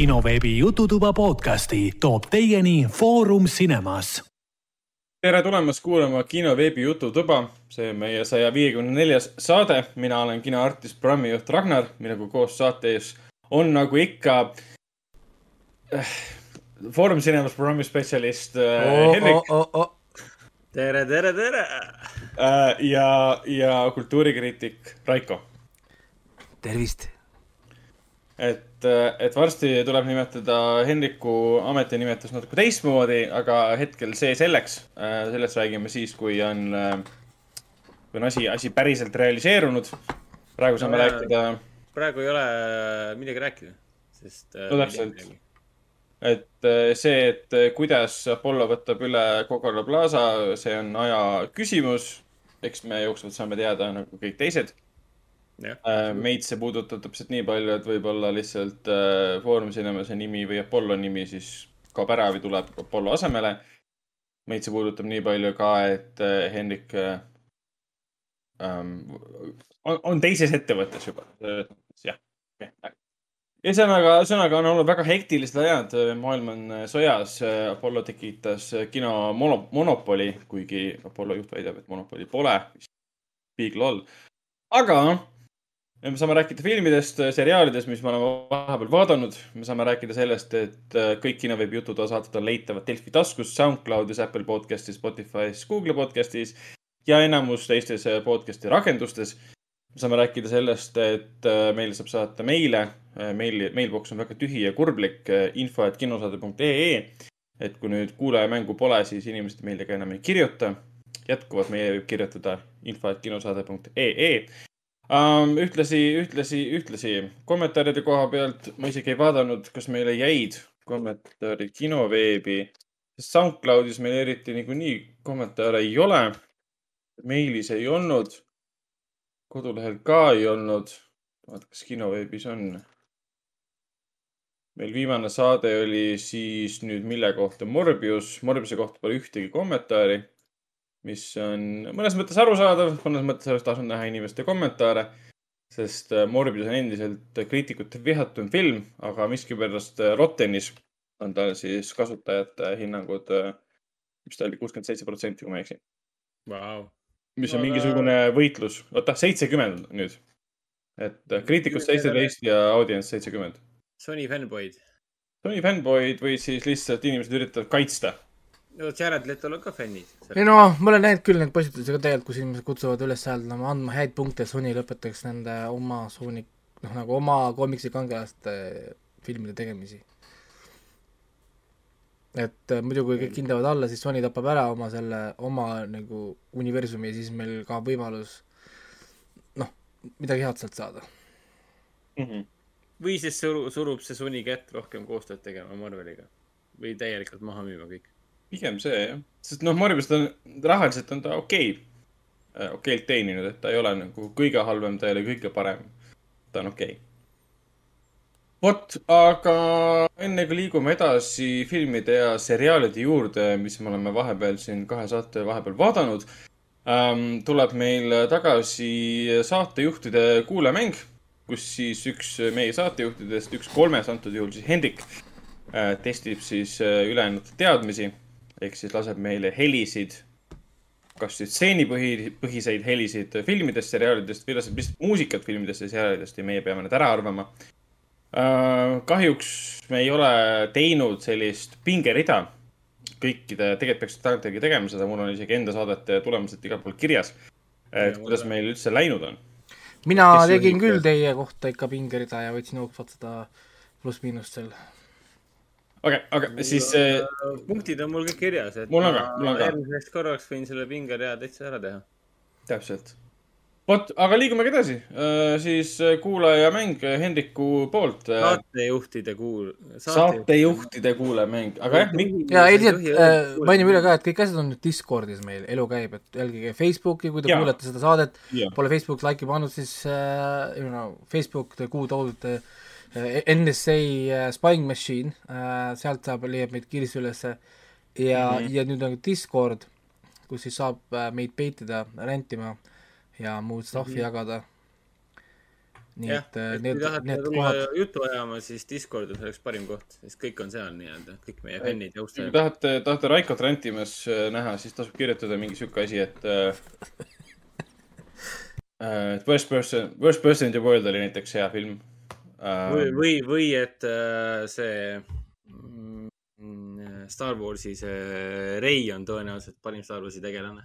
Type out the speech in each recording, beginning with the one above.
kinoveebi Jututuba podcasti toob teieni Foorum Cinemas. tere tulemast kuulama kinoveebi Jututuba, see on meie saja viiekümne neljas saade. mina olen kinoartist, programmijuht Ragnar, minuga koos saates on nagu ikka äh, Foorum Cinemas programmi spetsialist äh, oh, Henrik oh, oh, oh. tere, tere, tere! äh, ja, ja kultuurikriitik Raiko. tervist! et, et varsti tuleb nimetada Henriku ametinimetust natuke teistmoodi, aga hetkel see selleks. sellest räägime siis, kui on, kui on asi, asi päriselt realiseerunud. praegu saame no, rääkida. praegu ei ole midagi rääkida, sest. no täpselt. et see, et kuidas Apollo võtab üle Coca-Cola Plaza, see on aja küsimus. eks me jooksvalt saame teada nagu kõik teised Äh, meid see puudutab täpselt nii palju, et võib-olla lihtsalt äh, Foorum Cinemase nimi või Apollo nimi siis kaob ära või tuleb Apollo asemele. meid see puudutab nii palju ka, et äh, Hendrik äh, ähm, on, on teises ettevõttes juba. jah, ühesõnaga, ühesõnaga on olnud väga hektilised ajad, maailm on sõjas. Apollo tekitas kino mono, monopoli, kuigi Apollo juht väidab, et monopoli pole. Big lol. aga me saame rääkida filmidest, seriaalidest, mis me oleme vahepeal vaadanud. me saame rääkida sellest, et äh, kõik kinoveebi jutud saated on leitavad Delfi taskus, SoundCloudis, Apple podcastis, Spotify's, Google podcastis ja enamus teistes äh, podcast'i rakendustes. me saame rääkida sellest, et äh, meile saab saata meile. meili, mailbox on väga tühi ja kurblik. info, et kinosaade.ee. et kui nüüd kuulajamängu pole, siis inimesed meile ka enam ei kirjuta. jätkuvalt meie võib kirjutada info, et kinosaade.ee um,. ühtlasi, ühtlasi, ühtlasi kommentaaride koha pealt ma isegi ei vaadanud, kas meile jäid kommentaarid kinoveebi. SoundCloudis meil eriti niikuinii kommentaare ei ole. meilis ei olnud. kodulehel ka ei olnud. vaata, kas kinoveebis on. meil viimane saade oli siis nüüd mille kohta Morbius. Morbiuse kohta pole ühtegi kommentaari mis on mõnes mõttes arusaadav, mõnes mõttes oleks tahtnud näha inimeste kommentaare, sest äh, Morbius on endiselt kriitikute vihatum film, aga miskipärast äh, Rottenis on tal siis kasutajate hinnangud, äh, mis ta oli, kuuskümmend seitse protsenti, kui ma ei eksi wow.. mis on mingisugune võitlus, oota, seitsekümmend nüüd. et kriitikust seitseteist ja audients seitsekümmend. Sony fännboid. Sony fännboid või siis lihtsalt inimesed üritavad kaitsta Jared Leto'l on ka fännid. ei no, ma olen näinud küll neid postitusi ka tegelikult, kus inimesed kutsuvad üles hääldama, andma häid punkte, Sony lõpetaks nende oma Sony, noh nagu oma koomiksi kangelaste filmide tegemisi. et äh, muidu, kui kõik hindavad alla, siis Sony tapab ära oma selle, oma nagu universumi ja siis meil kaob võimalus noh, midagi head sealt saada mm. -hmm. või siis suru-, surub see Sony kätt rohkem koostööd tegema Marveliga või täielikult maha müüma kõik pigem see jah, sest noh, Morbius on, rahaliselt on ta okei okay., äh, okeilt teeninud, et ta ei ole nagu kõige halvem, ta ei ole kõige parem. ta on okei okay. vot, aga enne kui liigume edasi filmide ja seriaalide juurde, mis me oleme vahepeal siin kahe saate vahepeal vaadanud ähm,, tuleb meil tagasi saatejuhtide kuulamäng, kus siis üks meie saatejuhtidest, üks kolmest antud juhul siis Hendrik äh,, testib siis äh, ülejäänud teadmisi ehk siis laseb meile helisid, kas siis stseenipõhi, põhiseid helisid filmidest, seriaalidest või laseb lihtsalt muusikat filmidest ja seriaalidest ja meie peame need ära arvama. Äh, kahjuks me ei ole teinud sellist pingerida kõikide, tegelikult peaks tagantjärgi tegema seda, mul on isegi enda saadete tulemused igal pool kirjas. et ja, kuidas meil üldse läinud on. mina Kes tegin küll teie kohta ikka pingerida ja võtsin hoogsalt seda pluss-miinust seal aga, aga siis äh,. punktid on mul kõik kirjas, et mul on ka, mul on ka. järgmiseks korraks võin selle pingerea täitsa ära teha. täpselt. vot, aga liigumegi edasi äh,. siis äh, kuulaja mäng äh, Hendriku poolt saatejuhtide kuul-. saatejuhtide kuulajamäng, aga jah. ja äh, mainime üle ka, et kõik asjad on nüüd Discordis meil, elu käib, et jälgige Facebooki, kui te ja. kuulete seda saadet. Pole Facebooki like'i pannud, siis äh, you know, Facebook, te kuulate äh, Äh, NSA äh, Spying Machine, äh, sealt saab, leiab meid kiiresti ülesse ja mm, -hmm. ja nüüd on Discord, kus siis saab meid peitida, rentima ja muud stuff'i mm -hmm. jagada. nii et äh, et need kui, tahate need tulla kohad, juttu ajama, siis Discord on selleks parim koht, sest kõik on seal nii-öelda, kõik meie fännid ja kui austajad. tahate, tahate Raikot rentimas äh, näha, siis tasub kirjutada mingi sihuke asi, et äh, äh, et Worst person, Worst person in the world oli näiteks hea film või äh,. või, või et äh, see mm, Star Warsi see Rey on tõenäoliselt parim Star Warsi tegelane.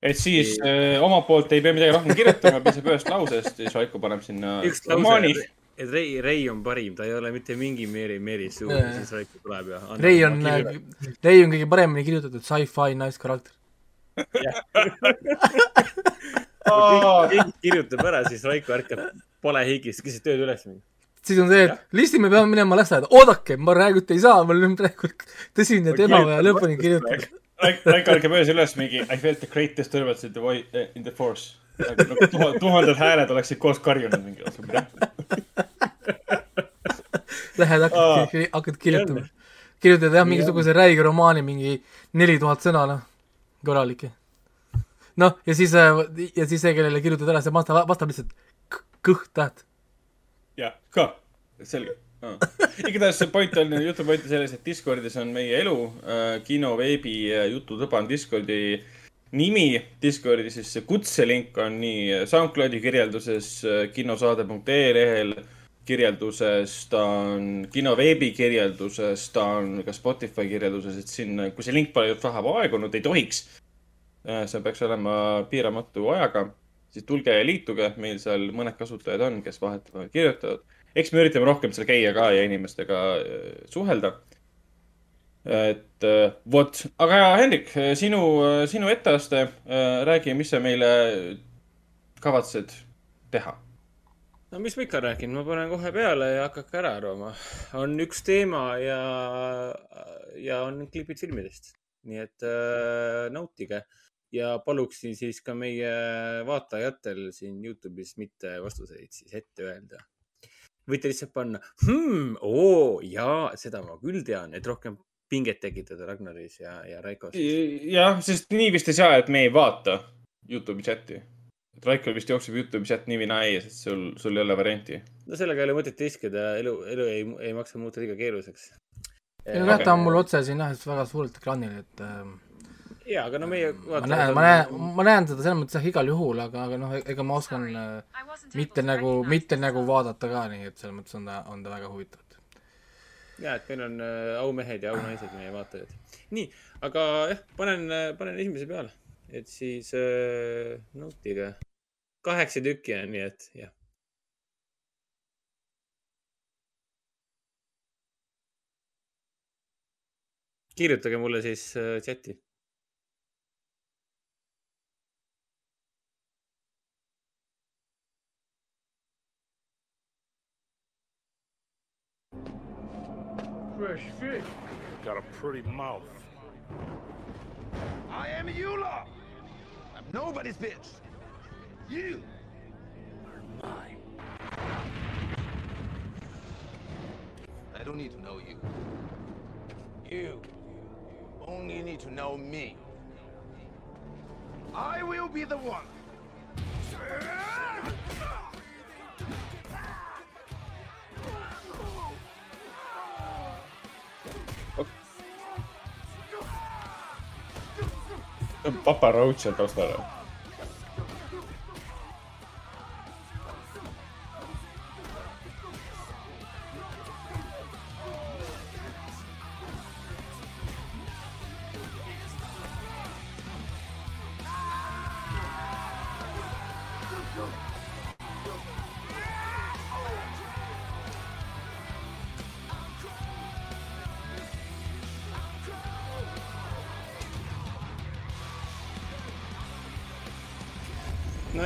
Et siis äh, omalt poolt ei pea midagi rohkem kirjutama, piisab ühest lausest ja siis Raiko paneb sinna üks romaani lause, et Rey, Rey on parim, ta ei ole mitte mingi Mary, Mary Sue siis Raiko tuleb ja. Rei on, Rei on kõige paremini kirjutatud sci-fi naiskarakter. keegi kirjutab ära, siis Raiko ärkab palehigis, keset ööd üles. siis on see, et listi, me peame minema lasteaeda, oodake, ma räägiti ei saa, mul on praegu tõsine teema vaja lõpuni kirjutada. Raiko, ärkab öösel üles mingi I felt the great disturbance in the voi-, in the force. tuha- tuhanded hääled oleksid koos karjunud mingi. Lähed hakkad, hakkad kirjutama. kirjutad jah, mingisuguse räige romaani, mingi neli tuhat sõna, noh, korralik. noh, ja siis, ja siis see, kellele kirjutad ära, see vastab, vastab lihtsalt kõht-täht. jah, ka, selge ah.. igatahes see point on, jutu point on selles, et Discordis on meie elu äh,. kino veebi äh, jututõba on Discordi nimi. Discordi siis see kutselink on nii SoundCloudi kirjelduses äh, kinosaade.ee lehel kirjelduses, ta on kino veebi kirjelduses, ta on ka Spotify kirjelduses, et siin, kui see link pole just vähe aegunud, ei tohiks. See peaks olema piiramatu ajaga, siis tulge ja liituge, meil seal mõned kasutajad on, kes vahetevahel kirjutavad. eks me üritame rohkem seal käia ka ja inimestega äh, suhelda. et äh, vot, aga Hendrik, sinu, sinu etteaste, räägi, mis sa meile kavatsed teha? no mis ma ikka räägin, ma panen kohe peale ja hakake ära arvama. on üks teema ja, ja on klipid filmidest. nii et äh, nautige ja paluksin siis ka meie vaatajatel siin Youtube'is mitte vastuseid siis ette öelda. võite lihtsalt panna hmm,, oo jaa, seda ma küll tean, et rohkem pinget tekitada Ragnaris ja, ja Raikos. jah, sest nii vist ei saa, et me ei vaata Youtube'i chati. et Raikol vist jookseb Youtube'i chat nii või naa, sest sul, sul ei ole varianti. no sellega ei ole mõtet riskida, elu, elu ei, ei maksa muuta liiga keeruliseks. ei no jah, ta on mul otse siin jah, väga suurelt ekraanil, et äh, ja, aga no meie. ma näen, ma näen, ma näen seda selles mõttes jah, igal juhul, aga, aga noh, ega ma oskan äh, mitte nagu, mitte nagu vaadata ka, nii et selles mõttes on ta, on ta väga huvitav. ja, et meil on äh, aumehed ja aunaised, meie vaatajad. nii, aga jah, panen, panen esimese peale, et siis äh, nautige. kaheksa tükki on, nii et jah. kirjutage mulle siis äh, Fresh fish. Got a pretty mouth. I am Eula. I'm nobody's bitch. You are mine. I don't need to know you. You only need to know me. I will be the one. Papa Roach seal taustal. no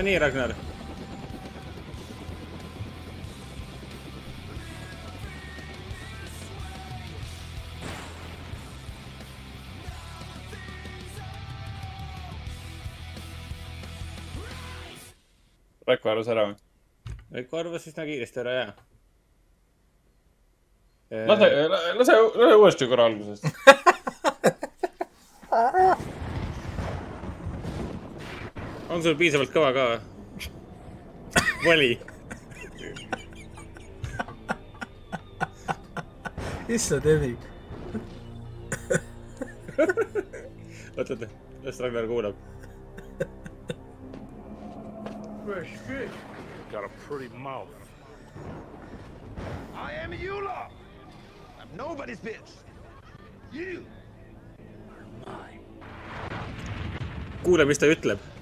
nii, Ragnar. Raiko arvas ära või? Veiko arvas üsna kiiresti ära, jaa. lase, lase, lase uuesti korra algusest. on sul piisavalt kõva ka või? vali. issand, Emi. oot, oot, las Ragnar kuulab. Got a pretty mouth. I am Eula. I'm nobody's bitch. You. kuula, mis ta ütleb.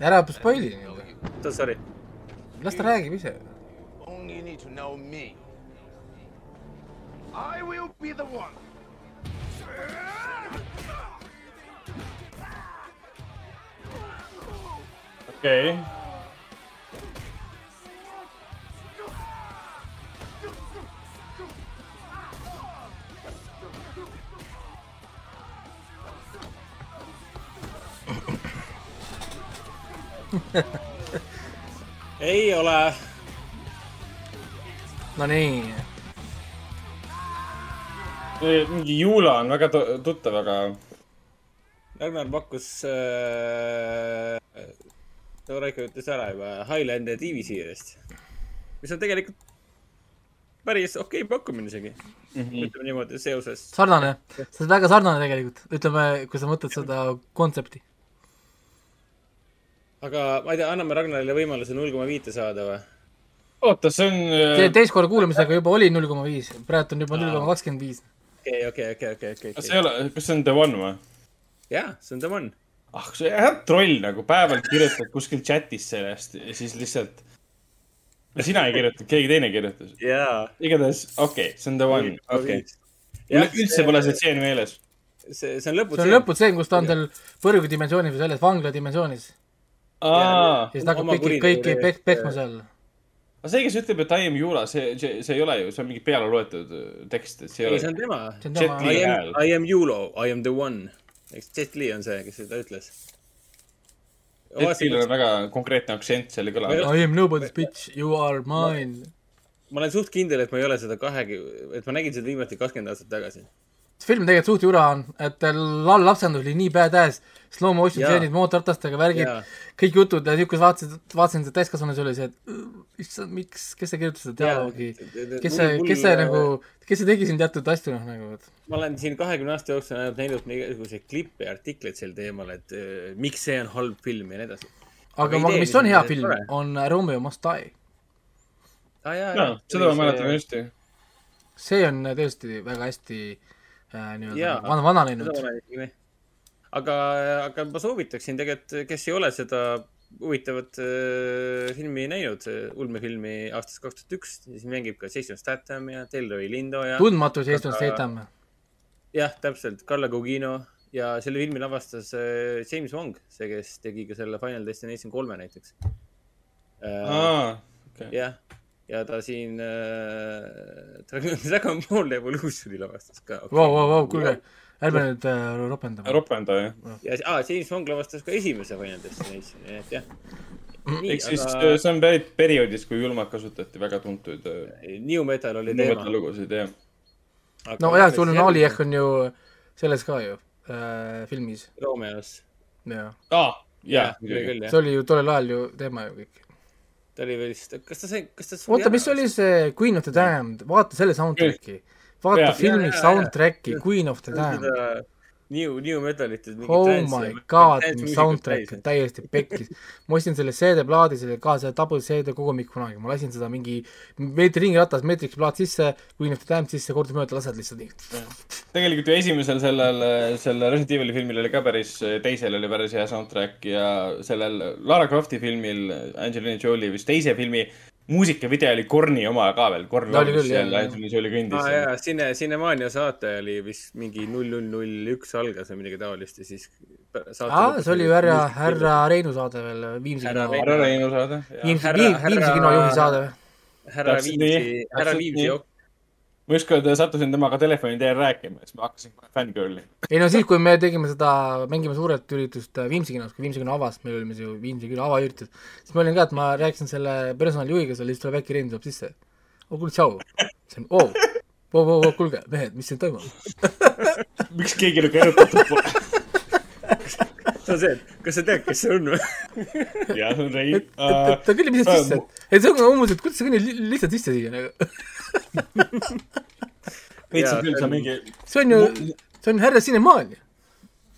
Ära spoil'i nii-öelda. Sorry. las ta räägib ise. Only you need to know me. I will be the one. okei okay.. Ei ole. Nonii, mingi Juula on väga tu- tuttav, aga Ragnar pakkus äh,, Tore ikka ütles ära juba Highlander TV seeriast, mis on tegelikult päris okei okay pakkumine isegi mm. -hmm. ütleme niimoodi seoses. sarnane, see on väga sarnane tegelikult, ütleme, kui sa mõtled seda kontsepti. Aga ma ei tea, anname Ragnarile võimaluse null koma viite saada või? oota, see on äh,, teist korda kuulamisega juba oli null koma viis, praegu on juba null koma kakskümmend viis. okei, okei, okei, okei, okei, kas see ei ole, kas see on The One või? jaa, see on The One. ah, see on troll nagu päevalt kirjutad kuskil chatis sellest ja siis lihtsalt. ja sina ei kirjutanud, keegi teine kirjutas. jaa. igatahes, okei okay,, see on The One, okei okay.. üldse pole see tseen meeles. see, see on lõpus. see on lõputseen, kus ta on seal põrgudimensioonis või selles vangladimensioonis aa ja, siis ta hakkab kõiki, kõiki pek-, peksma seal. aga see, kes ütleb, et I am Juula, see, see, see ei ole ju, see on mingi peale loetud äh, tekst, et see ei ei, see ole on. tema. see on Jet tema I am I am Yulo, I am the one. eks Jet Li on see, kes seda ütles. Jetil on väga konkreetne aktsent, seal ei kõla. I am nobody's bitch, you are mine. ma olen suht kindel, et ma ei ole seda kahegi, et ma nägin seda viimati kakskümmend aastat tagasi. See film tegelikult suht jura on, et la- lapsendus oli nii badass, slow motion Jaa. stseenid, mootorratastega, värgid Jaa., kõik jutud ja siukest vaatasid, vaatasin seda täiskasvanu, see oli see, et "Ugh, issand, miks, kes see kirjutas seda dialoogi, kes see, kes see nagu, kes see tegi siin teatud asju, noh nagu, et ma olen siin kahekümne aasta jooksul ainult näinud igasuguseid klippe ja artikleid sel teemal, et äh, miks see on halb film ja nii edasi. aga, aga mis on hea film on Romeo Must Die. aa jaa, jaa, seda ma mäletan hästi. see on tõesti väga hästi äh, nii-öelda Jaa. vana, vananenud. aga, aga ma soovitaksin tegelikult, kes ei ole seda huvitavat äh, filmi näinud, ulmefilmi aastast kaks tuhat üks, siis mängib ka Jason Statham ja Delroy Lindo ja tundmatu Jason Aga- Statham. jah, täpselt, Carla Gugino ja selle filmi lavastas äh, James Wong, see, kes tegi ka selle Final Destination kolme näiteks äh,. aa, okei. jah, ja ta siin äh, Dragon, Dragon Ball Evolutioni lavastas ka. Vau, vau, vau, kuulge, ärme nüüd äh, ropendame. ropenda, jah. ja ah, James Wong lavastas ka esimese Final Destinationi, nii et jah. ehk siis aga... see on pärit perioodist, kui julmalt kasutati väga tuntud äh, New Metal oli teema. lugusid, jah. no jah, sul on Ali ehk on ju selles ka ju äh, filmis, Romeos. jah. aa, jaa, oli küll jah see. oli ju tollel ajal ju teema ju kõik. Ta oli vist, kas ta sai, kas ta oota, mis oli see Queen of the Damned, vaata selle soundtrack'i. vaata Jaa. filmi jaa, jaa. soundtrack'i Queen of the Damned. New, New Metalit. Oh my god, soundtrack on täiesti pekkis. ma ostsin selle CD-plaadi, selle ka selle double CD kogumik kunagi, ma lasin seda mingi meetri ringiratas, meetriks plaat sisse, Queen of the Damned sisse, kordamööda lased lihtsalt nii. tegelikult ju esimesel sellel, selle Resident Evil'i filmil oli ka päris, teisel oli päris hea soundtrack ja sellel Lara Crofti filmil Angelina Jolie vist teise filmi muusikavideo oli Korni oma ka veel. Korn oli laulis seal. Angelina Jolie kõndis seal. jaa, Cine, Cinemaania saate oli vist mingi null, null, null üks algas või midagi taolist ja siis. aa, see oli ju härra, härra Reinu saade veel, Viimsi Härra kino, härra Reinu saade. Viimsi, Härra- Viimsi härra- kino juhi saade. härra Täpselt Viimsi härra Viimsi. Ma ükskord sattusin temaga telefoni teel rääkima, siis ma hakkasin kohe fängirl'i. ei no siis, kui me tegime seda, mängime suuret üritust äh, Viimsi kinos, kui Viimsi kino avas, meil oli siis ju Viimsi kino avaüritus, siis ma olin ka, et ma rääkisin selle personalijuhiga seal, siis tuleb äkki Rein tuleb sisse. oo, kuule, tšau. siis on, oo, oo, oo, oo, kuulge, mehed, mis siin toimub? miks keegi nagu erutatud pole? see on see, et kas sa tead, kes see on või? jah, see on Rein ta kõnnib lihtsalt sisse, et, see on umbes, et kuidas sa kõnnid li- lihtsalt sisse siia nagu. veits on küll, see sa on- mingi, see on ju, see on härra Sinemaan ju.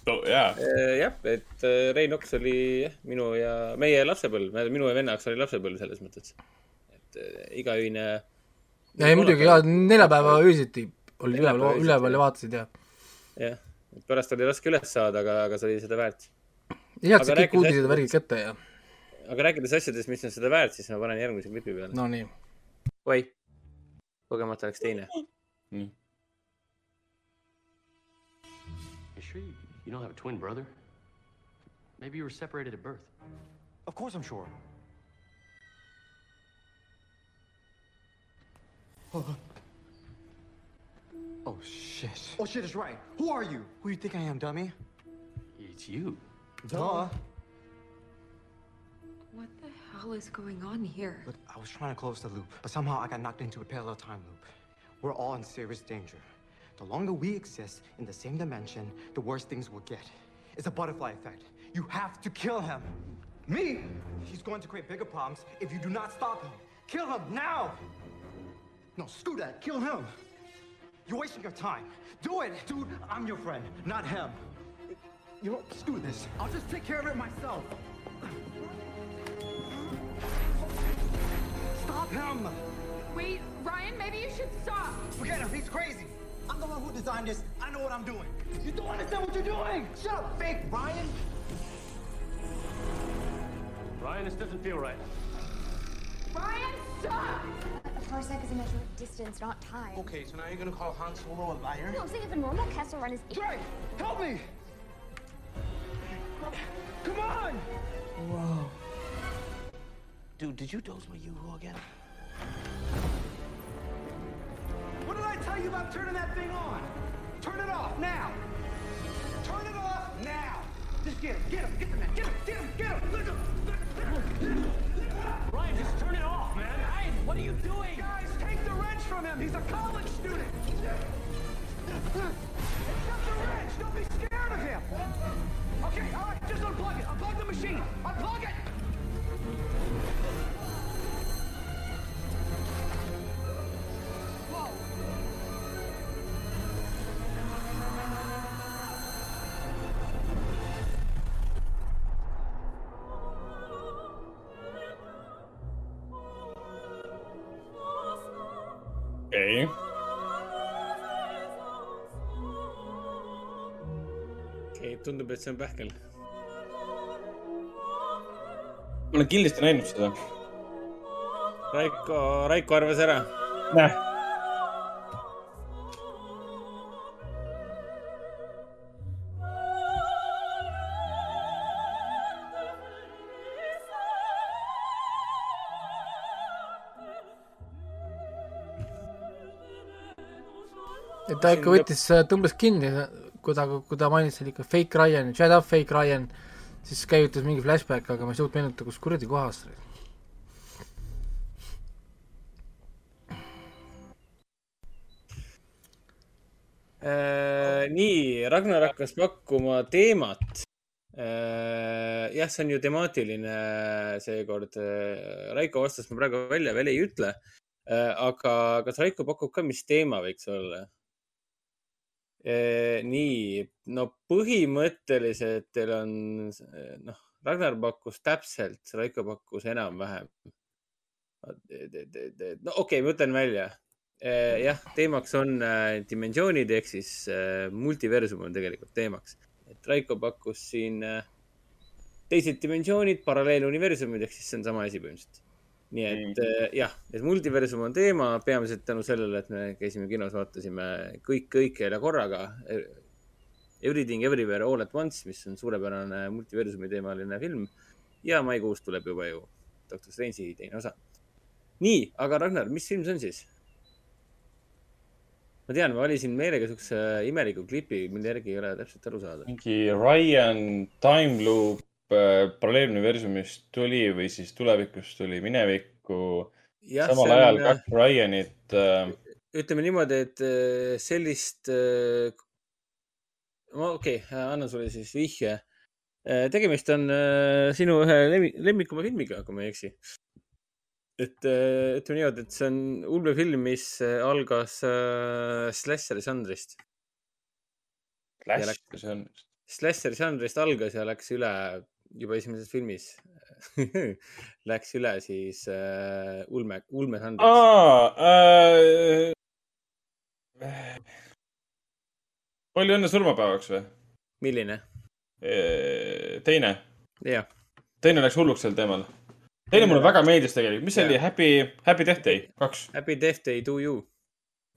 no jaa, jah, et äh, Rein Oks oli jah, minu ja meie lapsepõlv, minu ja venna jaoks oli lapsepõlv selles mõttes. et äh, igaüine. ja ei muidugi jaa, neljapäeva öösiti olid üleval üleval ja vaatasid ja. jah, et pärast oli raske üles saada, aga, aga see oli seda väärt. ja Aga saad kõik uudised ja värgid kätte ja aga rääkides asjadest, mis on seda väärt, siis ma panen järgmise klipi peale. No nii. oi, kogemata läks teine mm.. You sure you, you don't have a twin brother? Maybe you were separated at birth. Of course I'm sure. Oh shit. Oh shit is right. Who are you? Who you think I am, dummy? It's you. Duh. What the hell is going on here? Look, I was trying to close the loop, but somehow I got knocked into a parallel time loop. We're all in serious danger. The longer we exist in the same dimension, the worse things will get. It's a butterfly effect. You have to kill him. Me? He's going to create bigger problems if you do not stop him. Kill him now! No, screw that. Kill him. You're wasting your time. Do it, dude. I'm your friend, not him. You know, screw this. I'll just take care of it myself. Stop him! Wait, Ryan, maybe you should stop. Forget him. He's crazy. I'm the one who designed this. I know what I'm doing. You don't understand what you're doing. Shut up, fake Ryan. Ryan, this doesn't feel right. Ryan, stop! A parsec is a measure of distance, not time. Okay, so now you're gonna call Han Solo a liar? No, I'm saying if a normal Kessel run is eight. Drake, help me! Come on! Whoa. Dude, did you dose my Yoo-hoo again? What did I tell you about turning that thing on? Turn it off now! Turn it off now! Just get him, get him, get the man, get him, get him, get him! Let him. Ryan, just turn it off, man. Ryan, what are you doing? Guys, take the wrench from him! He's a college student! Accept the wrench! Don't be scared of him! Okay, all right, just unplug it. Unplug the machine. Unplug it! tundub, et see on pähkel. ma olen kindlasti näinud seda. Raiko, Raiko arvas ära. näh, et ta ikka võttis, tõmbas kinni, kui ta, kui ta mainis seal ikka fake Ryan, shut up fake Ryan, siis käivitas mingi flashback, aga ma ei suutnud meenutada, kus kuradi kohas. Äh, nii, Ragnar hakkas pakkuma teemat. jah, see on ju temaatiline seekord. Raiko vastas ma praegu välja, veel ei ütle. aga kas Raiko pakub ka, mis teema võiks olla? nii, no põhimõtteliselt teil on, noh, Ragnar pakkus täpselt, Raiko pakkus enam-vähem. no okei okay,, ma ütlen välja Eh, jah, teemaks on äh, dimensioonid ehk siis äh, multiversum on tegelikult teemaks. et Raiko pakkus siin äh, teised dimensioonid, paralleeluniversumid ehk siis see on sama asi põhimõtteliselt. Nii et äh, jah, et multiversum on teema peamiselt tänu sellele, et me käisime kinos, vaatasime kõik kõikjal ja korraga. Everything Everywhere All at Once, mis on suurepärane multiversumi teemaline film ja maikuus tuleb juba ju Doctor Strange'i teine osa. nii, aga Ragnar, mis film see on siis? ma tean, ma valisin meelega siukse imeliku klipi, mille järgi ei ole täpselt aru saada. mingi Ryan Time Loop paralleeluniversumist tuli või siis tulevikust tuli minevikku. Samal on, ajal äh, kaks Ryanit äh,. ütleme niimoodi, et äh, sellist, ma okei okay,, annan sulle siis vihje. Äh, tegemist on äh, sinu ühe lemmi- lemmikuma filmiga, kui ma ei eksi. et äh, ütleme niimoodi, et see on ulmefilm, mis äh, algas äh, slasher'i žanrist. Flash, see on, Slasher'i žanrist algas ja läks üle juba esimeses filmis Läks üle siis äh, ulme, ulmežanriks. aa äh,. palju õnne surmapäevaks või? milline? teine, jah, teine läks hulluks sel teemal. teine mulle väga meeldis tegelikult, mis see oli, Happy, Happy Death Day kaks. Happy Death Day to you.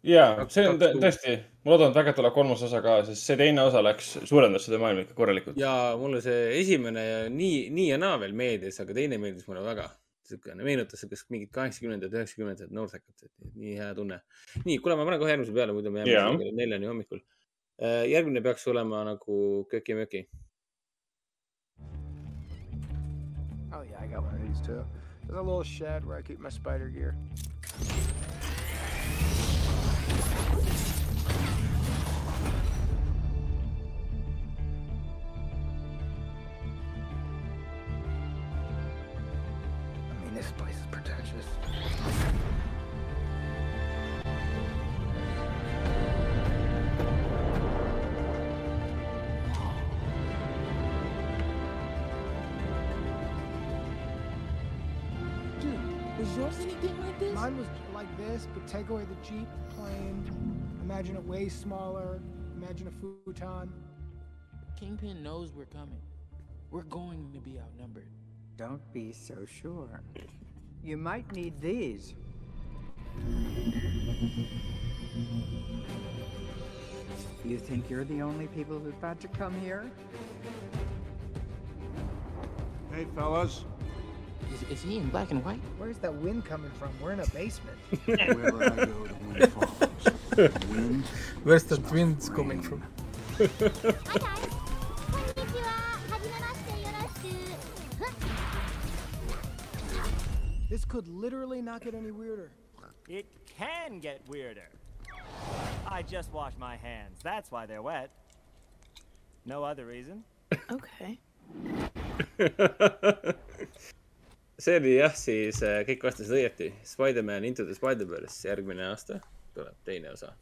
Ja Kaks- see on tõesti, ma loodan, et väga tuleb kolmas osa ka, sest see teine osa läks, suurendas seda maailma ikka korralikult. ja mulle see esimene nii, nii ja naa veel meeldis, aga teine meeldis mulle väga. siukene meenutas siukest mingit kaheksakümnendat, üheksakümnendat noortekat, et nii hea tunne. nii, kuule, ma panen kohe järgmise peale, muidu me jääme Jaa. kella neljani hommikul. järgmine peaks olema nagu köki-möki. Oh yeah, I got one of these too. There's a little shed where I keep my spider gear. This, but take away the Jeep, plane. Imagine it way smaller. Imagine a futon. Kingpin knows we're coming. We're going to be outnumbered. Don't be so sure. You might need these. You think you're the only people who've got to come here? Hey, fellas. Is, is he in black and white? Where's that wind coming from? We're in a basement. Wherever I go, the wind follows. The wind Where's that wind coming from? This could literally not get any weirder. It can get weirder. I just washed my hands. That's why they're wet. No other reason. Okay. see oli jah, siis äh, kõik vastasid õieti. Spider-man Into the Spider-verse järgmine aasta tuleb teine osa.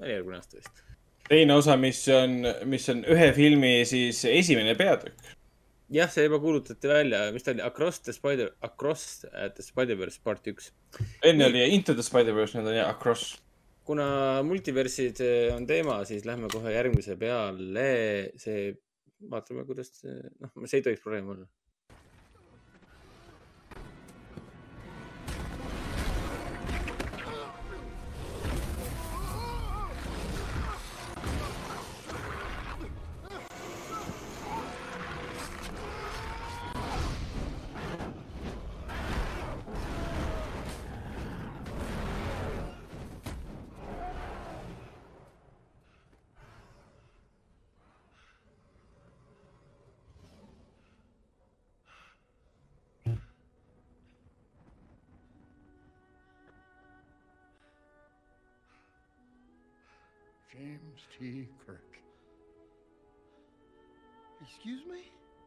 oli järgmine aasta vist. teine osa, mis on, mis on ühe filmi siis esimene peatükk. jah, see juba kuulutati välja, mis ta oli, Across the Spider, Across the Spider-verse part üks. enne oli Into the Spider-verse, nüüd on jah Across. kuna multiversid eh, on teema, siis lähme kohe järgmise peale. see, vaatame, kuidas see, noh, see ei tohiks probleem olla. T. Kirk. Excuse me?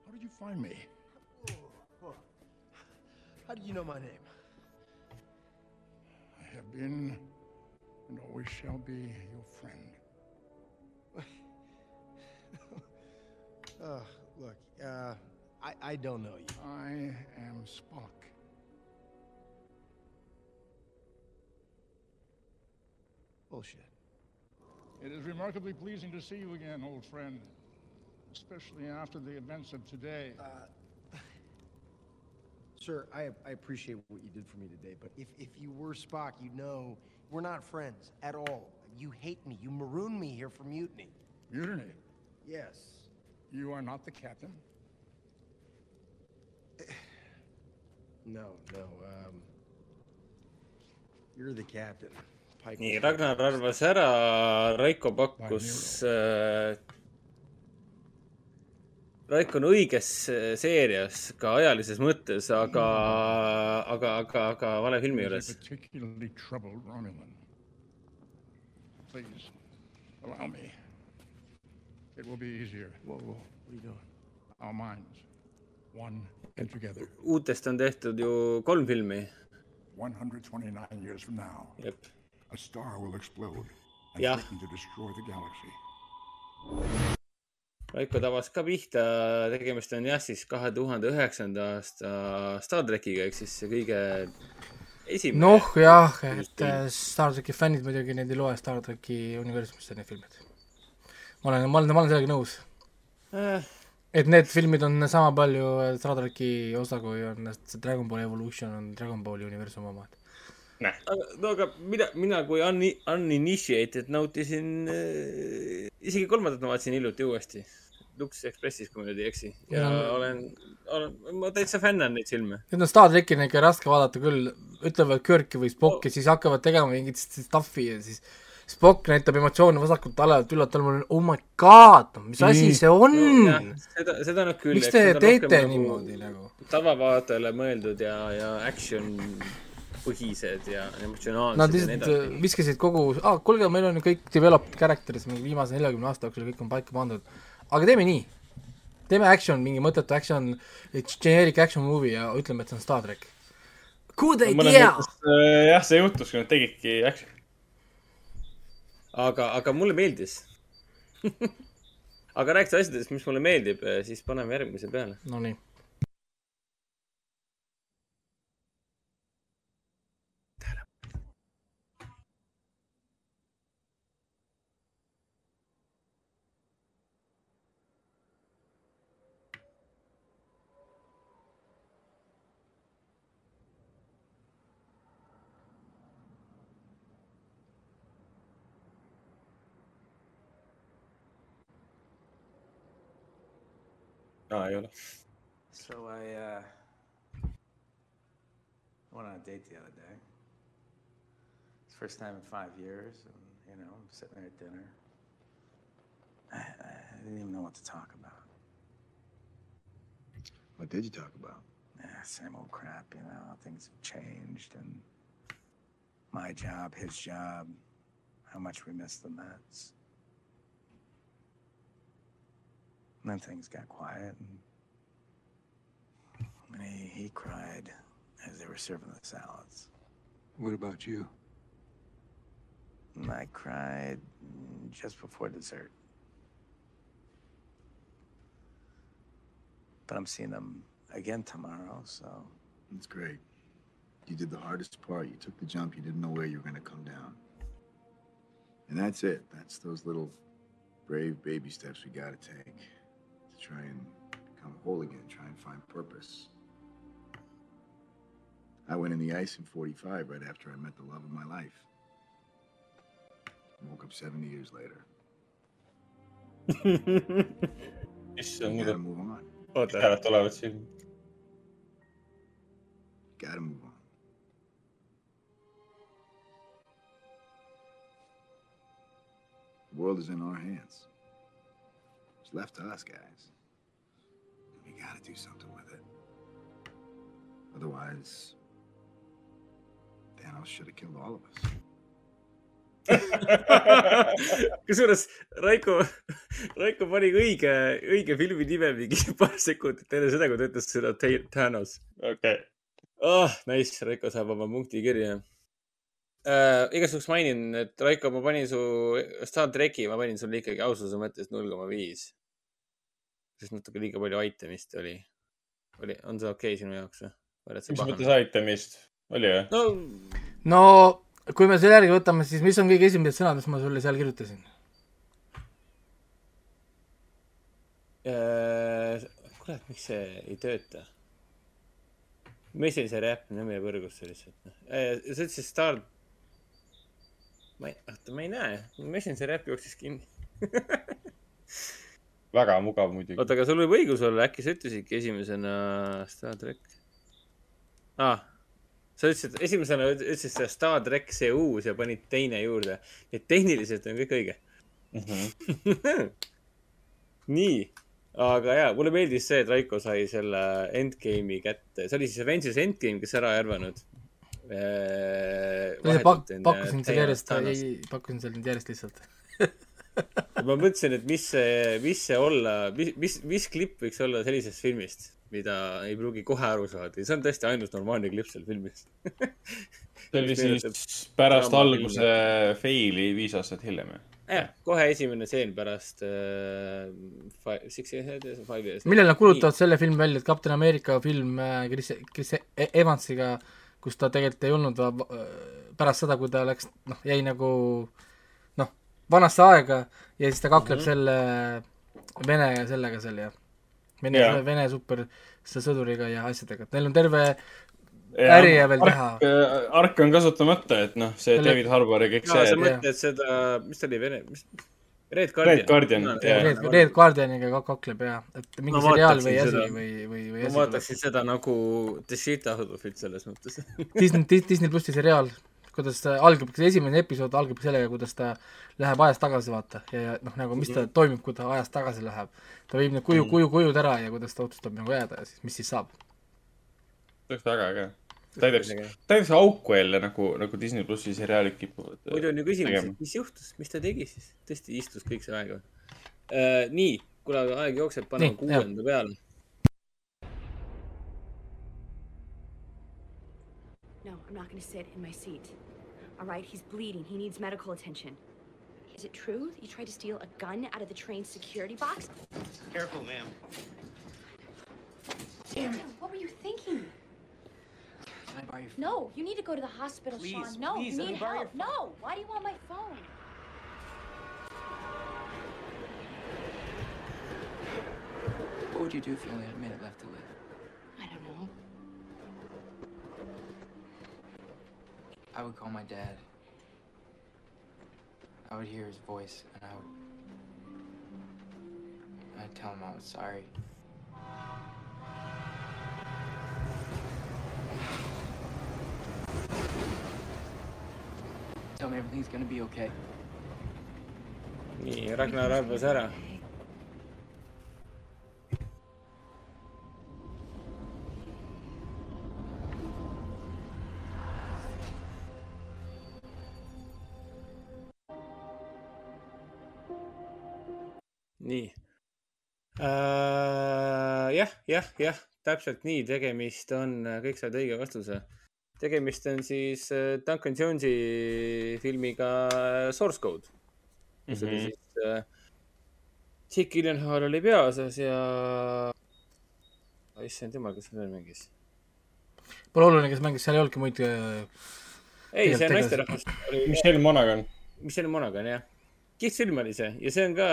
How did you find me? How do you know my name? I have been and always shall be your friend. Uh, look, uh, I, I don't know you. I am Spock. Bullshit. It is remarkably pleasing to see you again, old friend. Especially after the events of today. Sir, I, I appreciate what you did for me today, but if, if you were Spock, you know we're not friends at all. You hate me. You maroon me here for mutiny. Mutiny. Yes. You are not the captain. No, no. Um, you're the captain. Pike nii, Ragnar arvas ära, Raiko pakkus äh,. Raiko on õiges äh, seerias ka ajalises mõttes, aga, aga, aga, aga vale filmi juures. Please, allow me. It will be easier. Whoa, whoa. What are you doing? our minds, one and together. uutest on tehtud ju kolm filmi. 129 years from now, Yep. A star will explode and Yeah. threaten to destroy the galaxy. Raiko tabas ka pihta, tegemist on jah, siis kahe tuhande üheksanda aasta Star trackiga ehk siis see kõige esimene. noh, jah, et äh, Star tracki fännid muidugi neid ei loe Star tracki universumisse, need filmid. ma olen, ma olen, ma olen sellega nõus. Äh. et need filmid on sama palju äh, Star tracki osa, kui on Dragon Ball Evolution on Dragon Balli universumi omad. aga, no aga mina, mina kui un-, uninitiated nautisin äh,, isegi kolmandat ma vaatasin hiljuti uuesti. Lux Expressis, kui ma nüüd ei eksi. ja Ja- olen, olen, ma täitsa fännan neid filme. Need on Star tracki on ikka raske vaadata küll, ütlevad Kirki või Spocki, siis hakkavad tegema mingit stuff'i ja siis Spock näitab emotsioone vasakult alalt üllalt, mul on oh my god, no mis asi Mm. see on No, seda, seda nad küll. miks te teete niimoodi nagu? tavavaatajale mõeldud ja, ja action põhised ja emotsionaalsed Nad lihtsalt äh, viskasid kogu ah,, kuulge, meil on ju kõik developed characters mingi viimase neljakümne aasta jooksul kõik on paika pandud. aga teeme nii, teeme action, mingi mõttetu action, generic action movie ja ütleme, et see on Star track. Good idea! äh, jah, see juhtus, kui nad tegidki action. aga, aga mulle meeldis. aga rääkides asjadest, mis mulle meeldib, siis paneme järgmise peale. Nonii. aa, So I uh, went on a date the other day. It's the first time in five years, and you know, I'm sitting there at dinner. I, I didn't even know what to talk about. What did you talk about? Yeah, same old crap, you know. Things have changed, and my job, his job, how much we miss the Mets. And then things got quiet, and, he, he cried as they were serving the salads. What about you? And I cried just before dessert. But I'm seeing them again tomorrow, so. That's great. You did the hardest part. You took the jump. You didn't know where you were going to come down. And that's it. That's those little brave baby steps we got to take try and become whole again, try and find purpose. I went in the ice in 45 right after I met the love of my life. Woke up 70 years later. gotta move on. pikalt tulevad siin. Gotta move on. The world is in our hands. It's left to us, guys. Gotta do something with it. Otherwise, Thanos should have killed all of us. kusjuures Raiko, Raiko pani õige, õige filmi nime mingi paar sekundit enne seda, kui ta ütles seda Th- Thanos. okei. oh, nice, Raiko saab oma punkti kirja äh,. igaks juhuks mainin, et Raiko, ma panin su Star tracki, ma panin sulle ikkagi aususe mõttes null koma viis. Sest natuke liiga palju itemist oli. oli, on see okei okay sinu jaoks või? mis mõttes itemist, oli või? no no kui me selle järgi võtame, siis mis on kõige esimesed sõnad, mis ma sulle seal kirjutasin? äh,. kurat, miks see ei tööta? Messenger äpp, nõmme põrgusse lihtsalt. sa ütlesid Star. ma ei, oota, ma ei näe, Messenger äpp jooksis kinni. väga mugav muidugi. oota, aga sul võib õigus olla, äkki sa ütlesidki esimesena Star track ah,? sa ütlesid, esimesena üt- ütlesid seda Star track see uus ja panid teine juurde. nii et tehniliselt on kõik õige mm. -hmm. nii, aga jaa, mulle meeldis see, et Raiko sai selle Endgame'i kätte, see oli siis Avengers Endgame, kes ära ei arvanud. pak-, pakkusin seal järjest, pakkusin seal nüüd järjest lihtsalt. ma mõtlesin, et mis see, mis see olla, mis, mis, mis klipp võiks olla sellisest filmist, mida ei pruugi kohe aru saada ja see on tõesti ainus normaalne klipp seal filmis. see oli siis pärast alguse faili viis aastat hiljem. jah, kohe esimene stseen pärast äh, fi- Six Five'i eest. millal nad kuulutavad selle filmi välja, et Captain America film äh, Chris, Chris E- Evansiga, kus ta tegelikult ei olnud va- va- pärast seda, kui ta läks, noh, jäi nagu noh, vanasse aega ja siis ta kakleb mm -hmm. selle Vene sellega seal ja Vene Jaa., Vene super sõduriga ja asjadega, et neil on terve äri ja veel teha. ark on kasutamata, et noh, see Selle- David Harbour ja kõik aa, sa see. mõtled seda, mis ta oli, Vene, mis, Red Guardian. Red Guardian, jah. Red, Red Guardianiga ka kakleb ja, et mingi Ma seriaal või asi seda. või, või, või ma asi. vaataksin seda nagu The Shit Out of It selles mõttes. Disney, Disney plussi seriaal, kuidas ta algab, esimene episood algab sellega, kuidas ta läheb ajas tagasi, vaata, ja, ja noh, nagu mis ta Mhm. toimub, kui ta ajas tagasi läheb. ta viib need kuju, kuju, kujud ära ja kuidas ta otsustab nagu jääda ja siis, mis siis saab. see oleks väga äge. täidaks, täidaks auku jälle nagu, nagu Disney plussi seriaalid kipuvad. muidu on ju küsimus, et mis juhtus, mis ta tegi siis? tõesti istus kõik see aeg või uh,? nii, kuna aeg jookseb, paneme kuuenda peale. Gonna sit in my seat. All right, he's bleeding. He needs medical attention. Is it true that you tried to steal a gun out of the train's security box? Careful, ma'am. Damn it. What were you thinking? Can I borrow your No, you need to go to the hospital, Please, Sean. No, please, you let me need borrow help. No, why do you want my phone? What would you do if you only had a minute left to live? I don't know. I would call my dad. I would hear his voice, and I would. I'd tell him I was sorry. Tell me everything's gonna be okay. nii, Ragnar arvas ära. jah, täpselt nii, tegemist on, kõik said õige vastuse. tegemist on siis äh, Duncan Jones'i filmiga äh, Source Code kus oli Mhm. siis äh, Jake Gyllenhaal oli peaosas ja. issand jumal, kes veel mängis? Pole oluline, kes mängis, seal ei olnudki muid äh, ei, see naisterahvas oli. Michelle Monaghan. Michelle Monaghan, jah. Kihvt film oli see ja see on ka,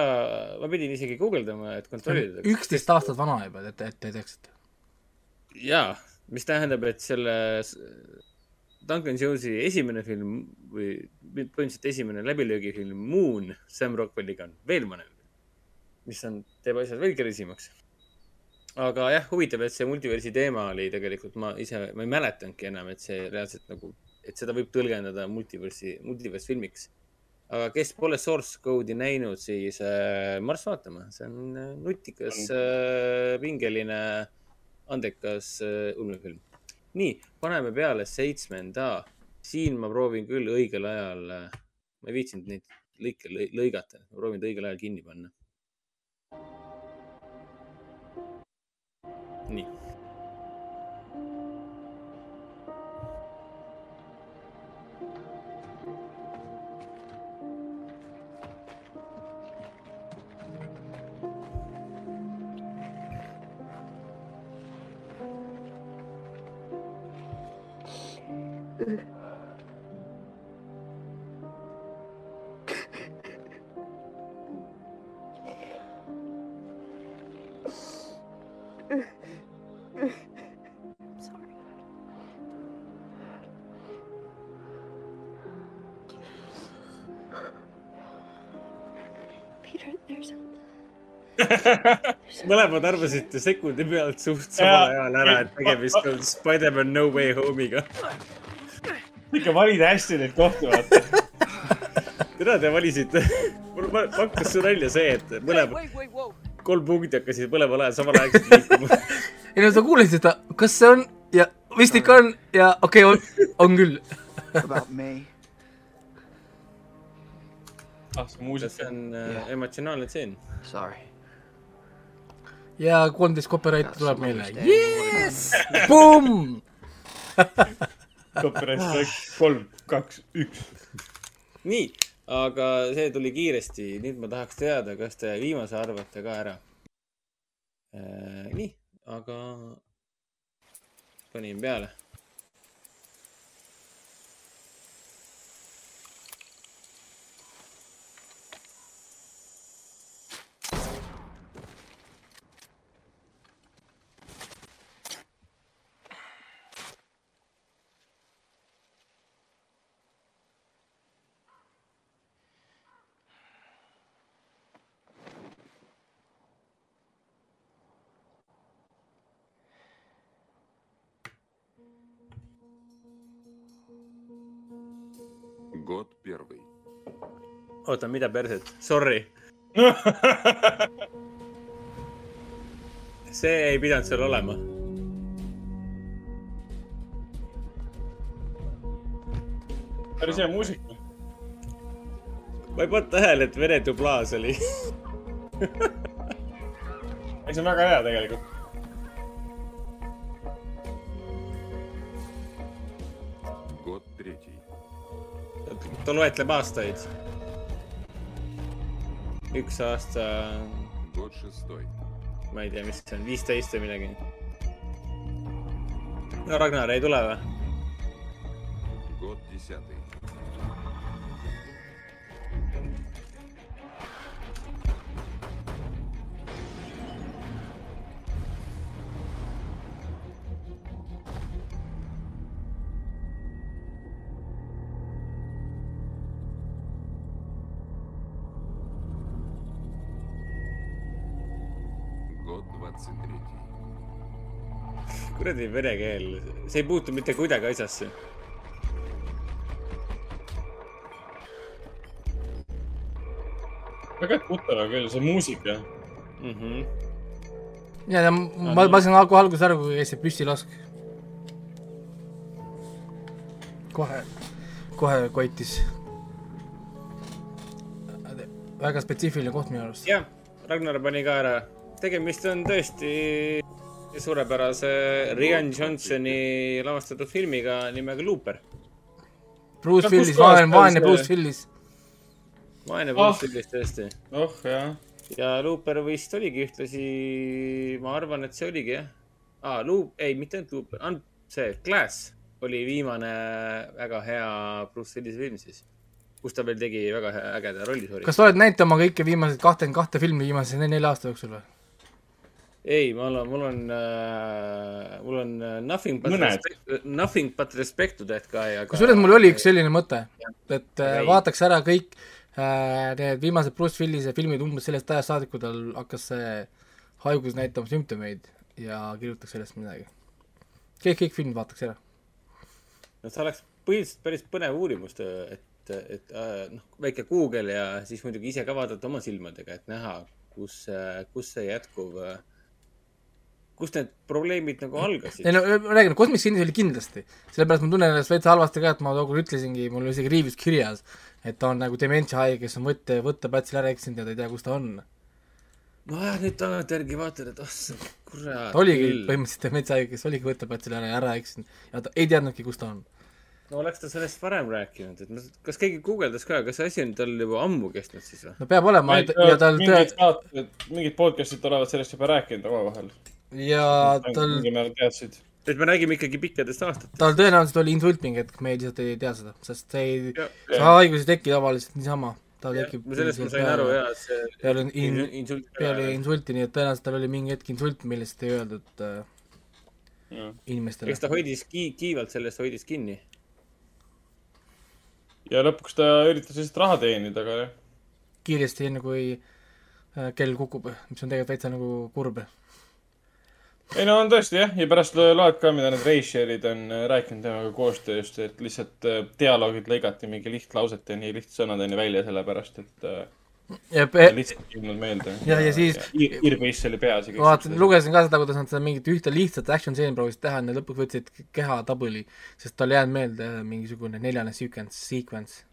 ma pidin isegi guugeldama, et kontrollida. üksteist aastat vana juba, et, et te teaksite. jaa, mis tähendab, et selle Duncan Jones'i esimene film või põhimõtteliselt esimene läbilöögifilm Moon Sam Rockwelliga on veel vanem. mis on, teeb asjad veel kerisimaks. aga jah, huvitav, et see multiversi teema oli tegelikult, ma ise, ma ei mäletanudki enam, et see reaalselt nagu, et seda võib tõlgendada multiversi, multiverse filmiks. Aga kes pole source code'i näinud, siis äh, marss vaatama, see on äh, nutikas äh,, pingeline, andekas äh, ulmefilm. nii, paneme peale seitsmenda. siin ma proovin küll õigel ajal, ma ei viitsinud neid lõike lõi- lõigata, ma proovin ta õigel ajal kinni panna. nii. Sorry. Peter, there's mõlemad arvasite sekundi pealt suht samal ajal ära, et tegemist on Spider-man No Way Home'iga. Ikka valid hästi neid kohti, vaata. tere, te valisite. mul pa- pakkus see välja see, et mõlemad, kolm punkti hakkasid mõlemal ajal samal ajal liikuma. ei no sa kuulasid seda, kas see on ja vist ikka on ja okei okay,, on, küll. Ah, see muusika. see on äh, emotsionaalne tseen. Sorry. ja kolmteist copyrighti tuleb meile. Yes! Pumm! Copyright strike kolm, kaks, üks. nii, aga see tuli kiiresti, nüüd ma tahaks teada, kas te viimase arvate ka ära. nii, aga panin peale. oota, mida perset, sorry see ei pidanud seal olema. päris hea muusika. ma ei pannud tähele, et Vene dublaas oli ei, see on väga hea tegelikult. ta loetleb aastaid üks aasta on, ma ei tea, mis see on, viisteist või midagi. no Ragnar ei tule või? Kuradi vene keel, see ei puutu mitte kuidagi asjasse. väga tuttav küll, see muusika. mm. -hmm. ja, ja ma, ma sain kohe alguses aru, kui käis see püssilask. kohe, kohe koitis. väga spetsiifiline koht minu arust. jah, Ragnar pani ka ära. tegemist on tõesti suurepärase Rian Johnsoni lavastatud filmiga nimega Looper. Bruce Willis, vaene, vaene Bruce Willis. vaene Ah. Bruce Willis tõesti. oh jah. ja Looper vist oligi ühtlasi, ma arvan, et see oligi jah ah,. Loop, ei, mitte ainult Looper, see Glass oli viimane väga hea Bruce Willise film siis, kus ta veel tegi väga hea- ägeda rolli. kas sa oled näinud oma kõiki viimaseid kahtekümmend kahte filmi viimase nelja aasta jooksul või? ei, mul on, mul on äh,, mul on äh, Nothing but Mõned. respect, Nothing but respect to that guy, aga. kusjuures mul oli üks selline mõte, et äh, Ei. vaataks ära kõik äh, need viimased Bruce Willise filmid umbes sellest ajast saadik, kui tal hakkas see haigus näitama sümptomeid ja kirjutaks sellest midagi. kõik, kõik filmid vaataks ära. no see oleks põhiliselt päris põnev uurimus, et, et äh, noh, väike Google ja siis muidugi ise ka vaadata oma silmadega, et näha, kus, kus see jätkuv, kust need probleemid nagu algasid ei. no ma räägin, Cosmic Cine'is oli kindlasti, sellepärast ma tunnen ennast veits halvasti ka, et ma tookord ütlesingi, mul oli isegi riivis kirjas, et ta on nagu dementsia haige, kes on võtte, võtteplatsil ära eksinud ja ta ei tea, kus ta on. nojah, nüüd tagantjärgi vaatad, et oh sa kurat. ta oligi põhimõtteliselt dementsia haige, kes oligi võtteplatsil ära, ära eksinud ja ta ei teadnudki, kus ta on. no oleks ta sellest varem rääkinud, et ma- kas keegi guugeldas ka, kas see asi on tal juba ammu kestnud siis või? no peab olema ja tal mingid tõe-, mingid podcast'id olevat sellest juba rääkinud omavahel. Ja tal, et me räägime ikkagi pikkadest aastatest. tal tõenäoliselt oli insult mingi hetk, me lihtsalt ei tea seda, sest see ei, see haigus ei teki tavaliselt niisama. ta tekib sellest ma sain aru, jaa, et see- peale in, in- insult- peale insulti, nii et tõenäoliselt tal oli mingi hetk insult, millest ei öeldud äh, Jah. inimestele eks ta hoidis ki-, kiivalt sellest hoidis kinni. ja lõpuks ta üritas lihtsalt raha teenida, aga jah. kiiresti, enne kui äh, kell kukub, mis on tegelikult täitsa nagu kurb. Ei no on tõesti jah, ja pärast loed ka, mida need reisijad on äh, rääkinud temaga koostööst, et lihtsalt äh, dialoogid lõigati mingi lihtlauseteni, lihtsõnadeni välja, sellepärast et äh, ja pe- lihtsalt ei tulnud meelde. ja, ja siis Irbeis oli peas ja vaatasin, lugesin ka seda, kuidas nad seda mingit ühte lihtsat action stseeni proovisid teha, nad lõpuks võtsid keha tabuli, sest tal ei jäänud meelde mingisugune neljane sequence, sequence.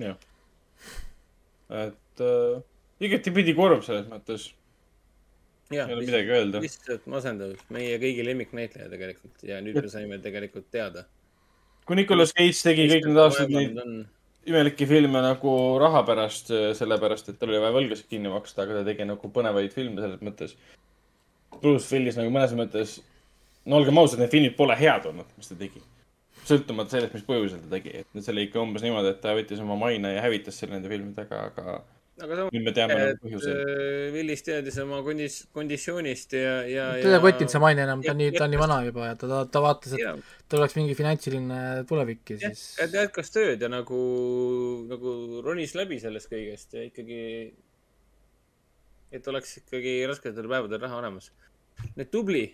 jah, et äh, igatipidi kurb selles mõttes. Ei ole midagi öelda. lihtsalt masendav, meie kõigi lemmiknäitleja tegelikult ja nüüd me saime tegelikult teada. kui Nicolas Cage tegi kõik need aastad neid imelikke filme nagu raha pärast, sellepärast et tal oli vaja võlgasid kinni maksta, aga ta tegi nagu põnevaid filme selles mõttes. Bruce Willis nagu mõnes mõttes, no olgem ausad, need filmid pole head olnud, mis ta tegi. sõltumata sellest, mis põhjusel ta tegi, et see oli ikka umbes niimoodi, et ta võttis oma maine ja hävitas selle nende filmidega, aga aga samas nüüd me teame nagu põhjuseid. äh, Willis teadis oma kondis-, konditsioonist ja, ja, teda ja ei kotinud see maine enam, ta on nii, ta on nii vana juba ja ta, ta, ta vaatas, et tal oleks mingi finantsiline tulevik ja siis et jätkas tööd ja nagu, nagu ronis läbi sellest kõigest ja ikkagi, et oleks ikkagi rasketel päevadel raha olemas. nii et tubli,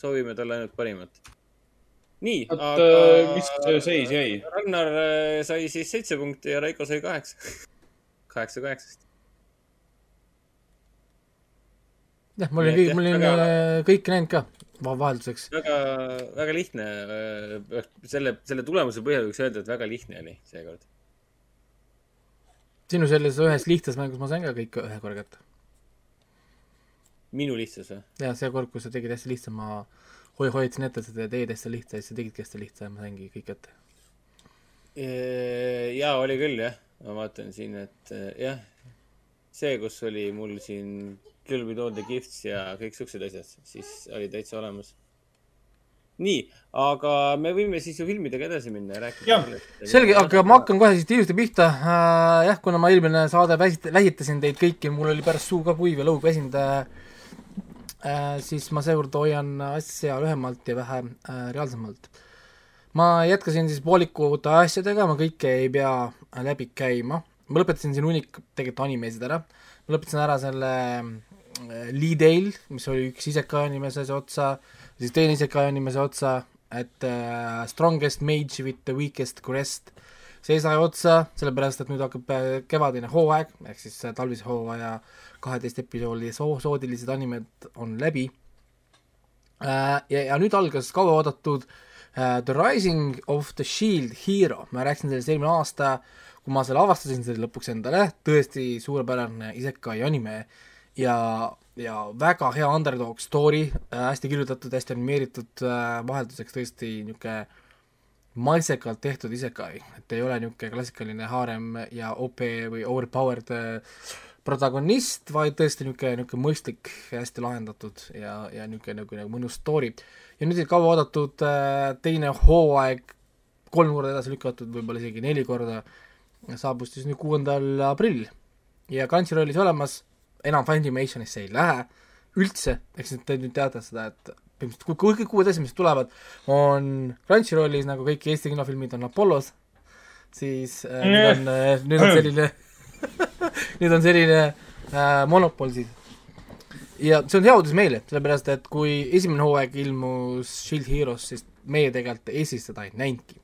soovime talle ainult parimat. nii, aga äh, mis seis jäi? Ragnar äh, sai siis seitse punkti ja Raiko sai kaheksa. kaheksa kaheksast. jah, ma olin ma olin väga- äh, kõike näinud ka va- vahelduseks. väga, väga lihtne. selle, selle tulemuse põhjal võiks öelda, et väga lihtne oli seekord. sinu selles ühes lihtsas mängus ma sain ka kõik ühe korra kätte. minu lihtsas või? ja see kord, kui sa tegid hästi lihtsa, ma hoi-, hoidsin ette seda, teed hästi lihtsa ja siis sa tegidki hästi lihtsa ja ma saingi kõik kätte. jaa, oli küll jah, ma vaatan siin, et eh, jah, see, kus oli mul siin Kill with all the gifts ja kõik siuksed asjad, siis oli täitsa olemas. nii, aga me võime siis ju filmidega edasi minna ja rääkida. selge, aga ma hakkan kohe siit ilusti pihta äh,. jah, kuna ma eelmine saade väsit-, väsitasin teid kõiki, mul oli pärast suu ka kuiv ja lõug väsinud äh,, äh, siis ma seekord hoian asja lühemalt ja vähe äh, reaalsemalt. Ma jätkasin siis poolikute asjadega, ma kõike ei pea läbi käima. ma lõpetasin siin hunnik tegelikult animesid ära. ma lõpetasin ära selle äh, Lee Dale, mis oli üks isekai animese otsa, siis teine isekai animese otsa, et äh, Strongest Mage with the Weakest Crest, see sai otsa, sellepärast et nüüd hakkab äh, kevadine hooaeg, ehk siis äh, talvise hooaja kaheteist episoodi soo- soodilised animed on läbi äh,. ja, ja nüüd algas kauaoodatud äh, The Rising of the Shield Hero, ma rääkisin sellest eelmine aasta, kui ma selle avastasin, see oli lõpuks endale. Tõesti suurepärane isekai anime ja, ja väga hea underdog story. Äh,, hästi kirjutatud, hästi animeeritud äh,, vahelduseks tõesti niisugune maitsekalt tehtud isekai, et ei ole niisugune klassikaline haarem ja OP või overpowered äh, protagonist, vaid tõesti niisugune, niisugune mõistlik hästi lahendatud ja, ja niisugune nagu, nagu mõnus story. ja nüüd kauaoodatud äh, teine hooaeg, kolm korda edasi lükatud, võib-olla isegi neli korda, saabus siis nüüd kuuendal aprillil ja Crunchyrollis olemas, enam Funimationisse ei lähe üldse, eks te nüüd teate seda, et põhimõtteliselt kui- kõik uued asjad, mis tulevad, on Crunchyrollis nagu kõik Eesti kinofilmid on Apollos, siis äh, nüüd on, nüüd on selline nüüd on selline äh, monopol siis. ja see on hea uudis meile, sellepärast et kui esimene hooaeg ilmus Shield Heroes, siis meie tegelikult Eestis seda ei näinudki.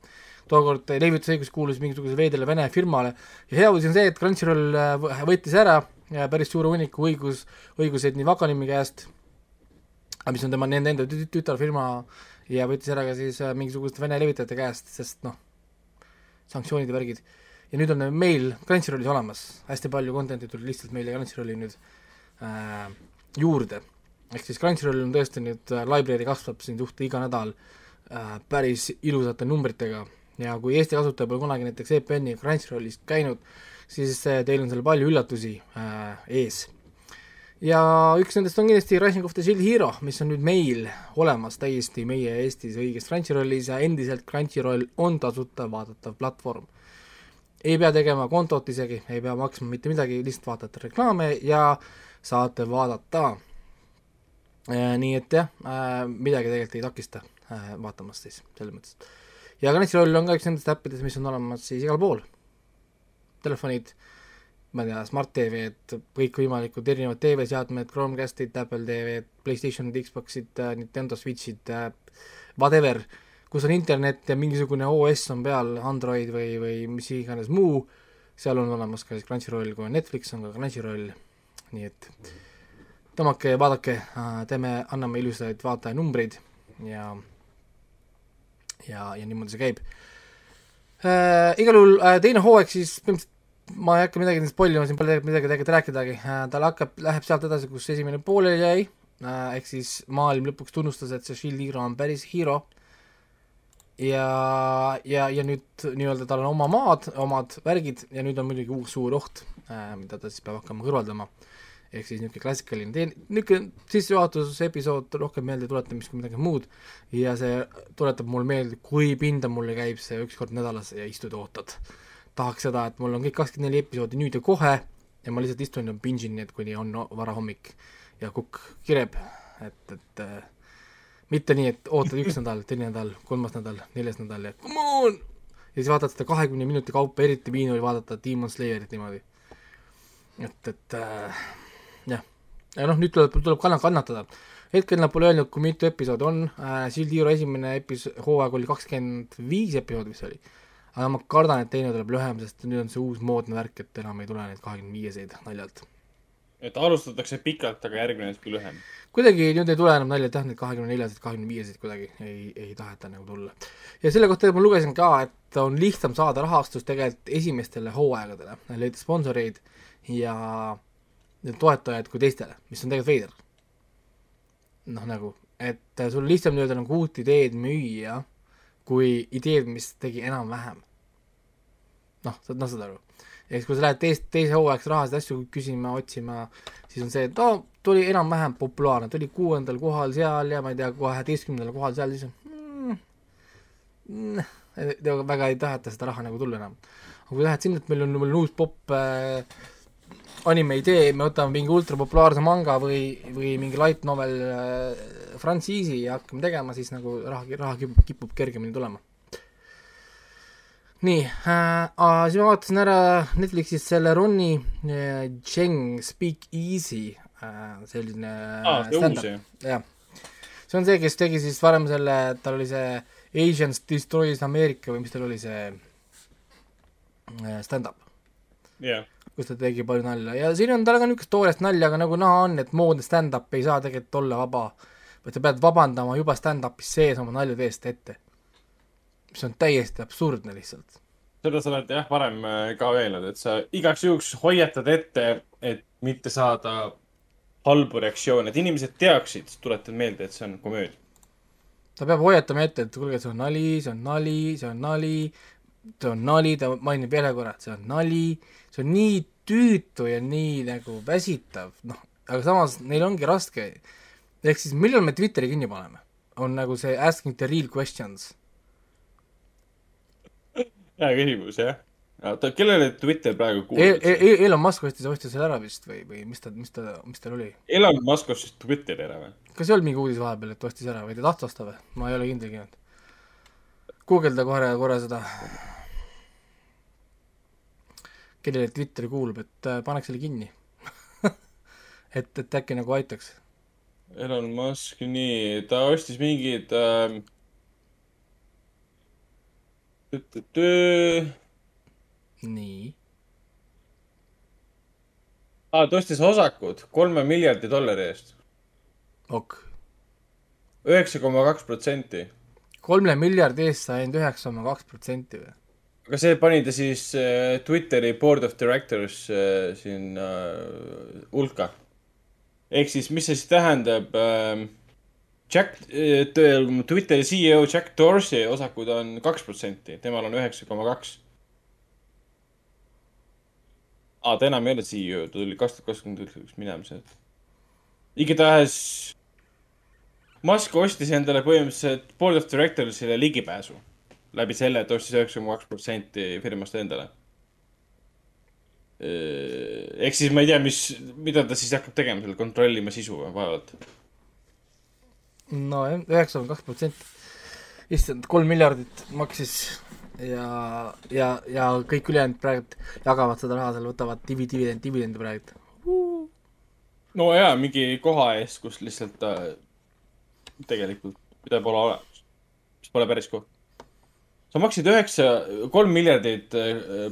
tookord levitusõigus kuulus mingisugusele veedele Vene firmale ja hea uudis on see, et Crunchyroll äh, võ- võttis ära äh, päris suure hunniku õigus, õiguseid nii Vakanimi käest, mis on tema nende enda tü- tütarfirma ja võttis ära ka siis äh, mingisuguste Vene levitajate käest, sest noh, sanktsioonid ja värgid. Ja nüüd on meil Crunchyrollis olemas, hästi palju content'i tuli lihtsalt meile Crunchyrolli nüüd äh, juurde. ehk siis Crunchyroll on tõesti nüüd äh, library kasvab siin suht iga nädal äh, päris ilusate numbritega ja kui Eesti kasutaja pole kunagi näiteks EPN-i Crunchyrollis käinud, siis äh, teil on seal palju üllatusi äh, ees ja üks nendest on kindlasti Rising of the Shield Hero, mis on nüüd meil olemas täiesti meie Eestis õiges Crunchyrollis ja endiselt Crunchyroll on tasuta vaadatav platvorm. Ei pea tegema kontot isegi, ei pea maksma mitte midagi, lihtsalt vaatate reklaame ja saate vaadata. nii et jah, midagi tegelikult ei takista äh, vaatamast siis, selles mõttes. ja Crunchyroll on ka üks nendest äppidest, mis on olemas siis igal pool. Telefonid ma ei tea, Smart TV-d, kõikvõimalikud erinevad TV-seadmed, Chromecastid, Apple TV-d, Playstationid, Xboxid, Nintendo Switchid, whatever, kus on internet ja mingisugune OS on peal, Android või, või mis iganes muu, seal on olemas ka siis Crunchyroll, kui on Netflix, on ka Crunchyroll, nii et tõmmake ja vaadake, teeme, anname ilusaid vaatajanumbreid ja ja, ja niimoodi see käib. Äh,. igal juhul äh, teine hooaeg siis põhimõtteliselt ma ei hakka midagi spoilima, siin pole midagi tegelikult rääkidagi, tal hakkab, läheb sealt edasi, kus esimene pooleli jäi, ehk siis maailm lõpuks tunnustas, et see Shield Hero on päris hero ja, ja, ja nüüd nii-öelda tal on oma maad, omad värgid ja nüüd on muidugi uus suur oht, mida ta siis peab hakkama kõrvaldama. ehk siis niisugune klassikaline teen-, niisugune sissejuhatusepisood rohkem meelde tuletamist kui midagi muud. Ja see tuletab mulle meelde, kui pinda mulle käib see üks kord nädalas ja istud ja ootad. Tahaks seda, et mul on kõik kakskümmend neli episoodi nüüd ja kohe ja ma lihtsalt istun ja pingin need, kuni on varahommik ja kukk kireb, et, et äh, mitte nii, et ootad üks nädal, teine nädal, kolmas nädal, neljas nädal ja come on! ja siis vaatad seda kahekümne minuti kaupa, eriti Viinu oli vaadata Demon Slayerit niimoodi. et, et äh, jah, ja noh, nüüd tuleb, tuleb kann-, kannatada. hetkel nad pole öelnud, kui mitu episoodi on äh,, Shield Hero esimene epis-, hooaeg oli kakskümmend viis episoodi vist oli aga ma kardan, et teine tuleb lühem, sest nüüd on see uus moodne värk, et enam ei tule neid kahekümne viieseid naljalt. Et alustatakse pikalt, aga järgmine hetk lühem. kuidagi nüüd ei tule enam naljalt jah, neid kahekümne neljaseid, kahekümne viieseid kuidagi ei, ei taheta nagu tulla. ja selle kohta ma lugesin ka, et on lihtsam saada rahastust tegelikult esimestele hooaegadele, leida sponsoreid ja toetajaid kui teistele, mis on tegelikult veider. noh, nagu, et sul lihtsam nii-öelda nagu uut ideed müüa kui ideed, mis tegi enam-vähem. noh, saad, noh, saad aru. Ehk kui sa lähed teist, teise hooaegse rahasid asju küsima, otsima, siis on see, et no tuli enam-vähem populaarne, tuli kuuendal kohal seal ja ma ei tea, kaheteistkümnendal kohal seal, siis mm, mm, väga ei taheta seda raha nagu tulla enam. aga kui lähed sinna, et meil on, meil on uus popp äh, anime idee, me võtame mingi ultrapopulaarse manga või, või mingi light novel äh, frantsiisi ja hakkame tegema, siis nagu raha, raha kipub, kipub kergemini tulema. Nii äh,, siis ma vaatasin ära Netflixis selle Ronnie äh, Cheng Speak Easy äh,, selline ah, stand-up, jah. see on see, kes tegi siis varem selle, tal oli see Asians Destroys America või mis tal oli see äh, stand-up. yeah kus ta tegi palju nalja ja siin on tal ka niisugust toorest nalja, aga nagu näha on, et moodne stand-up ei saa tegelikult olla vaba vaid sa pead vabandama juba stand-up'is sees oma naljade eest ette. Mis on täiesti absurdne lihtsalt. seda sa oled jah varem äh, ka öelnud, et sa igaks juhuks hoiatad ette, et mitte saada halbu reaktsioone, et inimesed teaksid, tuletad meelde, et see on komöödia. ta peab hoiatama ette, et kuulge, see on nali, see on nali, see on nali, see on nali, ta mainib jälle korra, et see on nali, see on nii tüütu ja nii nagu väsitav, noh, aga samas neil ongi raske ehk siis millal me Twitteri kinni paneme? on nagu see asking the real questions. Hea küsimus, jah. oota, kellele Twitter praegu kuulub e? E Elon Musk ostis, ostis selle ära vist või, või mis ta, mis ta, mis tal oli? Elon Musk ostis Twitteri ära või? kas ei olnud mingi uudis vahepeal, et ostis ära või ta tahtis osta või? ma ei ole kindel kindel. guugelda korra, korra seda. kellele Twitter kuulub, et äh, paneks selle kinni et, et äkki nagu aitaks Elon Musk, nii, ta ostis mingid ähm, nii. aa, ta ostis osakud kolme miljardi dollari eest. ok. üheksa koma kaks protsenti. kolme miljardi eest sai ainult üheksa koma kaks protsenti või? aga see pani ta siis äh, Twitteri board of directors äh, siin äh, hulka ehk siis, mis see siis tähendab ähm,? Jack, äh, Twitteri CEO Jack Dorsey osakud on kaks protsenti, temal on üheksa koma kaks. aa, ta enam ei ole CEO, ta tuli kaks tuhat kakskümmend üks minema sealt. igatahes Musk ostis endale põhimõtteliselt board of directors'ile ligipääsu läbi selle, et ostis üheksa koma kaks protsenti firmast endale Äh, ehk siis ma ei tea, mis, mida ta siis hakkab tegema seal, kontrollima sisu vaevalt. Nojah, üheksa koma kaks protsenti. issand, kolm miljardit maksis ja, ja, ja kõik ülejäänud praegu jagavad seda raha seal, võtavad divi-, dividend, dividendi praegu no jaa, mingi koha eest, kus lihtsalt äh, tegelikult, mida pole olemas, mis pole päris koht. sa maksid üheksa, kolm miljardit äh,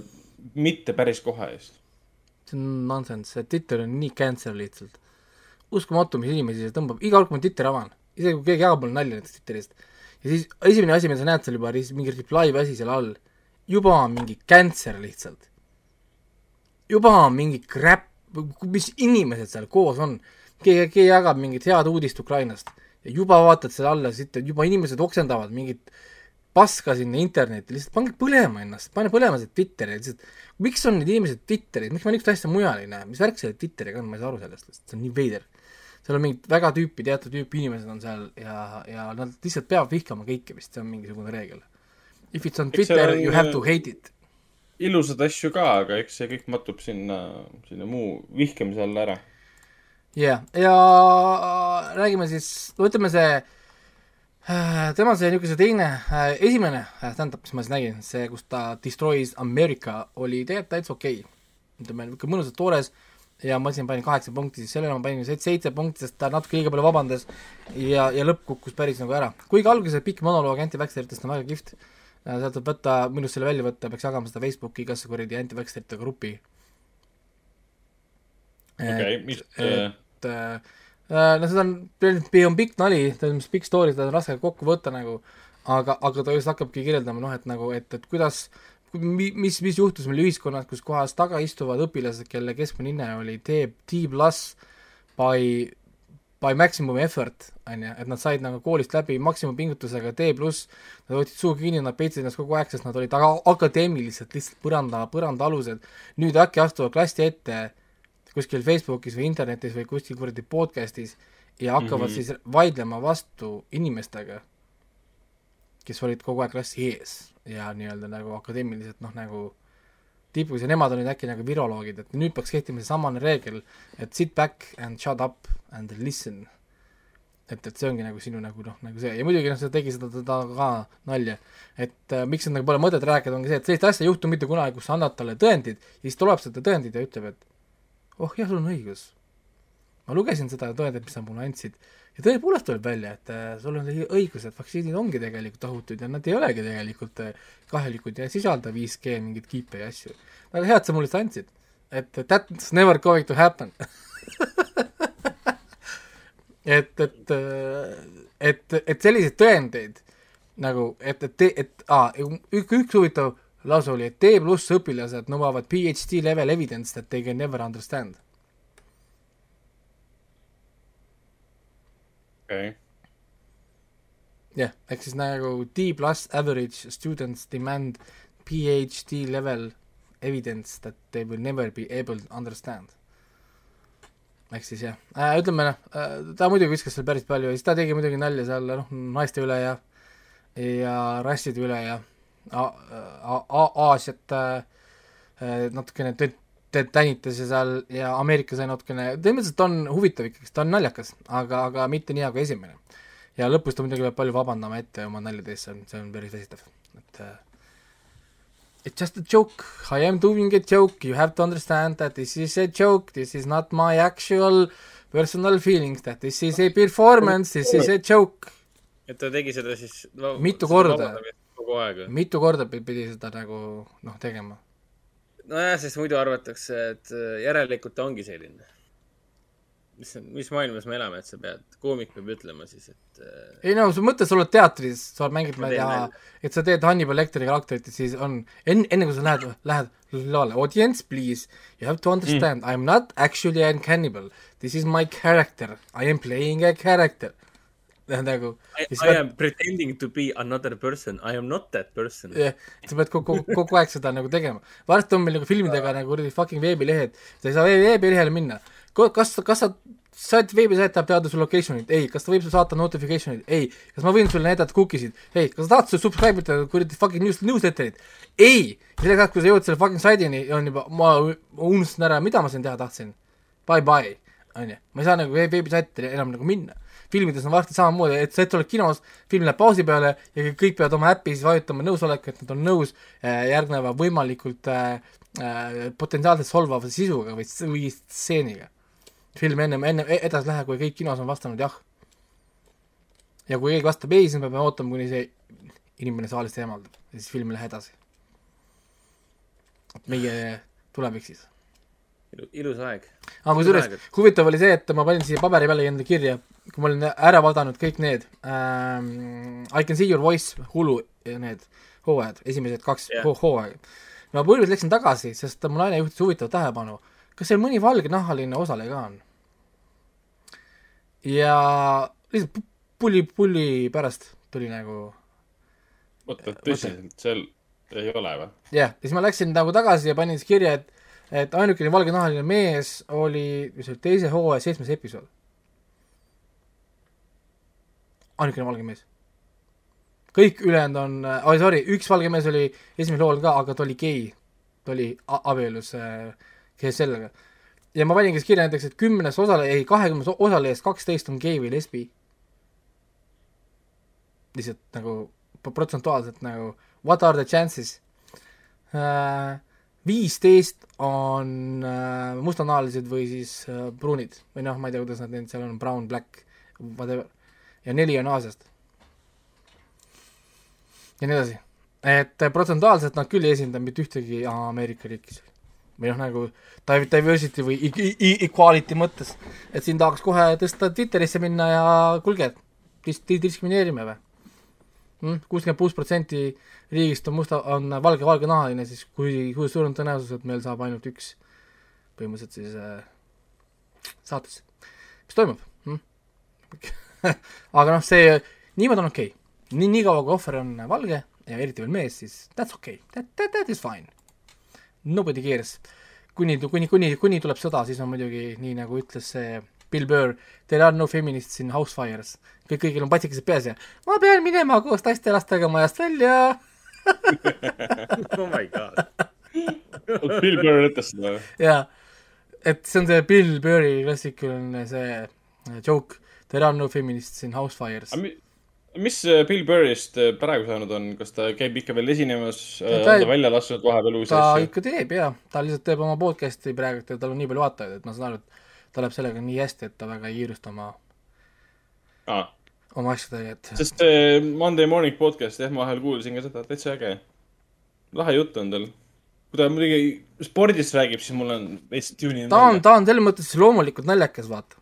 mitte päris koha eest. see on nonsense, see Twitter on nii cancer lihtsalt. uskumatu, mis inimesi see tõmbab, iga kord, kui ma Twitteri avan, isegi kui keegi jagab mulle nalja näiteks Twitterist, ja siis esimene asi, mida sa näed seal juba, mingi reply või asi seal all, juba on mingi cancer lihtsalt. juba on mingi crap, mis inimesed seal koos on. keegi, keegi jagab mingit head uudist Ukrainast ja juba vaatad selle alla, juba inimesed oksendavad mingit paska sinna internetti, lihtsalt pange põlema ennast, pane põlema see Twitteri, lihtsalt miks on need inimesed Twitteris, miks ma niisugust asja mujal ei näe, mis värk selle Twitteriga on, ma ei saa aru sellest, see on nii veider seal on mingid väga tüüpi, teatud tüüpi inimesed on seal ja, ja nad lihtsalt peavad vihkama kõike vist, see on mingisugune reegel. If it's on Twitter you have to hate it. ilusaid asju ka, aga eks see kõik mattub sinna, sinna muu vihkamise alla ära. jah, ja räägime siis, no ütleme see, tema see niisugune see teine, esimene, tähendab, mis ma siis nägin, see, kus ta Destroys America oli tegelikult täitsa okei okay.. ütleme niisugune mõnusalt toores ja ma siin panin kaheksa punkti, siis sellele ma panin seitse, punkti, sest ta natuke liiga palju vabandas ja, ja lõpp kukkus päris nagu ära. kuigi alguses pikk monoloog anti-vaxxeritest on väga kihvt, sealt võib võtta, minust selle välja võtta, peaks jagama seda Facebooki igasse kuradi anti-vaxxerite gruppi. Okei, mis- et äh, äh, no seda on, on pikk nali, ta on pikk story, seda on raske kokku võtta nagu, aga, aga ta just hakkabki kirjeldama noh, et nagu, et, et kuidas, mi- mis, mis juhtus meil ühiskonnas, kus kohas taga istuvad õpilased, kelle keskmine hinne oli T, T pluss by, by maximum effort, on ju, et nad said nagu koolist läbi maksimumpingutusega D pluss, nad hoidsid suu kinni, nad peitsid ennast kogu aeg, sest nad olid aga akadeemiliselt lihtsalt põranda, põrandaalused. nüüd äkki astuvad klassi ette kuskil Facebookis või internetis või kuskil kuradi podcast'is ja hakkavad mm. -hmm. siis vaidlema vastu inimestega, kes olid kogu aeg klassi ees ja nii-öelda nagu akadeemiliselt noh, nagu tipus ja nemad olid äkki nagu viroloogid, et nüüd peaks kehtima seesamane reegel, et sit back and shut up and listen. et, et see ongi nagu sinu nagu noh, nagu see ja muidugi noh, seda tegi seda, seda ka nalja, et äh, miks nagu pole mõtet rääkida, ongi see, et sellist asja ei juhtu mitte kunagi, kus sa annad talle tõendid ja siis ta loeb seda tõendit ja ütleb, et oh jah, sul on õigus. ma lugesin seda tõendit, mis sa mulle andsid ja tõepoolest tuleb välja, et äh, sul on õigus, et vaktsiinid ongi tegelikult ohutud ja nad ei olegi tegelikult äh, kahjulikud ja ei sisalda 5G mingeid kiipe ja asju. väga hea, et sa mulle seda andsid. et that's never going to happen et, et, et, et selliseid tõendeid nagu, et, et, et aa, üks, üks huvitav lause oli, et D pluss õpilased nõuavad PhD level evidence that they can never understand. okei, jah, ehk siis nagu D pluss average students demand PhD level evidence that they will never be able to understand. ehk siis jah äh,, ütleme noh äh,, ta muidugi viskas seal päris palju ja siis ta tegi muidugi nalja seal noh, naiste üle ja ja rasside üle ja Aasiat äh, äh, natukene tõ- tõ- tänitas ja seal ja Ameerika sai natukene, põhimõtteliselt on huvitav ikkagi, ta on naljakas, aga, aga mitte nii nagu esimene. ja lõpus ta muidugi peab palju vabandama ette oma naljade eest, see on, see on päris väsitav, et äh, It's just a joke, I am doing a joke, you have to understand that this is a joke, this is not my actual personal feelings, that this is a performance, this is a joke. et ta tegi seda siis no, Mitu korda. mitu korda pi- pidi seda nagu noh, tegema. nojah, sest muidu arvatakse, et äh, järelikult ta ongi selline. mis, mis maailmas me elame, et sa pead, koomik peab ütlema siis, et äh, ei no sa mõtled, sa oled teatris, sa mängid, ma ei tea et sa teed Hannibal Lecteri karakterit ja siis on enne, enne kui sa lähed, lähed lavale, audience please, you have to understand mm., I am not actually a cannibal, this is my character, I am playing a character. nagu. I, I am pretending to be another person, I am not that person. jah, sa pead kogu, kogu aeg seda nagu tegema. varsti on meil nagu filmidega nagu kuradi fucking veebilehed, sa ei saa veebi, veebilehele minna. kas, kas sa saad veebisait tahab teada su location'it, ei, kas ta võib sulle saata notification'it, ei, kas ma võin sulle näidata cookie sid, ei, kas sa tahad sulle subscribe ida kuradi fucking news, newsletterit, ei, selleks ajaks, kui sa jõuad selle fucking saidini, on juba, ma unustasin ära, mida ma siin teha tahtsin. Bye bye, onju, ma ei saa nagu veeb- veebisaitidele enam nagu minna filmides on varsti samamoodi, et sa hetk oled kinos, film läheb pausi peale ja kõik peavad oma äppi siis vajutama nõusoleku, et nad on nõus äh, järgneva võimalikult äh, äh, potentsiaalselt solvava sisuga või, või stseeniga. film ennem, enne edasi läheb, kui kõik kinos on vastanud jah. ja kui keegi vastab ei, siis me peame ootama, kuni see inimene saalist eemaldub ja siis film ei lähe edasi. meie tulevik siis ilus aeg. aga kusjuures huvitav oli see, et ma panin siia paberi peale endale kirja, kui ma olin ära vaadanud kõik need ähm, I can see your voice Hulu need hooajad, esimesed kaks yeah. hooaega. ma põhimõtteliselt läksin tagasi, sest mu naine juhtis huvitavat tähelepanu, kas seal mõni valgenahaline osaleja ka on? ja lihtsalt pu- pulli, pulli pärast tuli nagu oota, tõsiselt, seal ei ole või? jah, ja siis ma läksin nagu tagasi ja panin siis kirja, et, et ainukene valgenahaline mees oli, mis oli teise hooaja seitsmes episood. ainukene valge mees. kõik ülejäänud on oi sorry, üks valge mees oli esimesel hooajal ka, aga ta oli gei. ta oli abielus äh, sellega. ja ma panin siis kirja näiteks, et kümnes osaleja, ei kahekümnes osalejast kaksteist on gei või lesbi. lihtsalt nagu protsentuaalselt nagu what are the chances äh, viisteist on äh, mustanahalised või siis äh, pruunid või noh, ma ei tea, kuidas nad need seal on, brown, black, whatever. ja neli on Aasiast. ja nii edasi. et protsentuaalselt nad küll ei esinda mitte ühtegi Ameerika riiki seal. või noh, nagu div- diversity või equality mõttes. et siin tahaks kohe tõsta Twitterisse minna ja kuulge, dis-, diskrimineerime või? Kuuskümmend kuus protsenti riigist on musta, on valge, valgenahaline, siis kui, kui suur on tõenäosus, et meil saab ainult üks põhimõtteliselt siis äh, saatesse. mis toimub hm? aga noh, see, niimoodi on okei okay.. nii, niikaua kui ohver on valge ja eriti veel mees, siis that's okei okay., that, that, that is fine. Nobody cares. kuni, kuni, kuni, kuni tuleb sõda, siis on muidugi nii, nagu ütles see Bill Burr, there are no feminists in house fires. kõik, kõigil on patikesed peas ja ma pean minema koos naistelastega majast välja oh my god. Bill Burr ütles seda või? jaa, et see on see Bill Burri klassikaline see äh, joke, there are no feminists in house fires. mis äh, Bill Burrist äh, praegu saanud on, kas ta käib ikka veel esinemas, Ta on ta ei- välja lasknud vahepeal uusi ta asju? ikka teeb jaa, ta lihtsalt teeb oma podcast'i praegu ja tal on nii palju vaatajaid, et ma saan aru, et ta läheb sellega nii hästi, et ta väga ei kiirusta oma aa, oma asjadega, et sest see Monday Morning podcast, jah, ma vahel kuulsin ka seda, täitsa äge. lahe jutt on tal. kui ta muidugi spordist räägib, siis mul on veits tüüni ta on, ta on selles mõttes loomulikult naljakas, vaata.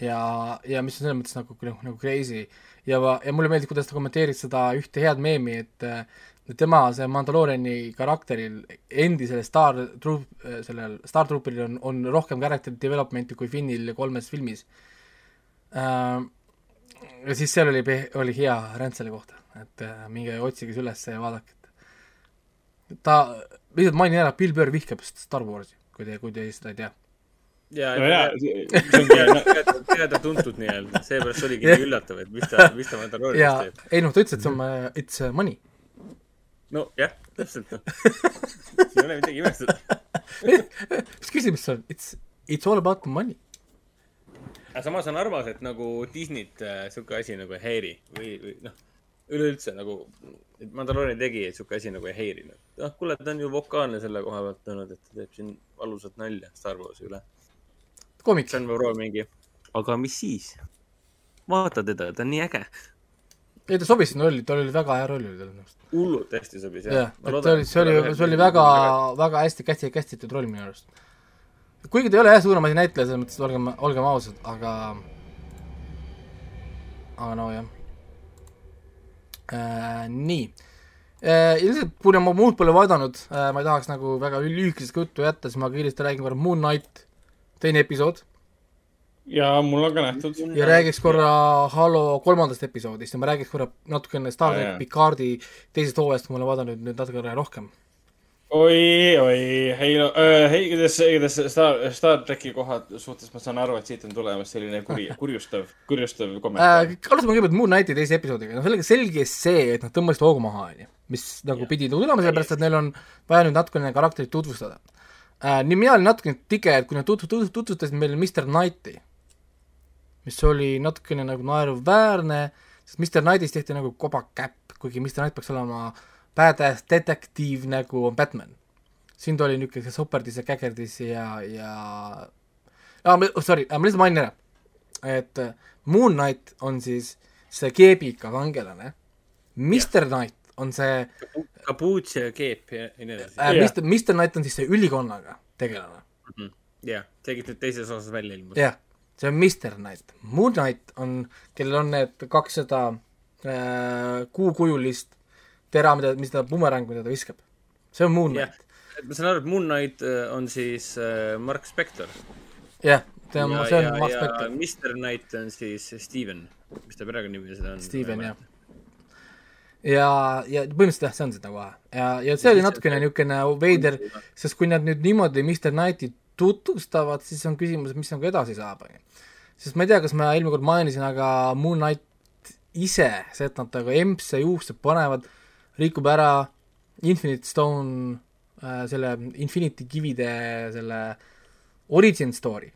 ja, ja mis on selles mõttes nagu, nagu, nagu crazy ja, ja mulle meeldib, kuidas ta kommenteerib seda ühte head meemi, et tema, see Mandalooriani karakteril, endisel Star Troop, sellel Star Troopil on, on rohkem character development'i kui Finnil kolmes filmis äh,. ja siis seal oli, oli hea rant selle kohta, et äh, minge otsige see üles ja vaadake, et ta, lihtsalt mainin ära, Bill Burr vihkab Star Warsi, kui te, kui te seda ei tea ja, No jaa, see- on teada, teada-tuntud nii-öelda, seepärast oligi nii üllatav, et mis ta, mis ta ja Mandalooriast teeb. ei noh, ta ütles, et see on uh, it's uh, money. nojah, täpselt noh. siin ei ole midagi imestada. mis küsimus see on? It's, it's all about money. aga samas on armas, et nagu Disneyt äh, sihuke asi nagu ei häiri või, või noh, üleüldse nagu, et Mandalooriani tegi, et sihuke asi nagu ei häirinud. noh, kuule, ta on ju vokaalne selle koha pealt olnud, et ta teeb siin valusat nalja Star Warsi üle. komik. see on võib-olla mingi, aga mis siis? vaata teda, ta on nii äge. ei, ta sobis sinna rolli, tal oli väga hea roll oli tal minu arust. hullult hästi sobis jah, et see oli, see oli, see oli väga, väga hästi kästi, kästitud roll minu arust. kuigi ta ei ole jah suurem asi näitleja, selles mõttes, et olgem, olgem ausad, aga, aga no jah äh,. nii äh,, ilmselt kuna ma muud pole vaadanud äh,, ma ei tahaks nagu väga lühikesest juttu jätta, siis ma kiiresti räägin korra Moon Knight, teine episood ja mul on ka nähtud. ja räägiks korra Halo kolmandast episoodist ja ma räägiks korra natukene Star jaa. Picardi teisest hooajast, kui ma olen vaadanud nüüd natukene rohkem. oi, oi, hei, hei, kuidas, kuidas Star, Star tracki kohad suhtes ma saan aru, et siit on tulemas selline kuri, kurjustav, kurjustav kommentaar äh,. alustame kõigepealt Moon Knighti teise episoodiga, no sellega selge see, et nad tõmbasid hoogu maha, onju. mis nagu pidi tulema, sellepärast et neil on vaja nüüd natukene karakterit tutvustada äh,. nii mina olin natukene tige, et kui nad tutv-, tutv-, tutvustasid meile Mr Knighti, mis oli natukene nagu naeruväärne, sest Mr Knightist tehti nagu kobakäpp, kuigi Mr Knight peaks olema badass detektiiv nagu on Batman. siin ta oli niisugune soperdis ja käkerdis ja, ja aa, sorry, ma lihtsalt mainin ära, et äh, Moon Knight on siis see keebiga kangelane, Mr Knight on see kapuuts ja keep ja nii edasi. äh,, Mr, Mr Knight on siis see ülikonnaga tegelane. jah, tegid nüüd teises osas välja ilmus. jah, see on Mr Knight. Moon Knight on, kellel on need kakssada äh, kuukujulist tera, mida, mis ta bumerang, mida ta viskab. see on Moon Knight. ma saan aru, et Moon Knight äh, on siis äh, Mark Spector. jah, see on, see on Mark Spector. Mr Knight on siis Steven, mis ta perekonnanimi seda on? Steven, jah ja, ja põhimõtteliselt jah, see on seda kohe ja, ja see oli natukene niisugune veider, sest kui nad nüüd niimoodi Mr Knighti tutvustavad, siis on küsimus, mis nagu edasi saab, on ju. sest ma ei tea, kas ma eelmine kord mainisin, aga Moon Knight ise, see, et nad temaga empse juuksed panevad, rikub ära Infinite Stone äh,, selle Infinity kivide selle origin story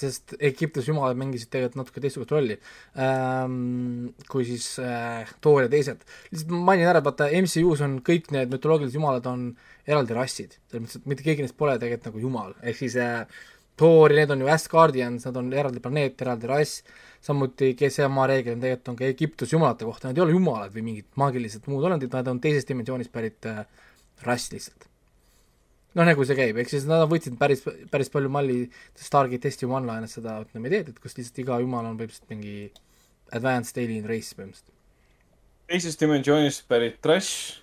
sest Egiptuse jumalad mängisid tegelikult natuke teistsugust rolli. Ähm, kui siis äh, Thor ja teised. lihtsalt mainin ära, et vaata MCU-s on kõik need mütoloogilised jumalad on eraldi rassid, selles mõttes, et mitte keegi neist pole tegelikult nagu jumal, ehk siis äh, Thor ja need on ju Asgardians, nad on eraldi planeet, eraldi rass, samuti GSMA reegel on tegelikult on ka Egiptuse jumalate kohta, nad ei ole jumalad või mingid maagilised muud olendid, nad on teisest dimensioonist pärit äh, rass lihtsalt noh, nagu see käib, ehk siis nad võtsid päris, päris palju malli Stargate testi one-line'ist seda, ütleme, ideed, et kus lihtsalt iga jumal on põhimõtteliselt mingi advanced alien race põhimõtteliselt. teisest dimensioonist pärit trash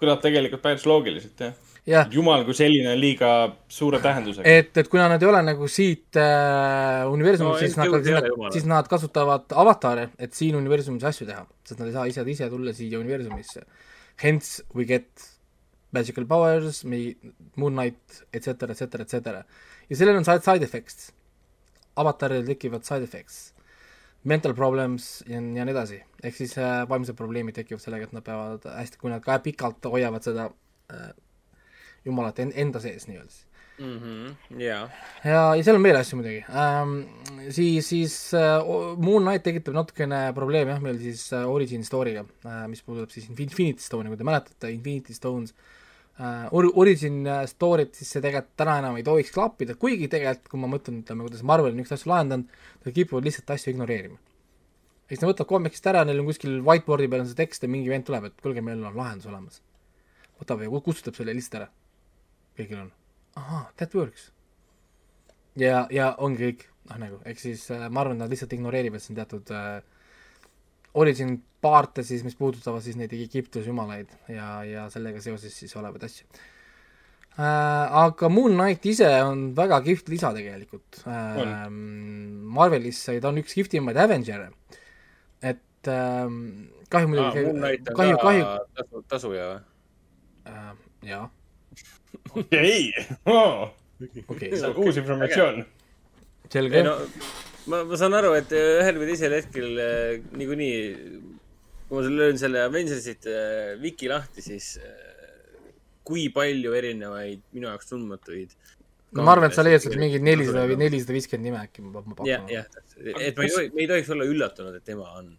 kõlab tegelikult päris loogiliselt, jah jah. jumal kui selline on liiga suure tähendusega. et, et kuna nad ei ole nagu siit äh, universumist no,, siis nad, siis, nad, siis nad kasutavad avatare, et siin universumis asju teha, sest nad ei saa ise, ise tulla siia universumisse. Hence we get magical powers, Moon Knight, et cetera, et cetera, et cetera. ja sellel on side, side effects. avataril tekivad side effects, mental problems ja, ja nii edasi. ehk siis äh, vaimsed probleemid tekivad sellega, et nad peavad hästi, kui nad ka pikalt hoiavad seda äh, jumalat en, enda sees nii-öelda siis mm. -hmm, yeah. ja, ja seal on veel asju muidugi ähm,. siis, siis äh, Moon Knight tekitab natukene probleeme jah, meil siis äh, Origin Story'ga äh,, mis puudutab siis Infinity Stone'i, kui te mäletate, Infinity Stones äh, uh, or-, origin äh, story't, siis see tegelikult täna enam ei tohiks klappida, kuigi tegelikult, kui ma mõtlen, ütleme, kuidas Marvel on niisuguseid asju lahendanud, nad kipuvad lihtsalt asju ignoreerima. eks nad võtavad koomikist ära, neil on kuskil whiteboard'i peal on see tekst ja mingi vend tuleb, et kuulge, meil on lahendus olemas. võtab ja kustutab selle lihtsalt ära. kõigil on, ahaa, that works. ja, ja ongi kõik, noh nagu, ehk siis äh, ma arvan, et nad lihtsalt ignoreerivad siin teatud äh, origin paarte siis, mis puudutavad siis neid Egiptuse jumalaid ja, ja sellega seoses siis olevaid asju äh,. aga Moon Knight ise on väga kihvt lisa tegelikult äh,. Marvelisse ta on üks kihvtimaid Avenger'e, et äh, kahju muidugi ah,. kahju, kahju. tasu, tasuja või äh,? jaa. okei, okei. uus informatsioon. selge. No, ma, ma saan aru, et ühel või teisel hetkel äh, niikuinii, kui ma löön selle Avengersite äh, wiki lahti, siis äh, kui palju erinevaid minu jaoks tundmatuid no ma arvan, et sa leiad sealt mingi nelisada või nelisada viiskümmend nime äkki, ma pakun. jah, jah, et me ei tohi, me ei tohiks olla üllatunud, et tema on.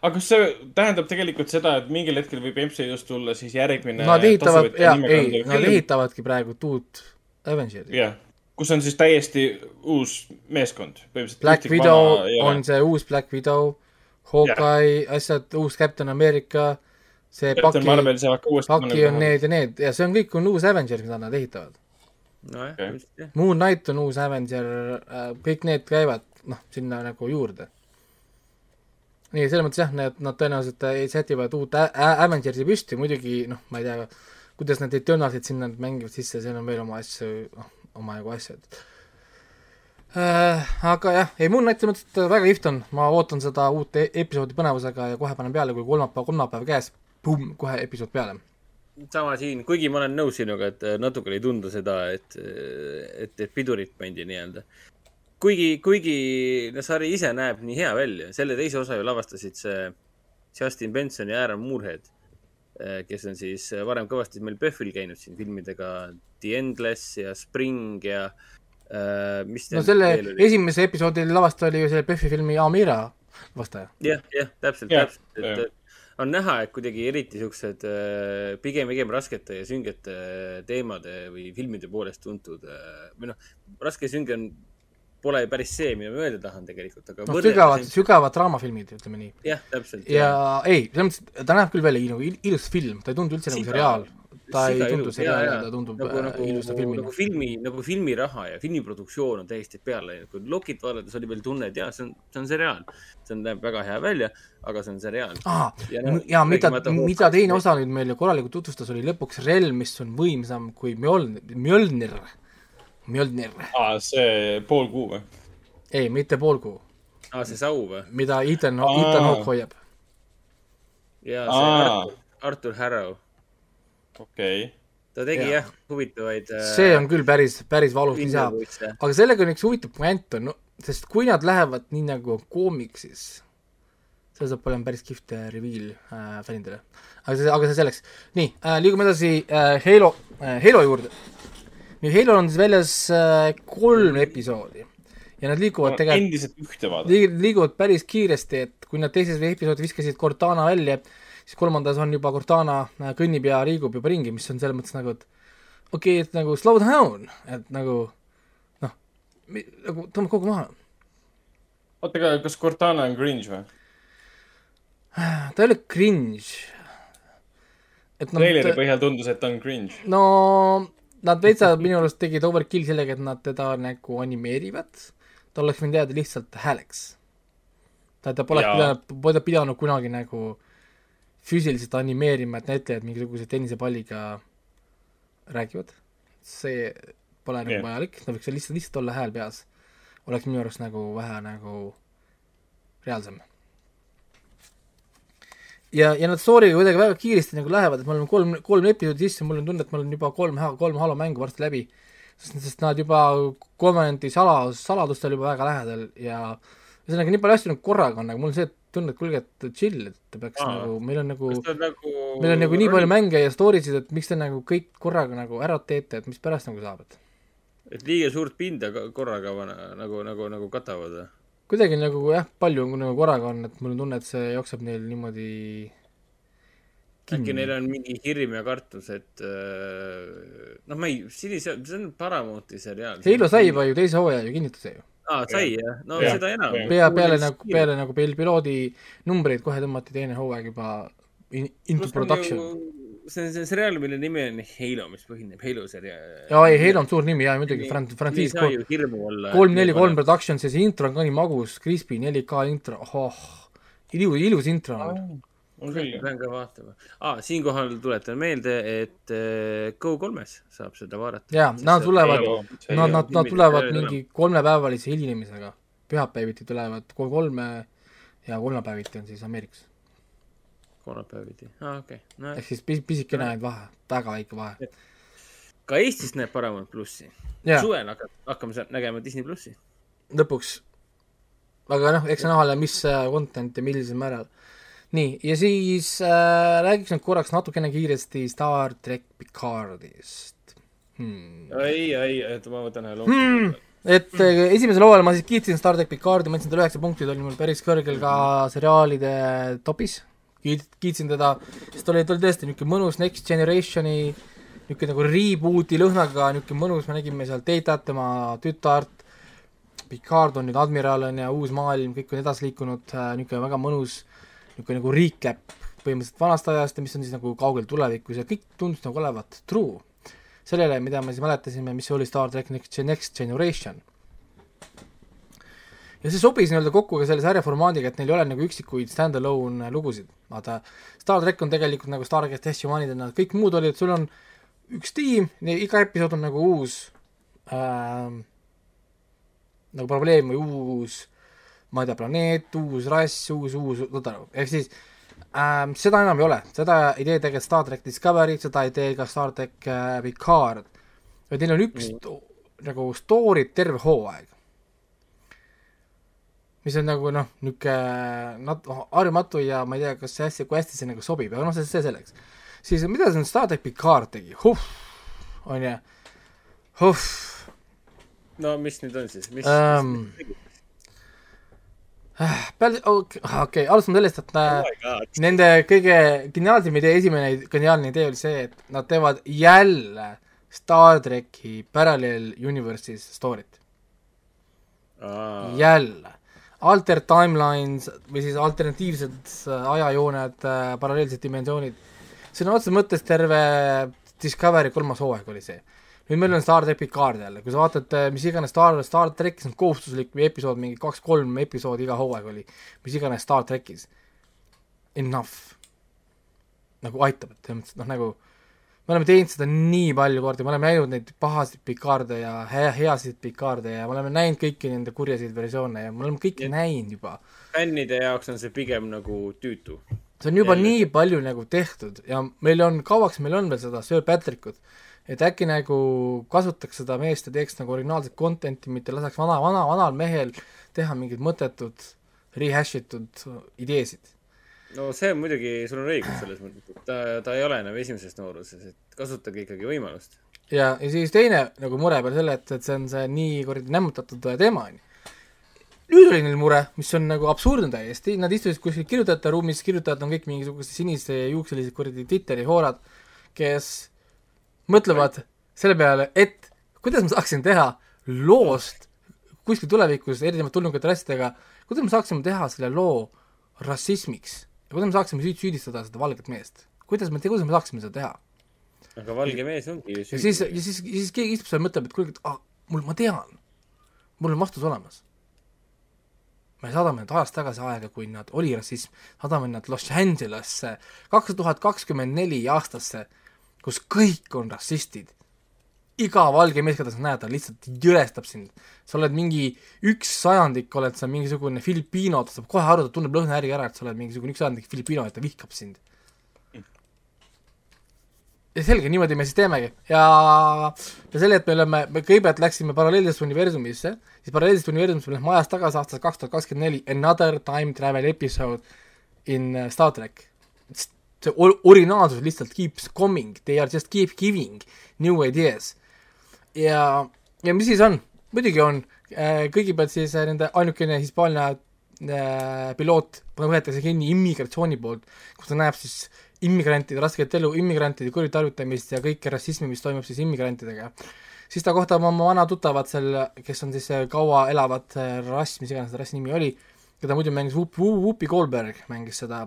aga kas see tähendab tegelikult seda, et mingil hetkel võib MCU-st tulla siis järgmine Nad ehitavad, jaa, ei, nad ehitavadki praegu uut Avengerit. jah kus on siis täiesti uus meeskond. Black Widow on see uus Black Widow, Hawkeye, asjad, uus Captain America, see Captain Paki, Marvel saab uuesti Paki on need ja need ja see on kõik on uus Avenger, mida nad ehitavad. nojah okay., Moon Knight on uus Avenger, äh, kõik need käivad noh, sinna nagu juurde. nii, selles mõttes jah, need, nad tõenäoliselt äh, sätivad uut Avengersi püsti, muidugi noh, ma ei tea, kuidas nad Eternalsid sinna mängivad sisse, seal on veel oma asju, noh, omajagu asju, et äh, aga jah, ei Moon Knight selles mõttes, väga kihvt on, ma ootan seda uut e episoodi põnevusega ja kohe panen peale, kui kolmapäev, kolmapäev käes, pumm, kohe episood peale. sama siin, kuigi ma olen nõus sinuga, et natukene ei tundu seda, et, et, et pidurit pandi nii-öelda. kuigi, kuigi no sari ise näeb nii hea välja, selle teise osa ju lavastasid see Justin Benson ja Aaron Moorhead Äh, kes on siis äh, varem kõvasti meil PÖFFil käinud siin filmidega The Endless ja Spring ja äh, mis no selle esimese episoodi lavastaja oli ju selle PÖFFi filmi Amira vastaja. jah, jah, täpselt yeah., täpselt, et yeah. on näha, et kuidagi eriti siuksed pigem, pigem raskete ja süngete teemade või filmide poolest tuntud või noh, raske ja sünge on pole päris see, mida ma öelda tahan tegelikult, aga noh, sügavad siin..., sügavad draamafilmid, ütleme nii. jah, täpselt. ja, ja ei, selles mõttes, ta näeb küll välja nagu ilus film, ta ei tundu üldse nagu seriaal. Ta ei tundu ilus, seriaal jaa, ja ta tundub nagu, äh, nagu, ilusa filmina nagu filmi, nagu filmiraha ja filmiproduktsioon on täiesti peale läinud. kui Lokit vaadates oli veel tunne, et jaa, see on, see on seriaal. see on- näeb väga hea välja, aga see on seriaal. aa, ja mida, mida teine osa nüüd meile korralikult tutvustas, oli lõpuks relv, mis on võimsam kui Mjolnir, Mjolnir, Mjolnir. aa, see pool kuu või? ei, mitte poolkuu, aa, see sau või? mida Ethan. Ethan Hawke hoiab. ja see. Artur, Artur Harrow, okei okay.. ta tegi Jaa. jah huvitavaid. äh, see on küll päris, päris valus lisa. Aga sellega on üks huvitav puänt on, no sest kui nad lähevad nii nagu on koomiksis, see saab olema päris kihvt äh, reveal äh, fännidele. aga see, aga see selleks. nii äh,, liigume edasi äh, Halo äh,, Halo juurde. nüüd Halo on siis väljas äh, kolm episoodi ja nad liiguvad No, tegelikult endiselt ühte vaadata. liig-, liiguvad päris kiiresti, et kui nad teises episoodis viskasid Cortana välja, siis kolmandas on juba Cortana äh, kõnnib ja liigub juba ringi, mis on selles mõttes nagu, et okei okay,, et nagu slow down, et nagu noh, nagu tõmbab kogu maha. oota, aga kas Cortana on cringe või? ta ei ole cringe. et noh, treileri põhjal tundus, et ta on cringe. no nad veitsa minu arust tegid overkill sellega, et nad teda nagu animeerivad. ta oleks võinud jääda lihtsalt hääleks. ta, ta poleks pidanud, pole pidanud kunagi nagu füüsiliselt animeerima, et näitlejad mingisuguse tennisepalliga räägivad. see pole nagu Jah. vajalik, ta võiks lihtsalt, lihtsalt olla hääl peas. oleks minu arust nagu vähe nagu reaalsem ja, ja nad story'ga kuidagi väga kiiresti nagu lähevad, et me oleme kolm, kolm episoodi sisse, mul on tunne, et mul on juba kolm, kolm Halo mängu varsti läbi. sest, sest nad juba komandi sala, saladustel juba väga lähedal ja ühesõnaga nii palju asju nagu korraga on, aga mul see tunne, et kuulge, et chill, et peaks Aa. nagu, meil on nagu nagu. meil on nagu nii palju mänge ja story sid, et miks te nagu kõik korraga nagu ära teete, et mis pärast nagu saab, et et liiga suurt pinda korraga nagu, nagu, nagu katavad või? kuidagi nagu jah, palju nagu korraga on, et mul on tunne, et see jookseb neil niimoodi äkki neil on mingi hirm ja kartus, et äh, noh, ma ei, see on Paramounti seriaal. Halo sai juba ju teise hooaja ju kinnituse ju. aa, sai jah, no Jah. seda enam. pea, peale nagu, peale nagu pil- piloodi numbreid kohe tõmmati teine hooaeg juba in, into production. see on, see seriaal, mille nimi on Halo, mis põhineb Halo seriaal. jaa, ei, Halo on suur nimi jaa, muidugi, Fran-, frantsiis kolm, neli, kolm. Productions ja see intro on ka nii magus, Crispy 4K intro, oh, ilus, ilus intro on. On küll pean ka vaatama ah,. siinkohal tuletan meelde, et äh, Go3-s saab seda vaadata. jaa, nad tulevad nad, nad, nad tulevad mingi kolmepäevalise hilinemisega. pühapäeviti tulevad ko- kolme ja kolmapäeviti on siis Ameerikas. kolmapäeviti, aa okei okay. no,. ehk siis pis-, pisikene vahe, väga väike vahe. ka Eestis näeb Paramount plussi suvel hakkab, hakkame nägema Disney plussi. lõpuks. aga noh, eks see näha mis äh, content ja millisel määral. nii, ja siis äh, räägiks nüüd korraks natukene kiiresti Star track Picardist hmm.. ei, ei, et ma võtan ühe Hmm. loomu. et äh, esimesel hooajal ma siis kiitsin Star track Picardi, ma andsin talle üheksa punkti, ta oli mul päris kõrgel ka seriaalide topis. kiit-, kiitsin teda, sest ta oli, ta oli tõesti niisugune mõnus Next Generationi niisugune nagu reboot'i lõhnaga, niisugune mõnus, me nägime seal Datat, tema tütart, Picard on nüüd admiral on ja uus maailm, kõik on edasi liikunud äh,, niisugune väga mõnus niisugune nagu recap põhimõtteliselt vanast ajast ja mis on siis nagu kaugel tulevikus ja kõik tundus nagu olevat true sellele, mida me siis mäletasime, mis oli Star track Next, Next Generation. ja see sobis nii-öelda kokku ka selle sarja formaadiga, et neil ei ole nagu üksikuid stand-alone lugusid, vaata Star track on tegelikult nagu Stargate SG-1-idena, kõik muud olid, sul on üks tiim, iga episood on nagu uus ähm, nagu probleem või uus ma ei tea, planeet, uus rass, uus, uus, saad aru, ehk siis ähm, seda enam ei ole, seda ei tee tegelikult Star track Discovery, seda ei tee ka Star track äh, Picard, vaid neil on üks sto- nagu story terve hooaeg. mis on nagu noh, niisugune nat-, harjumatu ja ma ei tea, kas see hästi, kui hästi see nagu sobib, aga noh, see, see selleks. siis mida see Star track Picard tegi, huh, on ju, huh no mis nüüd on siis, mis ähm, peale, okei okay,, alustame sellest, et Oh äh, nende kõige geniaalsem idee, esimene geniaalne idee oli see, et nad teevad jälle Star tracki Parallel Universe'is story't. jälle. Alter timelines või siis alternatiivsed äh, ajajooned, paralleelsed dimensioonid. sõna otseses mõttes terve Discovery kolmas hooaeg oli see. Nüüd meil on Star trek Picard jälle, kui sa vaatad, mis iganes Star, Star trackis on kohustuslik või episood, mingi kaks-kolm episoodi iga hooaeg oli, mis iganes Star trackis. Enough. nagu aitab, et selles mõttes noh, nagu me oleme teinud seda nii palju kordi, me oleme näinud neid pahasid Picarde ja hea, heasid Picarde ja me oleme näinud kõiki nende kurjasid versioone ja me oleme kõiki näinud juba. fännide jaoks on see pigem nagu tüütu. see on juba Jälle. nii palju nagu tehtud ja meil on, kauaks meil on veel seda Sir Patrickut, et äkki nagu kasutaks seda meest ja teeks nagu originaalset content'i, mitte laseks vana, vana, vanal mehel teha mingeid mõttetud rehash itud ideesid no see on muidugi, sul on õigus selles mõttes, et ta, ta ei ole enam esimeses nooruses, et kasutage ikkagi võimalust. ja, ja siis teine nagu mure peale selle, et, et see on see nii kuradi nämmutatud teema, on ju. nüüd oli neil mure, mis on nagu absurdne täiesti, nad istusid kuskil kirjutajate ruumis, kirjutajad on kõik mingisugused sinise juukselised kuradi Twitteri hoorad, kes mõtlevad selle peale, et kuidas ma saaksin teha loost kuskil tulevikus erinevate tulnukate asjadega, kuidas me saaksime teha selle loo rassismiks ja kuidas me saaksime süüd süüdistada seda valget meest? kuidas me, kuidas me saaksime seda teha? aga valge mees ongi ju süüdi. ja siis, ja siis, ja siis keegi istub seal ja mõtleb, et kuulge, et ah, mul, ma tean, mul on vastus olemas. me saadame nad ajas tagasi aega, kui nad, oli rassism, saadame nad Los Angelesse, kaks tuhat kakskümmend neli aastasse, kus kõik on rassistid iga valge mees, keda sa näed, ta lihtsalt jõrestab sind. sa oled mingi üks sajandik, oled sa mingisugune Filipino, ta saab kohe aru, ta tunneb lõhna äri ära, et sa oled mingisugune üks sajandik Filipino, et ta vihkab sind. ja selge, niimoodi me siis teemegi ja ja selle, et me oleme, me kõigepealt läksime paralleelsesse universumisse, siis paralleelsest universumist me lähme ajas tagasi aastast kaks tuhat kakskümmend neli, another time travel episode in uh, Star track. See originaalsus lihtsalt keeps coming, they are just keep giving new ideas ja, ja mis siis on? muidugi on äh,, kõigepealt siis äh, nende ainukene Hispaania äh, piloot võetakse kinni immigratsiooni poolt, kus ta näeb siis immigrantide rasket elu, immigrantide kuritarvitamist ja kõike rassismi, mis toimub siis immigrantidega. siis ta kohtab oma vana tuttavat seal, kes on siis kaua elavat rass, mis iganes ta rassi nimi oli, keda muidu mängis Whoopi Goldberg, mängis seda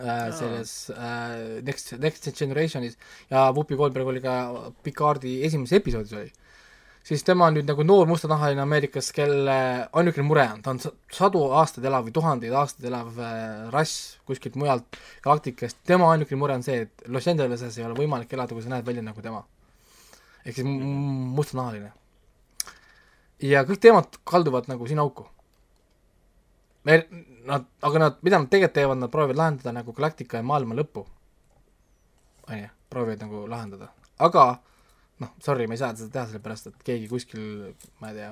äh, selles äh, Next, Next Generationis. Ja Whoopi Goldberg oli ka Picardi esimeses episoodis oli, siis tema on nüüd nagu noor mustanahaline Ameerikas, kelle ainukene mure on, ta on sadu aastaid elav või tuhandeid aastaid elav äh, rass kuskilt mujalt galaktikast, tema ainukene mure on see, et Los Angeleses ei ole võimalik elada, kui sa näed välja nagu tema. ehk siis mustanahaline. ja kõik teemad kalduvad nagu sinna auku me, nad, aga nad, mida nad tegelikult teevad, nad proovivad lahendada nagu galaktika ja maailma lõppu. on ju, proovivad nagu lahendada, aga noh, sorry, ma ei saa seda teha, sellepärast et keegi kuskil, ma ei tea,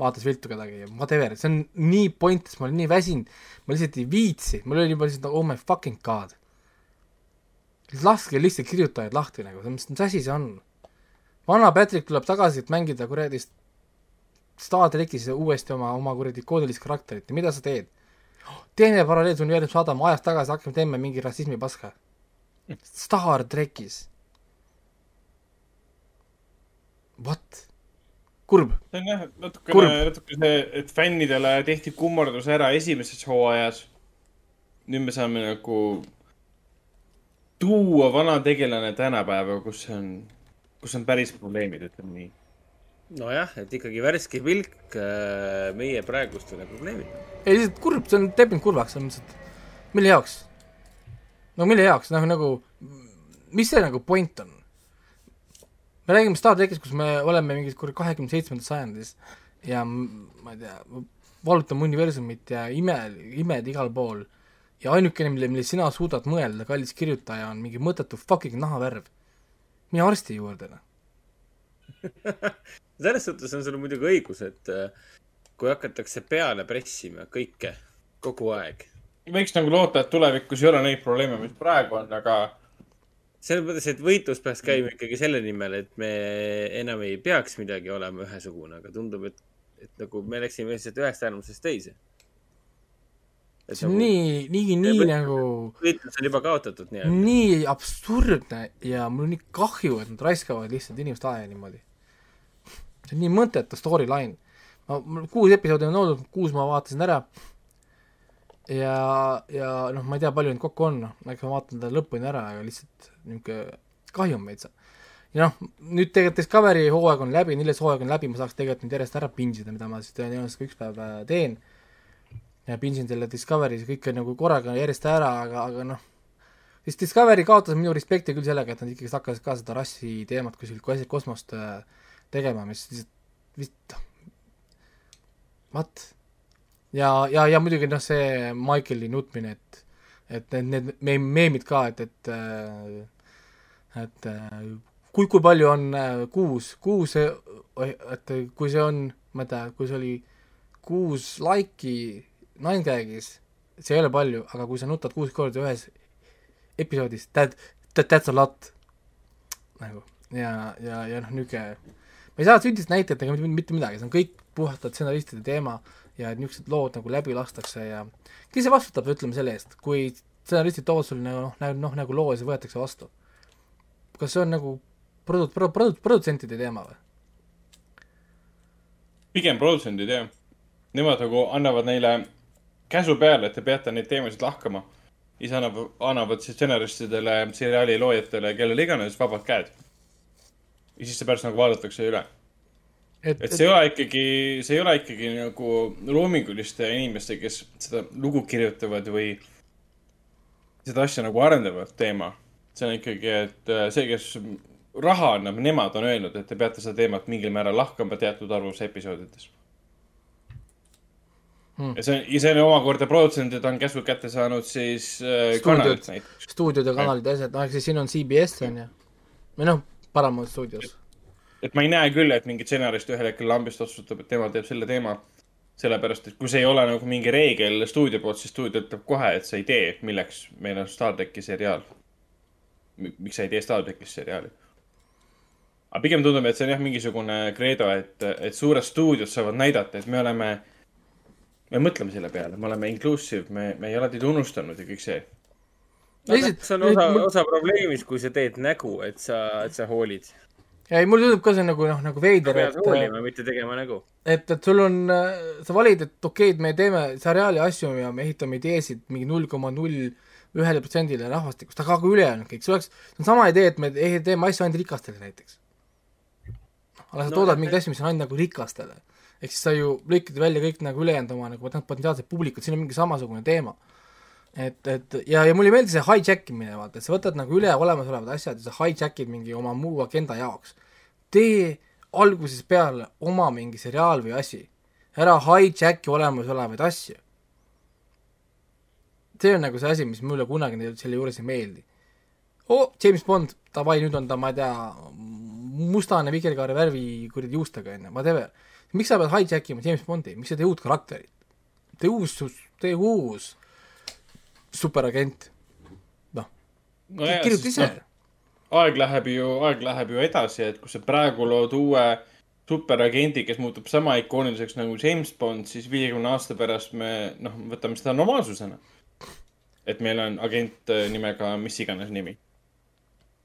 vaatas viltu kedagi ja whatever, see on nii pointless, ma olin nii väsinud, ma lihtsalt ei viitsi, mul oli juba lihtsalt nagu oh my fucking god. laske lihtsalt kirjutajad lahti nagu, mis asi see on? vana Patrick tuleb tagasi, et mängida kuradi Star trackis uuesti oma, oma kuradi koodilist karakterit ja mida sa teed? teeme paralleelse universumi, saadame ajas tagasi, hakkame, teeme mingi rassismi paska. Star trackis. What? kurb. see on jah, natukene, natuke see, et fännidele tehti kummardus ära esimeses hooajas. nüüd me saame nagu tuua vana tegelane tänapäeva, kus on, kus on päris probleemid, ütleme nii nojah, et ikkagi värske pilk äh, meie praegustele probleemidele. ei, lihtsalt kurb, see on, teeb mind kurvaks, selles mõttes, et mille jaoks? no mille jaoks, noh nagu, mis see nagu point on? me räägime Star trackist, kus me oleme mingis kuradi kahekümne seitsmendas sajandis ja ma ei tea, vallutame universumit ja ime, imed igal pool ja ainukene, mille, mille sina suudad mõelda, kallis kirjutaja, on mingi mõttetu fucking nahavärv. mine arsti juurde, noh selles suhtes on sul muidugi õigus, et äh, kui hakatakse peale pressima kõike kogu aeg. võiks nagu loota, et tulevikus ei ole neid probleeme, mis praegu on, aga. selles mõttes, et võitlus peaks käima ikkagi selle nimel, et me enam ei peaks midagi olema ühesugune, aga tundub, et, et nagu me läksime lihtsalt ühest äärmusest teise. see on nagu, nii, nii, nii nagu. võitlus on juba kaotatud nii-öelda. nii absurdne ja mul on nii kahju, et nad raiskavad lihtsalt inimeste aja niimoodi see on nii mõttetu storyline. ma, kuus episoodi on olnud, kuus ma vaatasin ära ja, ja noh, ma ei tea, palju neid kokku on, noh, eks ma vaatan ta lõpuni ära, aga lihtsalt niisugune kahju on veitsa. ja noh, nüüd tegelikult Discovery hooaeg on läbi, neljas hooaeg on läbi, ma saaks tegelikult nüüd järjest ära pinsida, mida ma siis tõenäoliselt ka üks päev äh, teen. pinsin selle Discovery's kõike nagu korraga järjest ära, aga, aga noh, siis Discovery kaotas minu respekti küll sellega, et nad ikkagi hakkasid ka seda rassi teemat kuskilt kosmost äh, tegema, mis lihtsalt vist what? ja, ja, ja muidugi noh, see Michaeli nutmine, et et need, need me-, meemid ka, et, et et kui, kui palju on äh, kuus, kuus, et kui see on, ma ei tea, kui see oli kuus laiki Ninegagis, see ei ole palju, aga kui sa nutad kuus korda ühes episoodis, that, that, that's a lot. nagu ja, ja, ja noh, niisugune, ma ei saa sündist näitajatega mitte, mitte midagi, see on kõik puhtalt stsenaristide teema ja et niisugused lood nagu läbi lastakse ja kes see vastutab, ütleme selle eest, kui stsenaristid toovad sulle nagu noh, noh, nagu loo ja see võetakse vastu. kas see on nagu produ-, produ-, produ-, produtsentide teema või? pigem produtsendid, jah. Nemad nagu annavad neile käsu peale, et te peate neid teemasid lahkama. siis annab, annavad siis stsenaristidele, seriaali loojatele, kellele iganes vabad käed. Ja siis see pärast nagu vaadatakse üle. et, et see et... ei ole ikkagi, see ei ole ikkagi nagu loominguliste inimeste, kes seda lugu kirjutavad või seda asja nagu arendavad teema. see on ikkagi, et äh, see, kes raha annab, nemad on öelnud, et te peate seda teemat mingil määral lahkama teatud arvus episoodides hmm.. ja see ja on omakorda produtsendid on käsud kätte saanud siis äh, kanalilt näiteks. stuudiod ja kanalid ja asjad, noh, ehk siis siin on CBS on ju. või noh, Paramount stuudios. et ma ei näe küll, et mingi stsenarist ühel hetkel lambist otsustab, et tema teeb selle teema. sellepärast, et kui see ei ole nagu mingi reegel stuudio poolt, siis stuudio ütleb kohe, et sa ei tee, milleks meil on Star tracki seriaal. miks sa ei tee Star trackist seriaali aga pigem tundub, et see on jah, mingisugune kreedo, et, et suured stuudiod saavad näidata, et me oleme, me mõtleme selle peale, me oleme inclusive, me, me ei ole teid unustanud ja kõik see. No, see on osa, osa probleemist, kui sa teed nägu, et sa, et sa hoolid. ei, mulle tundub ka see nagu noh, nagu veider. pead hoolima, mitte tegema nägu. et, et sul on, sa valid, et okei okay,, et me teeme seriaali asju ja me ehitame ideesid mingi null koma null ühele protsendile rahvastikust, aga ka ülejäänud kõik, see oleks, see on sama idee, et me teeme asju ainult rikastele näiteks aga sa no, toodad mingeid asju, mis on ainult nagu rikastele. ehk siis sa ju lõikad välja kõik nagu ülejäänud oma nagu potentsiaalsed publikud, siin on mingi samasugune teema. Et, et ja, ja mulle ei meeldi see hijack imine, vaata, et sa võtad nagu üle olemasolevad asjad ja sa hijack'id mingi oma muu agenda jaoks. tee algusest peale oma mingi seriaal või asi. ära hijack'i olemasolevaid asju. see on nagu see asi, mis mulle kunagi selle juures ei meeldi. oo, James Bond, davai, nüüd on ta, ma ei tea, mustane vikerkaare värvi kuradi juustega, onju, whatever. miks sa pead hijack ima James Bondi, miks sa tee uut karakterit? tee uus, tee uus superagent. noh no, kirjuta ise no,. aeg läheb ju, aeg läheb ju edasi, et kui sa praegu lood uue superagendi, kes muutub sama ikooniliseks nagu James Bond, siis viiekümne aasta pärast me, noh, võtame seda normaalsusena. et meil on agent nimega mis iganes nimi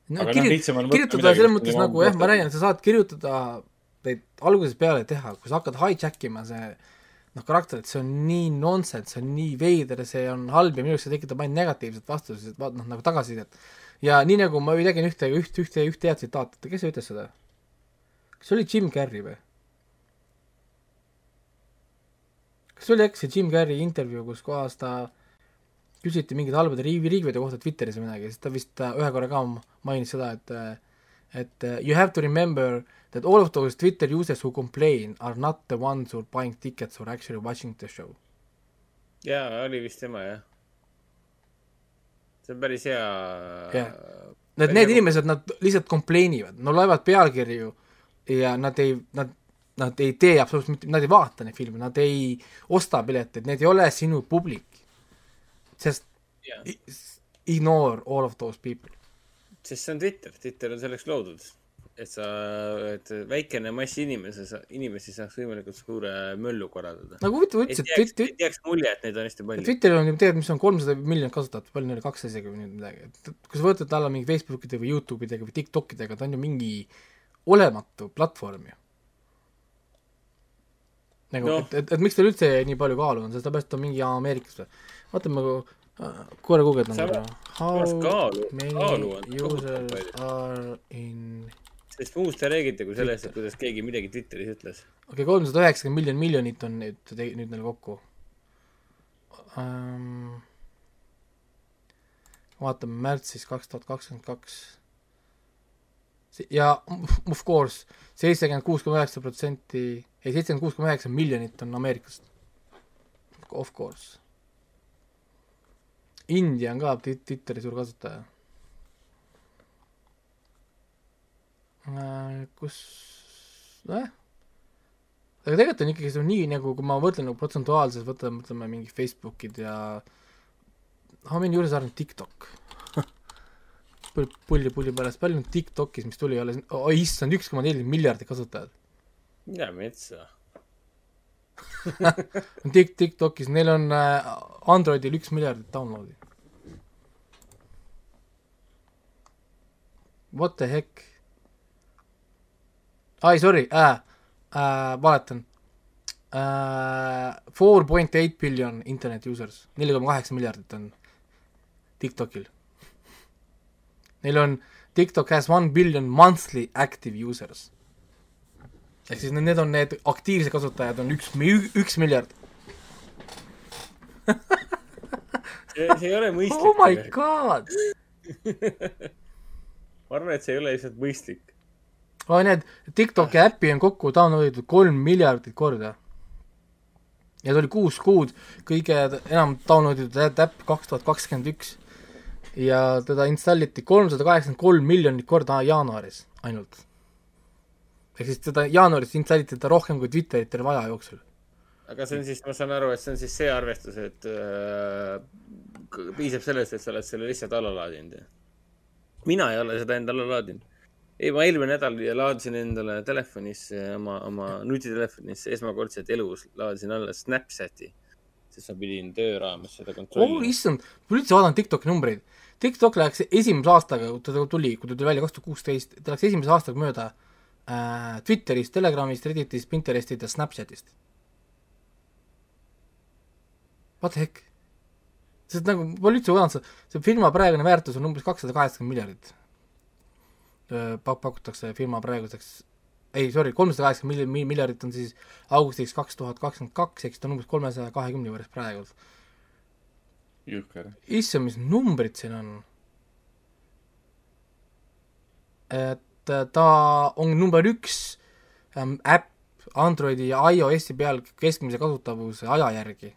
no aga kirjut- no,, kirjutada selles mõttes nagu jah, ma räägin, sa saad kirjutada neid algusest peale teha, kui sa hakkad hijack ima see noh, karakterit, see on nii nonsense, see on nii veider, see on halb ja minu arust see tekitab ainult negatiivset vastust, noh nagu tagasisidet. ja nii nagu ma tegin ühte, üht, ühte, ühte head tsitaati, kes see ütles seda? kas see oli Jim Carrey või? kas see oli äkki see Jim Carrey intervjuu, kus kohas ta küsiti mingite halbade riivi, riivide kohta Twitteris või midagi, siis ta vist ühe korra ka mainis seda, et et you have to remember that all of those Twitter users who complain are not the ones who are buying tickets or actually watching the show. jaa, oli vist tema, jah. see on päris hea jah, et need inimesed, nad lihtsalt complain ivad, no loevad pealkirju ja nad ei, nad nad ei tee absoluutselt mitte, nad ei vaata neid filme, nad ei osta pileteid, need ei ole sinu publik sest yeah. ignore all of those people. sest see on Twitter, Twitter on selleks loodud, et sa, et väikene mass inimese, inimesi saaks võimalikult suure möllu korraldada. nagu huvitav ütlesid, et jääks, et jääks mulje, et neid on hästi palju. Twitteril on ju tegelikult, mis on kolmsada miljonit kasutajat, palju neil, kaks isegi või midagi, et kui sa võtad alla mingi Facebookide või Youtube idega või TikTokidega, ta on ju mingi olematu platvorm ju nagu no., et, et, et miks tal üldse nii palju kaalu on, sellepärast ta on mingi Ameerikas või vaatame nagu korra guugeldan korra. How many users are in sest muust ei räägita kui sellest, et kuidas keegi midagi Twitteris ütles. okei okay,, kolmsada üheksakümmend miljonit miljonit on nüüd, nüüd neil kokku um,. vaatame märtsis kaks tuhat kakskümmend kaks. ja of course, seitsekümmend kuus koma üheksa protsenti, ei seitsekümmend kuus koma üheksa miljonit on Ameerikast. Of course. India on ka Twi- Twitteri suur kasutaja kus, nojah aga tegelikult on ikkagi see on nii nagu, kui ma mõtlen nagu protsentuaalselt, võtame, mõtleme mingi Facebookid ja how many users are on TikTok pulli, pulli, pulli pärast, palju on TikTokis, mis tuli alles, oi issand, üks koma neli miljardit kasutajat mida metsa? Tik-, TikTokis, neil on äh, Androidil üks miljardit download'i. What the heck? ai, sorry äh,, äh, valetan äh,. Four point eight billion internet users, neli koma kaheksa miljardit on TikTokil. Neil on, TikTok has one billion monthly active users. ehk siis need on need aktiivsed kasutajad on üks, üks miljard. see, see ei ole mõistlik. Oh my god. ma arvan, et see ei ole lihtsalt mõistlik. Oi need, TikToki äppi on kokku download itud kolm miljardit korda. ja ta oli kuus kuud kõige enam download itud äpp kaks tuhat kakskümmend üks. ja teda installiti kolmsada kaheksakümmend kolm miljonit korda jaanuaris ainult. ehk siis teda jaanuaris installiti teda rohkem kui Twitterit terve aja jooksul. aga see on siis, ma saan aru, et see on siis see arvestus, et äh, piisab sellest, et sa oled selle lihtsalt alla laadinud. mina ei ole seda endale laadinud. ei, ma eelmine nädal laadisin endale telefonisse, oma, oma nutitelefonisse esmakordselt elus laadisin alla Snapchati, sest ma pidin töö raames seda oh kontrollima. issand, ma üldse vaatan TikToki numbreid. TikTok läks esimese aastaga, kui ta tuli, kui ta tuli välja kaks tuhat kuusteist, ta läks esimese aastaga mööda äh, Twitterist, Telegramist, Redditist, Pinterestist ja Snapchatist. What the heck? sest nagu pole üldse vaadanud seda, see firma praegune väärtus on umbes kakssada kaheksakümmend miljardit. Pak-, pakutakse firma praeguseks, ei sorry, kolmsada kaheksakümmend mil- miljardit on siis augustiks kaks tuhat kakskümmend kaks, ehk siis ta on umbes kolmesaja kahekümne juures praegu jõhker. issand, mis numbrid siin on. et äh, ta on number üks ähm, äpp Androidi ja iOS-i peal keskmise kasutatavuse aja järgi.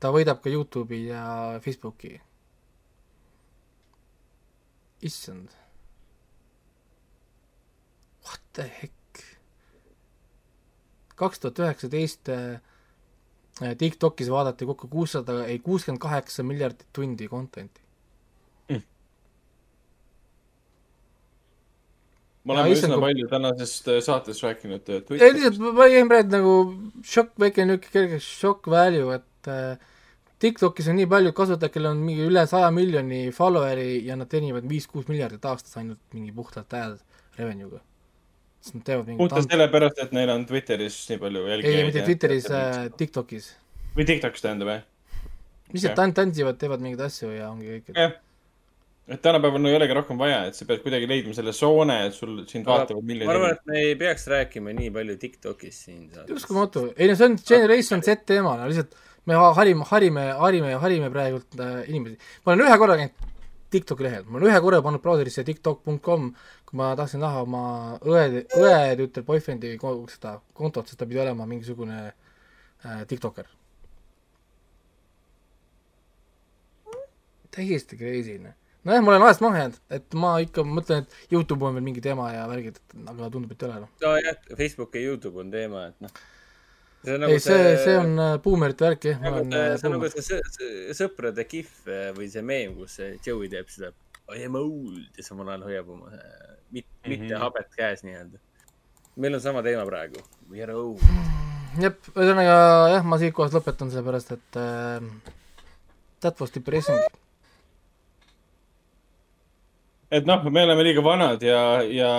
ta võidab ka Youtube'i ja Facebooki. issand. The heck? kaks tuhat üheksateist äh, TikTokis vaadati kokku kuussada, ei kuuskümmend kaheksa miljardit tundi content'i. Ja oleme issand, üsna kui- palju tänasest äh, saates rääkinud äh, ei lihtsalt ma- ma jäin praegu nagu šokk, väike niisugune kerge šokk value, et äh, TikTokis on nii palju kasutajaid, kellel on mingi üle saja miljoni follower'i ja nad teenivad viis-kuus miljardit aastas ainult mingi puhtalt ad revenue'ga. Sest nad teevad mingit puhtalt sellepärast, et neil on Twitteris nii palju ei, jälgijaid. mitte Twitteris äh,, TikTokis. või TikTokis tähendab jah? lihtsalt tant-, tantsivad, teevad mingeid asju ja ongi kõik, et jah, et tänapäeval no ei olegi rohkem vaja, et sa pead kuidagi leidma selle soone, et sul sind vaatavad ma miljonid arvan, inimesed. et me ei peaks rääkima nii palju Tiktokist siin saates. uskumatu, ei no see on Generation Z teema, no lihtsalt me ha- harime, harime, harime ja harime praegult äh, inimesi. ma olen ühe korra käinud TikToki lehel, ma olen ühe korra pannud brauserisse tiktok.com, kui ma tahtsin näha oma õe, õetütar boyfriend'i seda kontot, sest ta pidi olema mingisugune äh, tiktoker. täiesti crazy, noh. nojah, ma olen ajast maha jäänud, et ma ikka mõtlen, et Youtube on veel mingi teema ja värgid, aga tundub, et ei ole, noh. nojah, Facebook ja Youtube on teema, et noh. See on ei, see, see on äh, buumerite värk, jah, ma nagu olen see, äh, see on nagu see sõ- sõ- sõprade kihv eh, või see meem, kus see Joey teeb seda I am old ja samal ajal hoiab oma mit, Mhm. mitte habet käes nii-öelda. meil on sama teema praegu. We are old. jep, ühesõnaga jah, ma siit kohast lõpetan, sellepärast et äh, that was depressing. et noh, me oleme liiga vanad ja, ja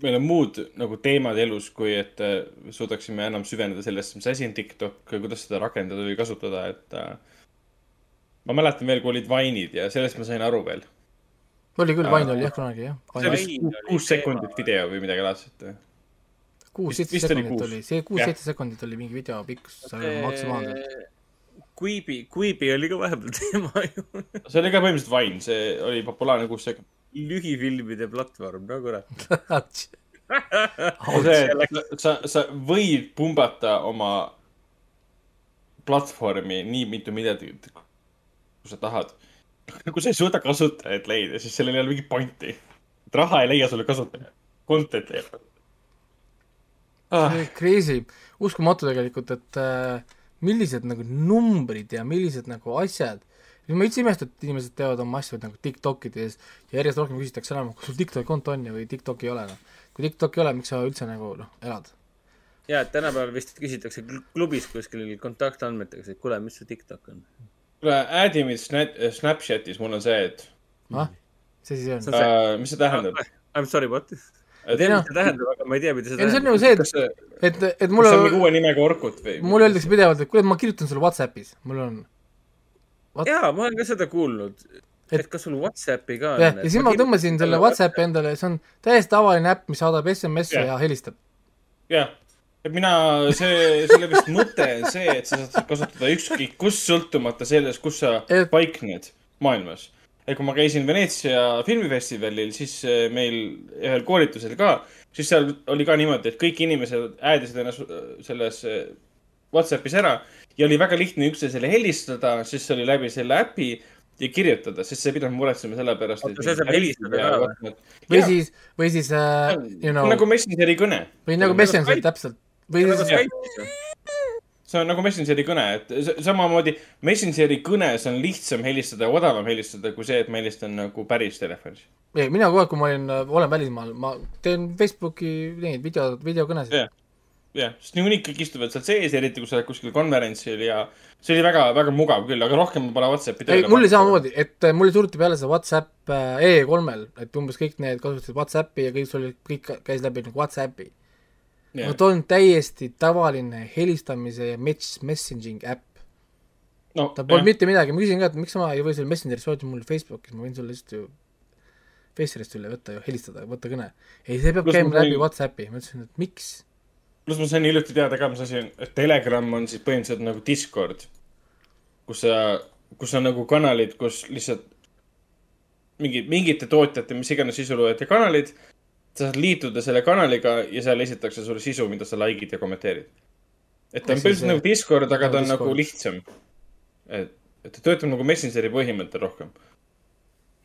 meil on muud nagu teemad elus, kui et äh, suudaksime enam süveneda sellesse, mis asi on TikTok, kuidas seda rakendada või kasutada, et äh, ma mäletan veel, kui olid Vine'id ja sellest ma sain aru veel. oli küll. Vine oli jah kunagi jah. see oli vist ku- kuus sekundit video või midagi laadset. kuus-seitse vist oli sekundit kuus. oli, see kuus-seitse sekundit oli mingi video pikkus maksimaalselt. Quibi, Quibi oli ka vahepeal teema ju. see oli ka põhimõtteliselt Vine, see oli populaarne kuus sekundit. Lühifilmide platvorm, no kurat. see, et sa, sa võid pumbata oma platvormi nii mitu miljardit, kui sa tahad. kui sa ei suuda kasutajaid leida, siis sellel ei ole mingit pointi. raha ei leia sulle kasutaja, content leiab. Ah. Crazy, uskumatu tegelikult, et äh, millised nagu numbrid ja millised nagu asjad. Ma üldse ei imesta, et inimesed teevad oma asju nagu Tiktokides ja järjest rohkem küsitakse enam, kas sul Tiktoki konto on ju või Tiktoki ei ole noh. kui Tiktoki ei ole, miks sa üldse nagu noh, elad? ja, et tänapäeval vist küsitakse kl- klubis kuskil kontaktandmetega, et kuule, mis su TikTok on? kuule, add'i mind Snap, Snapchatis, mul on see, et ah, see siis on. uh,, mis see tähendab? I m sorry, what? ma Et- tean, mis see tähendab, aga ma ei tea, mida see ei no see on tähendab. nagu see, Kas see- et, et, et kas mulle see on mingi uue nimega Orkut või? mulle öeldakse pidevalt, et kuule, ma kirjutan sulle Whatsappis, mul on jaa, ma olen ka seda kuulnud, Et- kas sul Whatsappi ka on. ja siis ma tõmbasin selle Whatsappi endale, see on täiesti tavaline äpp, mis saadab SMS-e Jah. ja helistab. jah, et mina, see, selle vist mõte on see, et sa saad kasutada ükskõik kus, sõltumata sellest, kus sa Et- paikned maailmas. et kui ma käisin Veneetsia filmifestivalil, siis eh, meil ühel koolitusel ka, siis seal oli ka niimoodi, et kõik inimesed äädisid ennast eh, selles eh, Whatsapis ära ja oli väga lihtne üksteisele helistada, siis see oli läbi selle äpi ja kirjutada, sest sa ei pidanud muretsema selle pärast, või? siis, või siis äh,, you know, nagu Messengeri kõne. või nagu Messenger täpselt. või nagu siis, see on nagu Messengeri kõne, et samamoodi Messengeri kõnes on lihtsam helistada ja odavam helistada kui see, et ma helistan nagu päris telefonis. ei, mina kogu aeg, kui ma olin, olen välismaal, ma teen Facebooki neid video, videokõnesid jah, jah, sest niikuinii kõik istuvad seal sees, eriti kui sa oled kuskil konverentsil ja see oli väga, väga mugav küll, aga rohkem pole Whatsappi ei, mul oli samamoodi, et äh, mul suruti peale see Whatsapp äh, E3-l, et umbes kõik need kasutasid Whatsappi ja kõik oli, kõik käis läbi nagu Whatsappi yeah.. Aga too on täiesti tavaline helistamise ja mess-, messaging äpp. no ta polnud mitte midagi, ma küsin ka, et miks ma ei või selle Messengeris soetada mul Facebookis, ma võin sulle lihtsalt ju Facerist üle võtta ju, helistada, võtta kõne. ei, see peab Pluss käima ma läbi Whatsappi, ma ütlesin, et miks. Pluss ma sain hiljuti teada ka, mis asi on, et Telegram on siis põhimõtteliselt nagu Discord, kus sa, kus on nagu kanalid, kus lihtsalt mingi, mingite tootjate, mis iganes sisuloojate kanalid, sa saad liituda selle kanaliga ja seal esitatakse sulle sisu, mida sa like'id ja kommenteerid. et ta on põhimõtteliselt nagu Discord, aga nagu ta on Discord. nagu lihtsam. et, et ta töötab nagu Messengeri põhimõttel rohkem.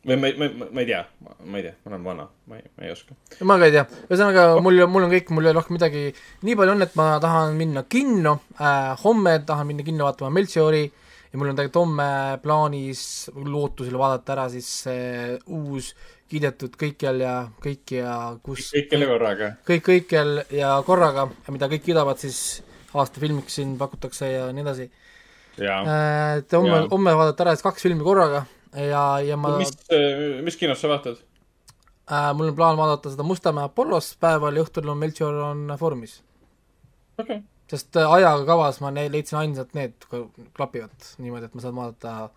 Või ma, ma, ma, ei tea, ma ei tea, ma olen vana, ma ei, ma ei oska. ma ka ei tea, ühesõnaga mul, mul on kõik, mul ei ole rohkem midagi, nii palju on, et ma tahan minna kinno äh,, homme tahan minna kinno vaatama Melchiori ja mul on tegelikult homme plaanis lootusel vaadata ära siis see uus kiidetud kõikjal ja kõik ja kus kõikjal ja korraga. kõik kõikjal ja korraga, mida kõik kiidavad siis aasta filmiks siin pakutakse ja nii edasi. jaa. et homme homme vaadata ära siis kaks filmi korraga ja, ja ma mis, mis kinos sa vaatad? äh,, mul on plaan vaadata seda Mustamäe Apollos päeval ja õhtul on Melchior on Foorumis. okei okay.. sest äh, ajaga kavas ma ne- leidsin ainsalt need klapivad niimoodi, et ma saan vaadata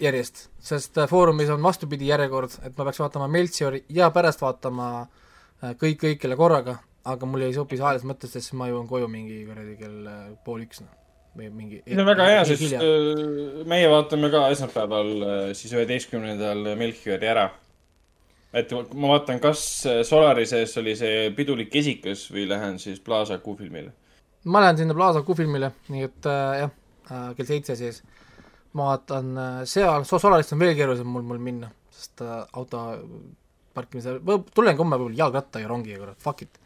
järjest, sest äh, Foorumis on vastupidi järjekord, et ma peaks vaatama Melchiori ja pärast vaatama äh, kõik kõikjale korraga, aga mul ei sobi see ajalises mõttes, sest ma jõuan koju mingi kuradi kell pool üks, noh, mingi see on väga hea, mingi sest äh, meie vaatame ka esmaspäeval äh, siis üheteistkümnendal Melchiori ära. et ma vaatan, kas äh, Solari sees oli see pidulik esikas või lähen siis Plaza Q-filmile. ma lähen sinna Plaza Q-filmile, nii et äh, jah kell seitse siis ma vaatan seal, Solarist on veel keerulisem mul, mul minna, sest auto parkimise, tulen homme võib-olla jalgratta ja rongiga, kurat, fuck it.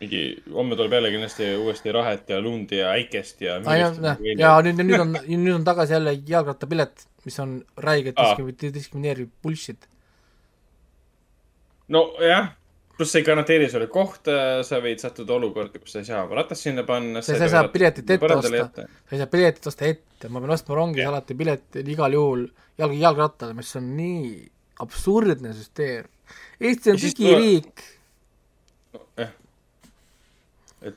mingi, homme tuleb jälle kindlasti uuesti rahet ja lund ja äikest ja. ja, ja nüüd, nüüd on, nüüd on tagasi jälle jalgrattapilet, mis on räigelt diskrimi- diskrimineeriv bullshit. nojah, pluss see ei garanteeri sulle kohta, sa võid sattuda olukorda, kus sa ei saa oma ratast sinna panna. sa ei saa piletit ette osta, sa ei saa piletit osta ette, ma pean ostma rongis alati pileti igal juhul jalg, jalgrattale, mis on nii absurdne süsteem. Eesti on digiriik, jah. et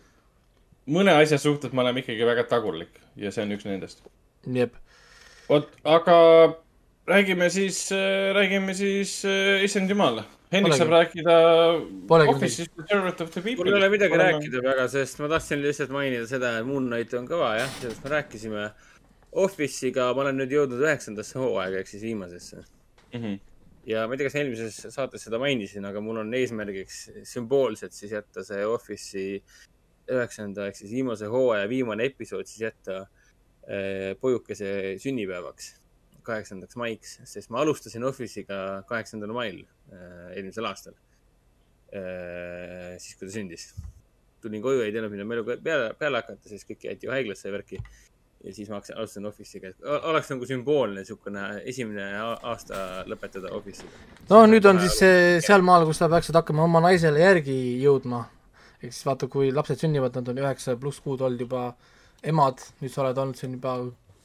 mõne asja suhtes me oleme ikkagi väga tagurlik ja see on üks nendest. jep. vot, aga räägime siis, räägime siis äh, issand jumal. Hendrik Polegi. saab rääkida Polegi ja Servant of the People. mul ei ole midagi rääkida väga, sest ma tahtsin lihtsalt mainida seda, et Moon Knight on kõva jah, sellest me rääkisime. Office'iga ma olen nüüd jõudnud üheksandasse hooaega ehk siis viimasesse. mm. -hmm. ja ma ei tea, kas eelmises saates seda mainisin, aga mul on eesmärgiks sümboolselt siis jätta see Office'i üheksanda ehk siis viimase hooaja viimane episood siis jätta eh, pojukese sünnipäevaks, kaheksandaks maiks, sest ma alustasin Office'iga kaheksandal mail eh, eelmisel aastal. siis, kui ta sündis. tulin koju, ei teadnud, mida ma eluga peale, peale hakata, siis kõik jäeti ju haiglasse ja värki. ja siis ma hakkasin, alustasin Office'iga, et oleks nagu sümboolne niisugune esimene aasta lõpetada Office'iga. no nüüd on siis sealmaal, kus sa peaksid hakkama oma naisele järgi jõudma. Ehk siis vaata, kui lapsed sünnivad, nad on üheksa pluss kuud olnud juba emad, nüüd sa oled olnud siin juba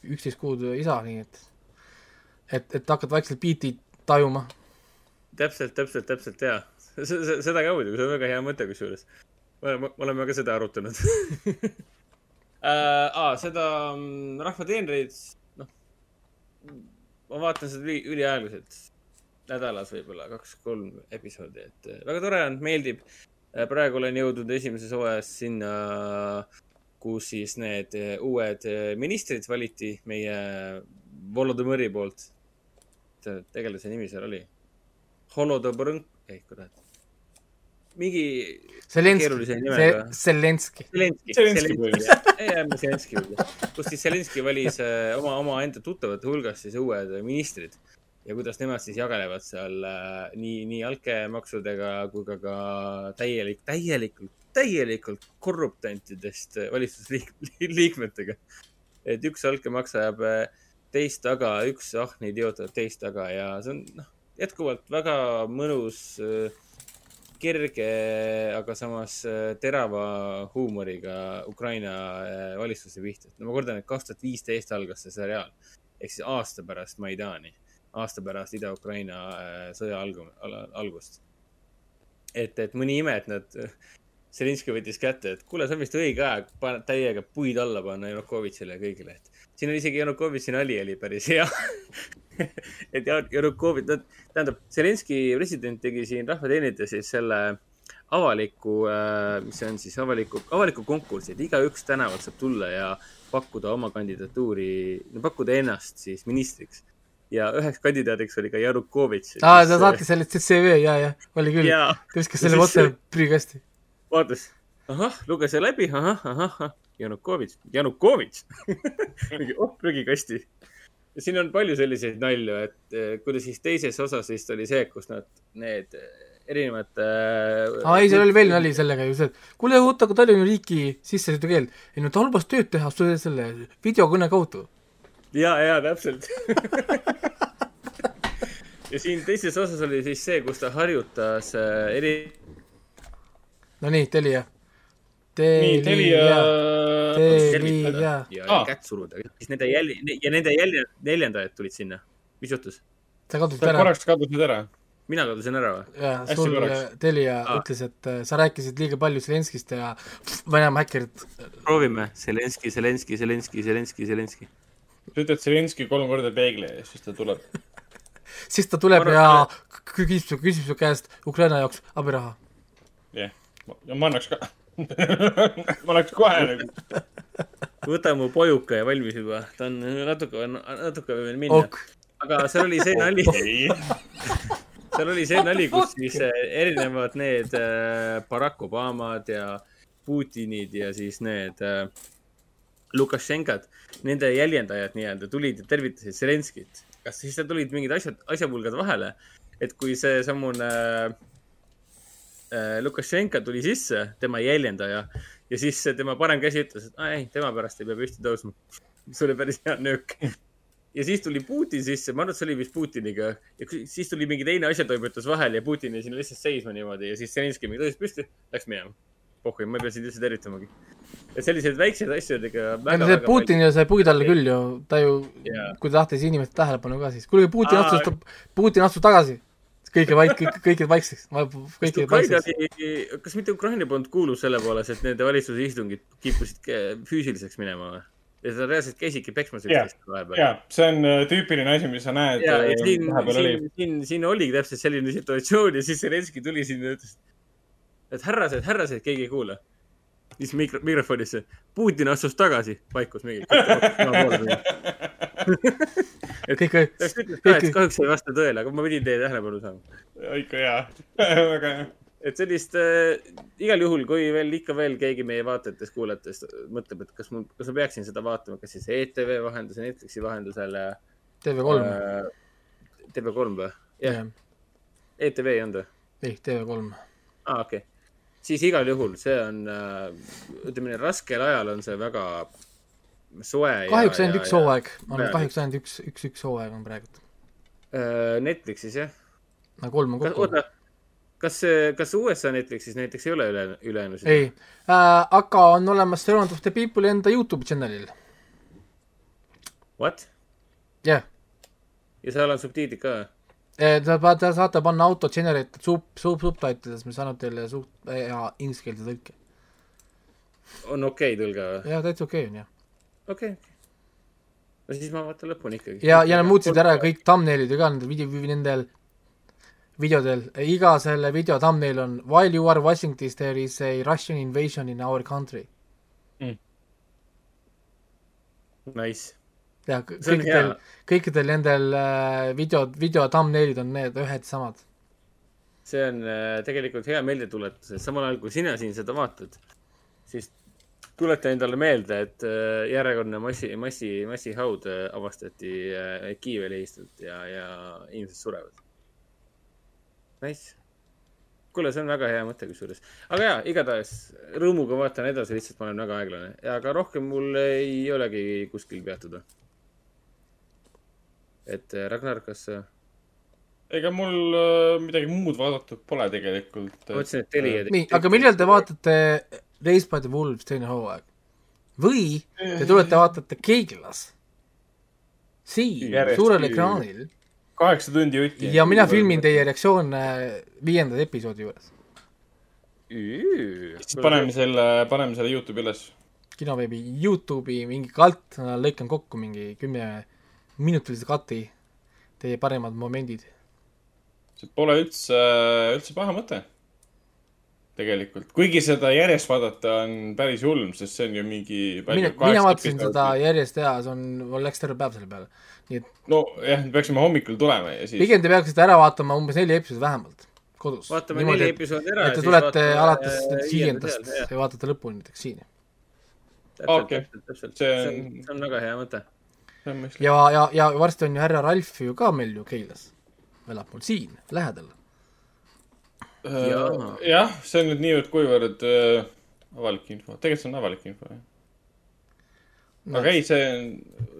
üksteist kuud isa, nii et et, et hakkad vaikselt biiti tajuma. täpselt, täpselt, täpselt ja seda ka muidugi, see on väga hea mõte kusjuures. me oleme, me oleme ka seda arutanud äh,. aa, seda mm, Rahva teenreid, noh, ma vaatan seda üli, üliaeglaselt. nädalas võib-olla kaks-kolm episoodi, et äh, väga tore on, meeldib. Praegu olen jõudnud esimeses hooajas sinna, kus siis need äh, uued äh, ministrid valiti meie Volodõmõri poolt. tegelase nimi seal oli? Holodomõrõnk, ei kurat. mingi keerulise nimega. Zelenski. Zelenski, kus siis Zelenski valis äh, oma, omaenda tuttavate hulgast siis uued äh, ministrid ja kuidas nemad siis jagelevad seal äh, nii, nii altkäemaksudega kui ka, ka täielik, täielikult, täielikult korruptantidest äh, valitsusliikmetega. et üks altkäemaks ajab äh, teist taga, üks ahne idioot ajab teist taga ja see on noh, jätkuvalt väga mõnus kerge, aga samas terava huumoriga Ukraina valitsuse pihta. no ma kordan, et kaks tuhat viisteist algas see seriaal ehk siis aasta pärast Maidani, aasta pärast Ida-Ukraina äh, sõja algu-, algust. et, et mõni ime, et nad, Zelinski võttis kätte, et kuule, see on vist õige aeg täiega puid alla panna Janukovitšile ja kõigile, et siin oli isegi Janukovitši nali oli päris hea et Jan- Janukovitš, no tähendab, Zelenski president tegi siin rahvateenijate siis selle avaliku, mis see on siis avaliku, avaliku konkursi, et igaüks tänavalt saab tulla ja pakkuda oma kandidatuuri, pakkuda ennast siis ministriks. Ja üheks kandidaadiks oli ka Janukovitš. aa, ta saatis selle CV ja, ja oli küll. Ta viskas selle otse prügikasti. vaatas, ahah, luges läbi, ahah, ahah, Janukovitš, Janukovitš. mingi, oh, prügikasti. siin on palju selliseid nalju, et eh, kuidas siis teises osas vist oli see, kus nad, need eh, erinevad äh, aa ei, seal oli veel nali sellega ju see, et kuule, oota, aga Tallinna riiki sissesõidukeeld. ei no ta lubas tööd teha selle videokõne kaudu. ja, ja täpselt. ja siin teises osas oli siis see, kus ta harjutas äh, eri. Nonii, Telia. Nii, Telia- Telia. ja kätt suruda, siis nende jälgi- ja nende jälgi-, neljandajad tulid sinna. mis juhtus? sa kadusid ära. korraks kadusid ära. mina kadusin ära või? ja Hästi sul äh, Telia Aa. ütles, et äh, sa rääkisid liiga palju Zelenskist ja Venemaa häkkerid. proovime, Zelenski, Zelenski, Zelenski, Zelenski, Zelenski. sa ütled Zelenski kolm korda peegli ees, siis ta tuleb. Siis ta tuleb ja küsib su, küsib su käest Ukraina jaoks abiraha. jah, ja ma annaks ka. ma annaks kohe nagu. võta mu pojuka ja valmis juba, ta on natuke, natuke veel minna Ok.. aga seal oli see nali, seal oli see nali, kus siis äh, erinevad need äh, Barack Obamad ja Putinid ja siis need äh, Lukašenkad, nende jäljendajad nii-öelda tulid ja tervitasid Zelenskit. Kas siis tulid mingid asjad, asjapulgad vahele, et kui seesamune äh, Lukašenka tuli sisse, tema jäljendaja, ja siis see tema parem käsi ütles, et ei, tema pärast ei pea püsti tõusma. mis oli päris hea nöök. ja siis tuli Putin sisse, ma arvan, et see oli vist Putiniga ja siis tuli mingi teine asjatoimetus vahele ja Putin jäi sinna lihtsalt seisma niimoodi ja siis Zelenskõi mingi tõusis püsti, läks minema. pohhui, ma ei pea sind üldse tervitamagi. et selliseid väikseid asju oli ikka väga, see väga Putin ju sai puid alla küll ju, ta ju Jaa., kui ta tahtis inimeste tähelepanu ka siis, kuulge Putin otsustab, Putin astus tagasi. kõik jäid vaik-, kõik, kõik jäid vaikseks, kõik jäid Ukraina vaikseks. kas mitte Ukraina polnud kuulus selle poolest, et nende valitsuse istungid kippusid füüsiliseks minema või? ja ta reaalselt käisidki peksmas üksteist, vahepeal. ja see on äh, tüüpiline asi, mis sa näed äh, siin, siin, siin, siin oligi täpselt selline situatsioon ja siis Zelenskõi tuli sinna ja ütles, et härrased, härrased, keegi ei kuula. siis mikro, mikrofonisse, Putin astus tagasi, vaikus mingi. et kõik, et kahjuks ei vasta tõele, aga ma pidin teie tähelepanu saama. ikka hea, väga hea. et sellist äh, igal juhul, kui veel ikka veel keegi meie vaatajatest, kuulajatest mõtleb, et kas mul, kas ma peaksin seda vaatama, kas siis ETV vahendusel, Netflixi vahendusel äh,. TV3. TV3 või? jah Jah.. ETV ei olnud või? ei, TV3. aa, okei okay.. Siis igal juhul see on äh,, ütleme nii, raskel ajal on see väga soe. kahjuks ainult üks hooaeg, on kahjuks ainult üks, üks, üks hooaeg on praegu. Äh, Netflixis jah? no kolm on kokku. kas, kas USA Netflixis näiteks ei ole üle, ülejäänusid? ei äh,, aga on olemas Surround of the People'i enda Youtube'i channel'il. What? jah yeah.. ja seal on subtiitrid ka või? Te, te saate panna auto generated sub, sub, subtitles, mis annab teile suht- ja ingliskeelse tõlke. on okei okay, tõlge või? jaa, täitsa okei okay on jah. okei okay.. no siis ma vaatan lõpuni ikkagi. ja, ja nad muutsid ära kõik thumbnail'id ka nendel video, nendel videodel, iga selle video thumbnail on while you are watching this there is a Russian invasion in our country. Nice. Ja kõikidel kõikidel nendel äh, video, video thumbnail'id on need ühed samad. see on äh, tegelikult hea meeldetuletus, et samal ajal kui sina siin seda vaatad, siis tuleta endale meelde, et äh, järjekordne massi, massi, massihaud avastati Kiievi lehistult ja, ja inimesed surevad. Nice. kuule, see on väga hea mõte kusjuures. aga jaa, igatahes rõõmuga vaatan edasi, lihtsalt ma olen väga aeglane. aga rohkem mul ei olegi kuskil peatuda. Et äh, Ragnar, kas äh, ega mul äh, midagi muud vaadatud pole tegelikult. Ma mõtlesin, et Telia tegi- nii, aga millal te vaatate Raised by the Wolves teine hooaeg? või te tulete, vaatate Keiglas? siin, suurel ekraanil kaheksa tundi jutti. ja mina filmin teie reaktsioone viienda episoodi juures. siis paneme selle, paneme selle Youtube'i üles. kinoveebi Youtube'i mingi kalt, lõikan kokku mingi kümneminutilise kati, teie parimad momendid. see pole üldse, üldse paha mõte. tegelikult, kuigi seda järjest vaadata on päris julm, sest see on ju mingi. mina, mina vaatasin seda järjest ja see on, mul läks terve päev selle peale, nii et nojah, me peaksime hommikul tulema ja siis. pigem te peaksite ära vaatama umbes neli episoodi vähemalt kodus. Vaatame neli episoodi ära et te tulete alates äh, viienda viiendast ja vaatate lõpuni näiteks siin. Okei. See on, see on väga hea mõte. ja, ja, ja varsti on ju härra Ralf ju ka meil ju Keilas, elab mul siin lähedal. Äh, jah, see on nüüd niivõrd-kuivõrd äh, avalik info, tegelikult see on avalik info jah. aga ei, see on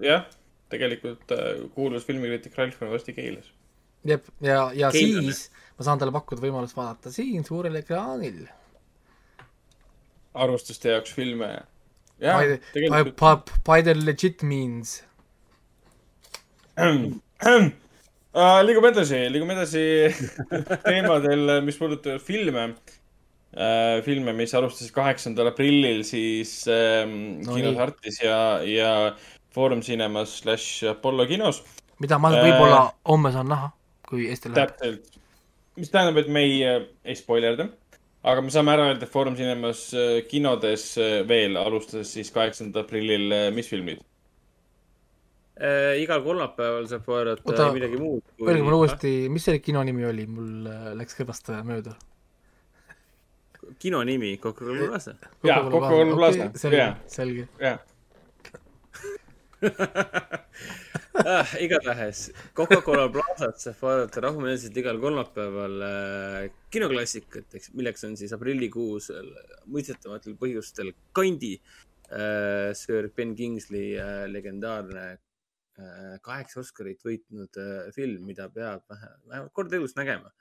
jah, tegelikult äh, kuulus filmikriitik Ralf on varsti Keilas. jep, ja, ja Keilane. siis ma saan talle pakkuda võimalust vaadata siin suurel ekraanil. arvustuste jaoks filme. jah tegelikult. by the legit means. Uh, liigume edasi, liigume edasi teemadel, mis puudutavad filme uh,. filme, mis alustasid kaheksandal aprillil siis um, No kinos. Artis ja, ja Foorum Cinemas slaš Apollo kinos. mida ma võib-olla homme saan näha, kui Eesti läheb. täpselt, mis tähendab, et me ei, ei spoilerda, aga me saame ära öelda, et Foorum Cinemas kinodes veel alustas siis kaheksandal aprillil mis filmid? Äh, igal kolmapäeval saab vaadata oota, midagi muud. öelge mulle uuesti, mis selle kino nimi oli, mul äh, läks kõrvast äh, mööda. kino nimi, Coca-Cola Plaza. Jaa, Coca-Cola Plaza. selge Jaa., selge. ah, igatahes Coca-Cola Plazat saab vaadata rahumeelselt igal kolmapäeval äh, kinoklassikat, milleks on siis aprillikuus äh, mõistetavatel põhjustel Kandi äh,, Sir Ben Kingsley äh, legendaarne äh, kaheksa Oscarit võitnud äh, film, mida peab vähe, vähemalt kord elus nägema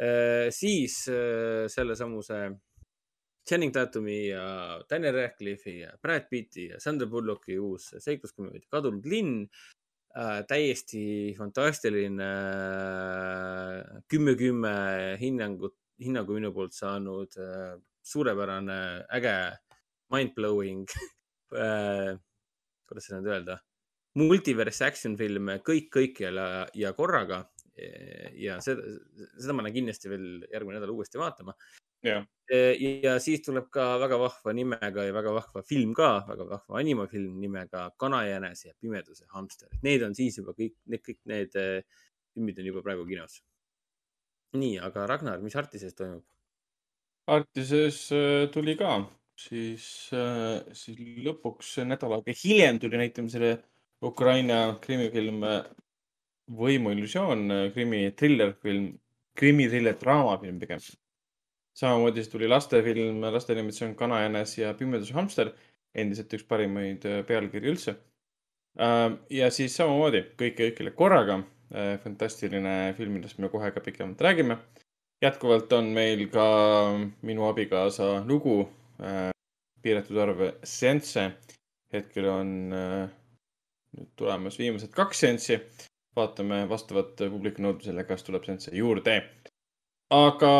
äh,. siis äh, sellesamuse Channing Tatumi ja Daniel Radcliffe'i ja Brad Pitti ja Sandra Bullocki uus seikluskomöödia Kadunud linn äh,. täiesti fantastiline äh, kümme, kümme hinnangut, hinnangu minu poolt saanud äh, suurepärane, äge, mind-blowing äh, kuidas seda nüüd öelda, multiverse action film kõik kõikjal ja, ja korraga. ja seda, seda ma lähen kindlasti veel järgmine nädal uuesti vaatama. jah, ja siis tuleb ka väga vahva nimega ja väga vahva film ka, väga vahva animafilm nimega Kanajänes ja pimeduse hamster. Need on siis juba kõik, need kõik need eh, filmid on juba praegu kinos. nii, aga Ragnar, mis Artises toimub? Artises äh, tuli ka, siis, siis lõpuks nädal aega hiljem tuli näitamisele Ukraina krimifilm äh, Võimuillusioon, krimi trillerfilm, krimi-triller draamafilm pigem. samamoodi siis tuli lastefilm, laste animatsioon Kanajänes ja Pimeduse hamster, endiselt üks parimaid äh, pealkirju üldse. ja siis samamoodi kõik kõigile korraga, fantastiline film, millest me kohe ka pikemalt räägime jätkuvalt on meil ka minu abikaasa lugu äh, piiratud arv seansse. hetkel on äh, nüüd tulemas viimased kaks seanssi. vaatame vastavalt publiku nõudmisele, kas tuleb seansse juurde. aga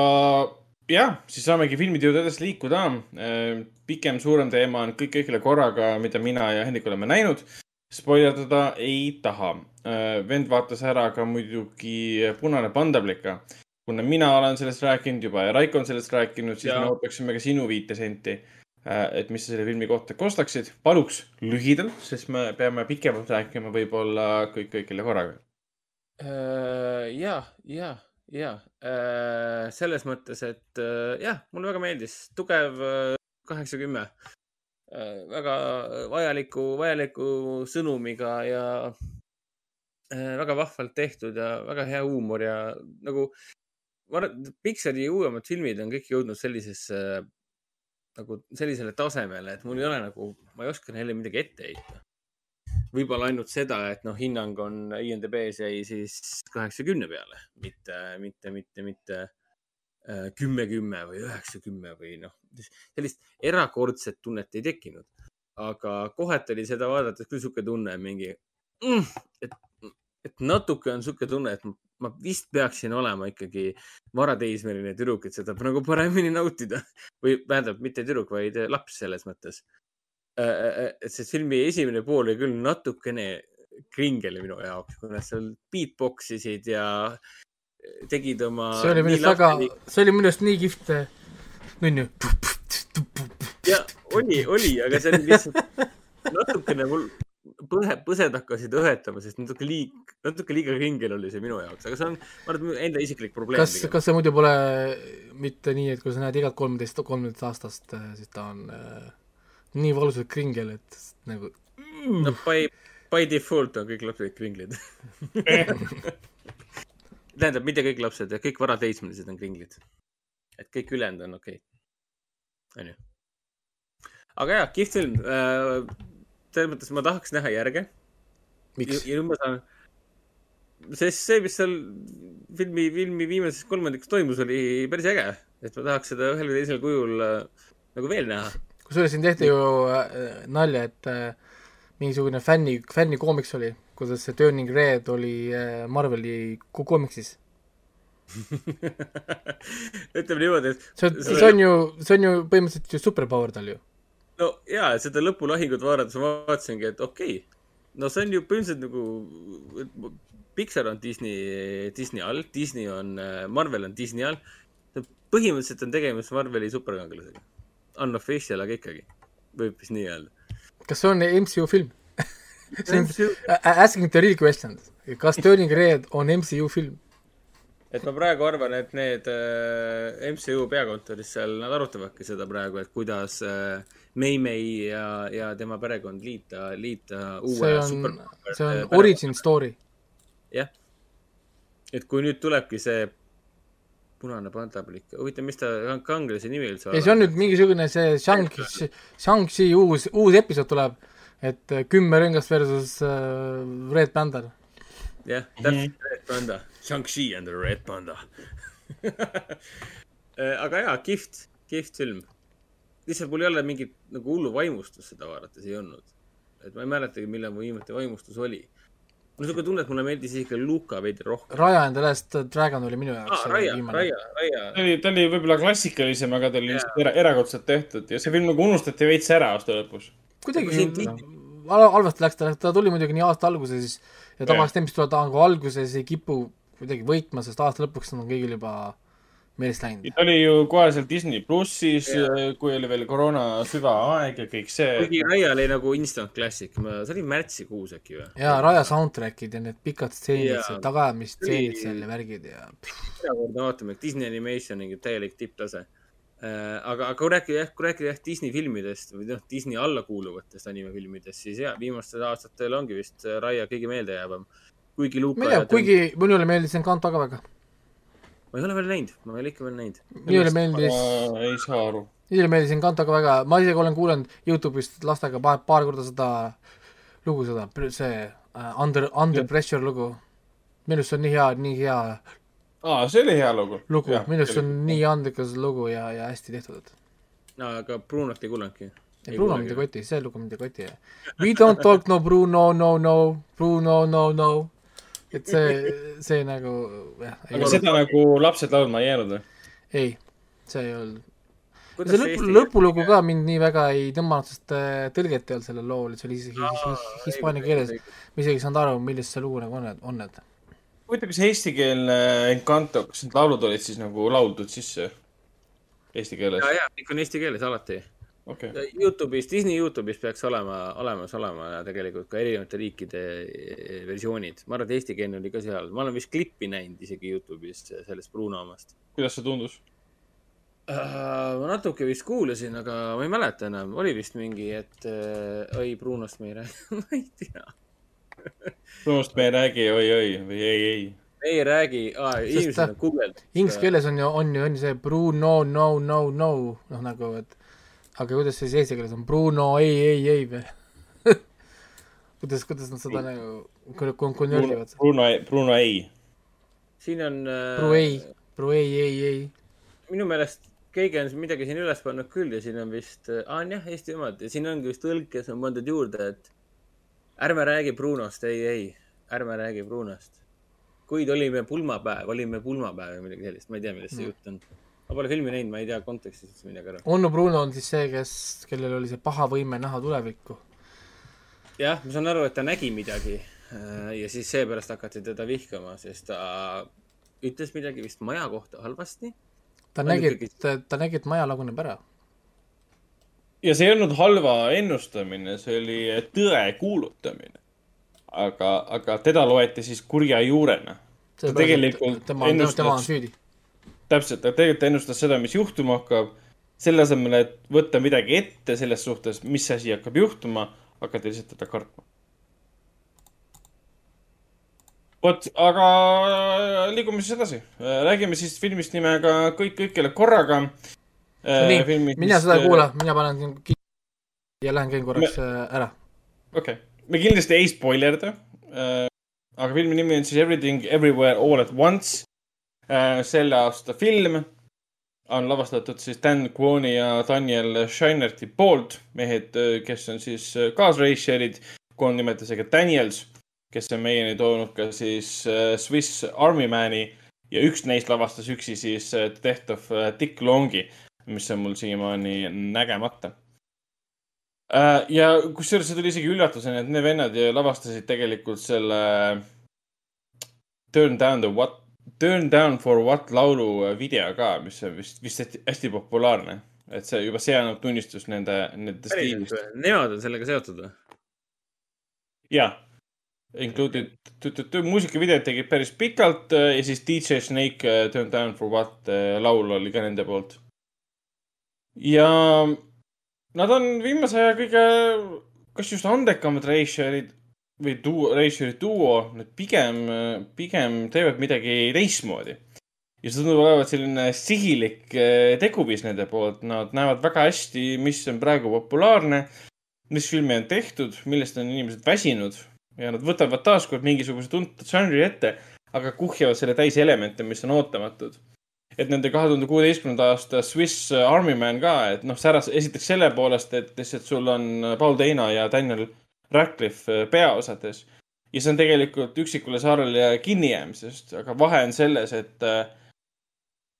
jah, siis saamegi filmide juurde edasi liikuda äh,. pikem, suurem teema on kõik kõigile korraga, mida mina ja Hendrik oleme näinud. spoilerdada ei taha äh,. vend vaatas ära ka muidugi Punane pandablika kuna mina olen sellest rääkinud juba ja Raiko on sellest rääkinud, siis Jaa. me ootaksime ka sinu viitesenti. Et mis sa selle filmi kohta kostaksid. paluks lühidalt, sest me peame pikemalt rääkima võib-olla kõik kõigile korraga. Äh, ja, ja, ja äh, selles mõttes, et äh, jah, mulle väga meeldis, tugev kaheksakümme. väga vajaliku, vajaliku sõnumiga ja äh, väga vahvalt tehtud ja väga hea huumor ja nagu ma arvan, et Pixari uuemad filmid on kõik jõudnud sellisesse nagu sellisele tasemele, et mul ei ole nagu, ma ei oska neile midagi ette heita. võib-olla ainult seda, et noh, hinnang on IMDB-s jäi siis kaheksakümne peale, mitte, mitte, mitte, mitte äh, kümme, kümme või üheksa, kümme või noh, sellist erakordset tunnet ei tekkinud. aga kohati oli seda vaadates küll sihuke tunne mingi mm,, et, et natuke on sihuke tunne, et ma vist peaksin olema ikkagi varateismeline tüdruk, et seda nagu paremini nautida või tähendab, mitte tüdruk, vaid laps selles mõttes. et see filmi esimene pool oli küll natukene kringel minu jaoks, kui nad seal beatbox isid ja tegid oma. see oli minu arust väga, see oli minu arust nii kihvt äh, nunnu. ja oli, oli, aga see oli lihtsalt natukene mul põhe, põsed hakkasid õhetama, sest natuke liig-, natuke liiga kringel oli see minu jaoks, aga see on, ma arvan, enda isiklik probleem. kas, kas see muidu pole mitte nii, et kui sa näed igat kolmteist, kolmeteist aastast, siis ta on äh, nii valusalt kringel, et nagu no by, by default on kõik lapsed kringlid. tähendab, mitte kõik lapsed, kõik varateismelised on kringlid. et kõik ülejäänud on okei okay.. onju. aga jaa, kihvt film äh,. Selles mõttes ma tahaks näha järge. ja nüüd ma saan, sest see, mis seal filmi, filmi viimases kolmandikus toimus, oli päris äge. et ma tahaks seda ühel või teisel kujul äh, nagu veel näha. kusjuures siin tehti ju äh, nalja, et äh, mingisugune fänni, fännikoomiks oli, kuidas see Turning Red oli äh, Marveli ko- koomiksis. ütleme niimoodi, et. see on, see on ju, see on ju põhimõtteliselt ju superpower tal ju. No jaa, seda lõpulahingut vaadates ma vaatasingi, et okei okay., no see on ju põhimõtteliselt nagu, Pixar on Disney, Disney all, Disney on, Marvel on Disney all. põhimõtteliselt on tegemist Marveli superkangelasega. Unofficial, aga ikkagi, võib vist nii öelda. kas see on MCU film? see on asking the real questions. kas Turning Red on MCU film? Et ma praegu arvan, et need äh, MCU peakontoris seal, nad arutavadki seda praegu, et kuidas äh, May-May ja, ja tema perekond liita, liita uue see on super,, see on origin story. jah. et kui nüüd tulebki see punane pandablik, huvitav, mis ta kangelase nimi üldse ei, see on nüüd mingisugune see Shang-Chi, Shang-Chi uus, uus episood tuleb, et äh, kümme rõngast versus äh, Red Panther. jah, täpselt, Red Panda, Shang-Chi and the Red Panda. aga jaa, kihvt, kihvt film. lihtsalt mul ei ole mingit nagu hullu vaimustust seda vaadates ei olnud. et ma ei mäletagi, millal mu viimati vaimustus oli. mul on siuke tunne, et mulle meeldis isegi Luka veidi rohkem. Raja and the Last Dragon oli minu jaoks aa, Raia, Raia, Raia. ta oli, ta oli võib-olla klassikalisem, aga ta oli lihtsalt era, erakordselt tehtud ja see film nagu unustati veits ära aasta lõpus. kuidagi halvasti läks, ta, ta tuli muidugi nii aasta alguses ja tavaliselt need, mis tulevad nagu alguses, ei kipu kuidagi võitma, sest aasta lõpuks on kõigil juba meelest läinud. ta oli ju kohe seal Disney plussis, kui oli veel koroona süvaaeg ja kõik see kuigi. Raia oli nagu instant classic, see oli märtsikuus äkki või? ja Raja soundtrack'id ja need pikad stseenid Jaa. seal, tagaajamistseenid seal ja värgid ja erakordne vaatamine, Disney Animation mingi täielik tipptase. aga, aga kui rääkida jah, kui rääkida jah Disney filmidest või noh, Disney alla kuuluvatest animefilmidest, siis jaa, viimastel aastatel ongi vist Raia kõige meeldejäävam. Kuigi Luka ma ei tea, kuigi minule meeldis Encanto ka väga. ma ei ole veel näinud, ma ei ole ikka veel näinud. minule meeldis, ei saa aru. minule meeldis Encanto ka väga, ma isegi olen kuulanud Youtube'ist lastega paar, paar korda seda lugu, seda, see uh, Under, Under Pressure lugu. minu arust see on nii hea, nii hea aa, see oli hea lugu. lugu, minu arust see on nii andekas lugu ja, ja hästi tehtud, no aga Brunot ei kuulanudki. ei, Bruno mind ei koti, see lugu mind ei koti. We don't talk no Bruno, no, no, Bruno, no, no. Et see, see nagu jah. aga seda nagu lapsed laulma ei jäänud või? ei, see ei olnud. See lõpu, lõpulugu ka mind nii väga ei tõmmanud, sest äh, tõlget ei olnud sellel lool, see oli hispaania keeles. ma isegi ei saanud aru, millest see lugu nagu on, on need. huvitav, kas eestikeelne Encanto, kas need laulud olid siis nagu lauldud sisse eesti keeles ja, ja kõik on eesti keeles alati. okay.? Youtube'is, Disney Youtube'is peaks olema, olemas olema ja tegelikult ka erinevate riikide eh, versioonid. ma arvan, et eestikeelne oli ka seal, ma olen vist klippi näinud isegi Youtube'is sellest Bruno omast kuidas see tundus? uh,. ma natuke vist kuulasin, aga ma ei mäleta enam, oli vist mingi, et uh, oi, Brunost me ei räägi, ma ei tea. Brunost me ei räägi oi-oi või ei-ei. ei räägi ah,, inimesed on guugeldanud. Inglise keeles on ju, on ju, on ju see Bruno, no, no, no, noh nagu, et aga kuidas see siis eesti keeles on Bruno, ei, ei, ei või? kuidas, kuidas nad seda nagu kon- kon- konvertivad? Bruno, Bruno ei. siin on uh, Bru ei, Bru ei, ei, ei. minu meelest keegi on midagi siin üles pannud küll ja siin on vist, aa on jah, Eesti omad ja siin ongi vist tõlkes on pandud juurde, et ärme räägi Brunost, ei, ei, ärme räägi Brunost. kuid olime pulmapäev, olime pulmapäev või midagi sellist, ma ei tea, millest see Mm. jutt on. Ma pole filmi näinud, ma ei tea kontekstist üldse midagi aru. onu Bruno on siis see, kes, kellel oli see paha võime näha tulevikku. jah, ma saan aru, et ta nägi midagi äh, ja siis seepärast hakati teda vihkama, sest ta ütles midagi vist maja kohta halvasti. ta nägi et ta nägi, et maja laguneb ära. ja see ei olnud halva ennustamine, see oli tõe kuulutamine. aga, aga teda loeti siis kurja juurena. ta tegelikult tema- tema- tema on süüdi. täpselt, ta tegelikult ennustas seda, mis juhtuma hakkab. selle asemel, et võtta midagi ette selles suhtes, mis asi hakkab juhtuma, hakati lihtsalt teda kartma. vot, aga liigume siis edasi. räägime siis filmist nimega Kõik kõikjale korraga. nii, mina seda ei kuula, mina panen ja lähen käin korraks äh, ära. okei okay., me kindlasti ei spoilerda äh,. aga filmi nimi on siis Everything Everywhere All at Once äh,. Selle aasta film on lavastatud siis Dan Kwoni ja Daniel Scheinerti poolt, mehed, kes on siis äh, kaasreisijad. Kwon nimetas ka Daniels, kes on meieni toonud ka siis äh, Swiss Army Mani. Ja üks neist lavastas üksi siis äh, Death of äh, Dick Longi, mis on mul siiamaani nägemata. Äh, ja kusjuures see tuli isegi üllatusena, et need vennad lavastasid tegelikult selle Turn down the what, Turn down for what laulu äh, video ka, mis on vist, vist hästi, populaarne. et see juba, see annab tunnistust nende, nende stiilist. või? Nemad on sellega seotud või? jaa, included, muusikavideot tegid päris pikalt äh, ja siis DJ Snake äh, Turn down for what äh, laul oli ka nende poolt. ja nad on viimase aja kõige, kas just andekamad reisijad või duo, reisijate duo, nad pigem, pigem teevad midagi teistmoodi. ja see tundub olevat selline sihilik eh, teguviis nende poolt, nad näevad väga hästi, mis on praegu populaarne, mis filme on tehtud, millest on inimesed väsinud. ja nad võtavad taaskord mingisuguse tuntud žanri ette, aga kuhjavad selle täis elemente, mis on ootamatud. et nende kahe tuhande kuueteistkümnenda aasta Swiss Army Man ka, et noh, säras esiteks selle poolest, et lihtsalt sul on Paul Dano ja Daniel Radcliffe peaosades. ja see on tegelikult üksikule saarele kinnijäämisest, aga vahe on selles, et äh,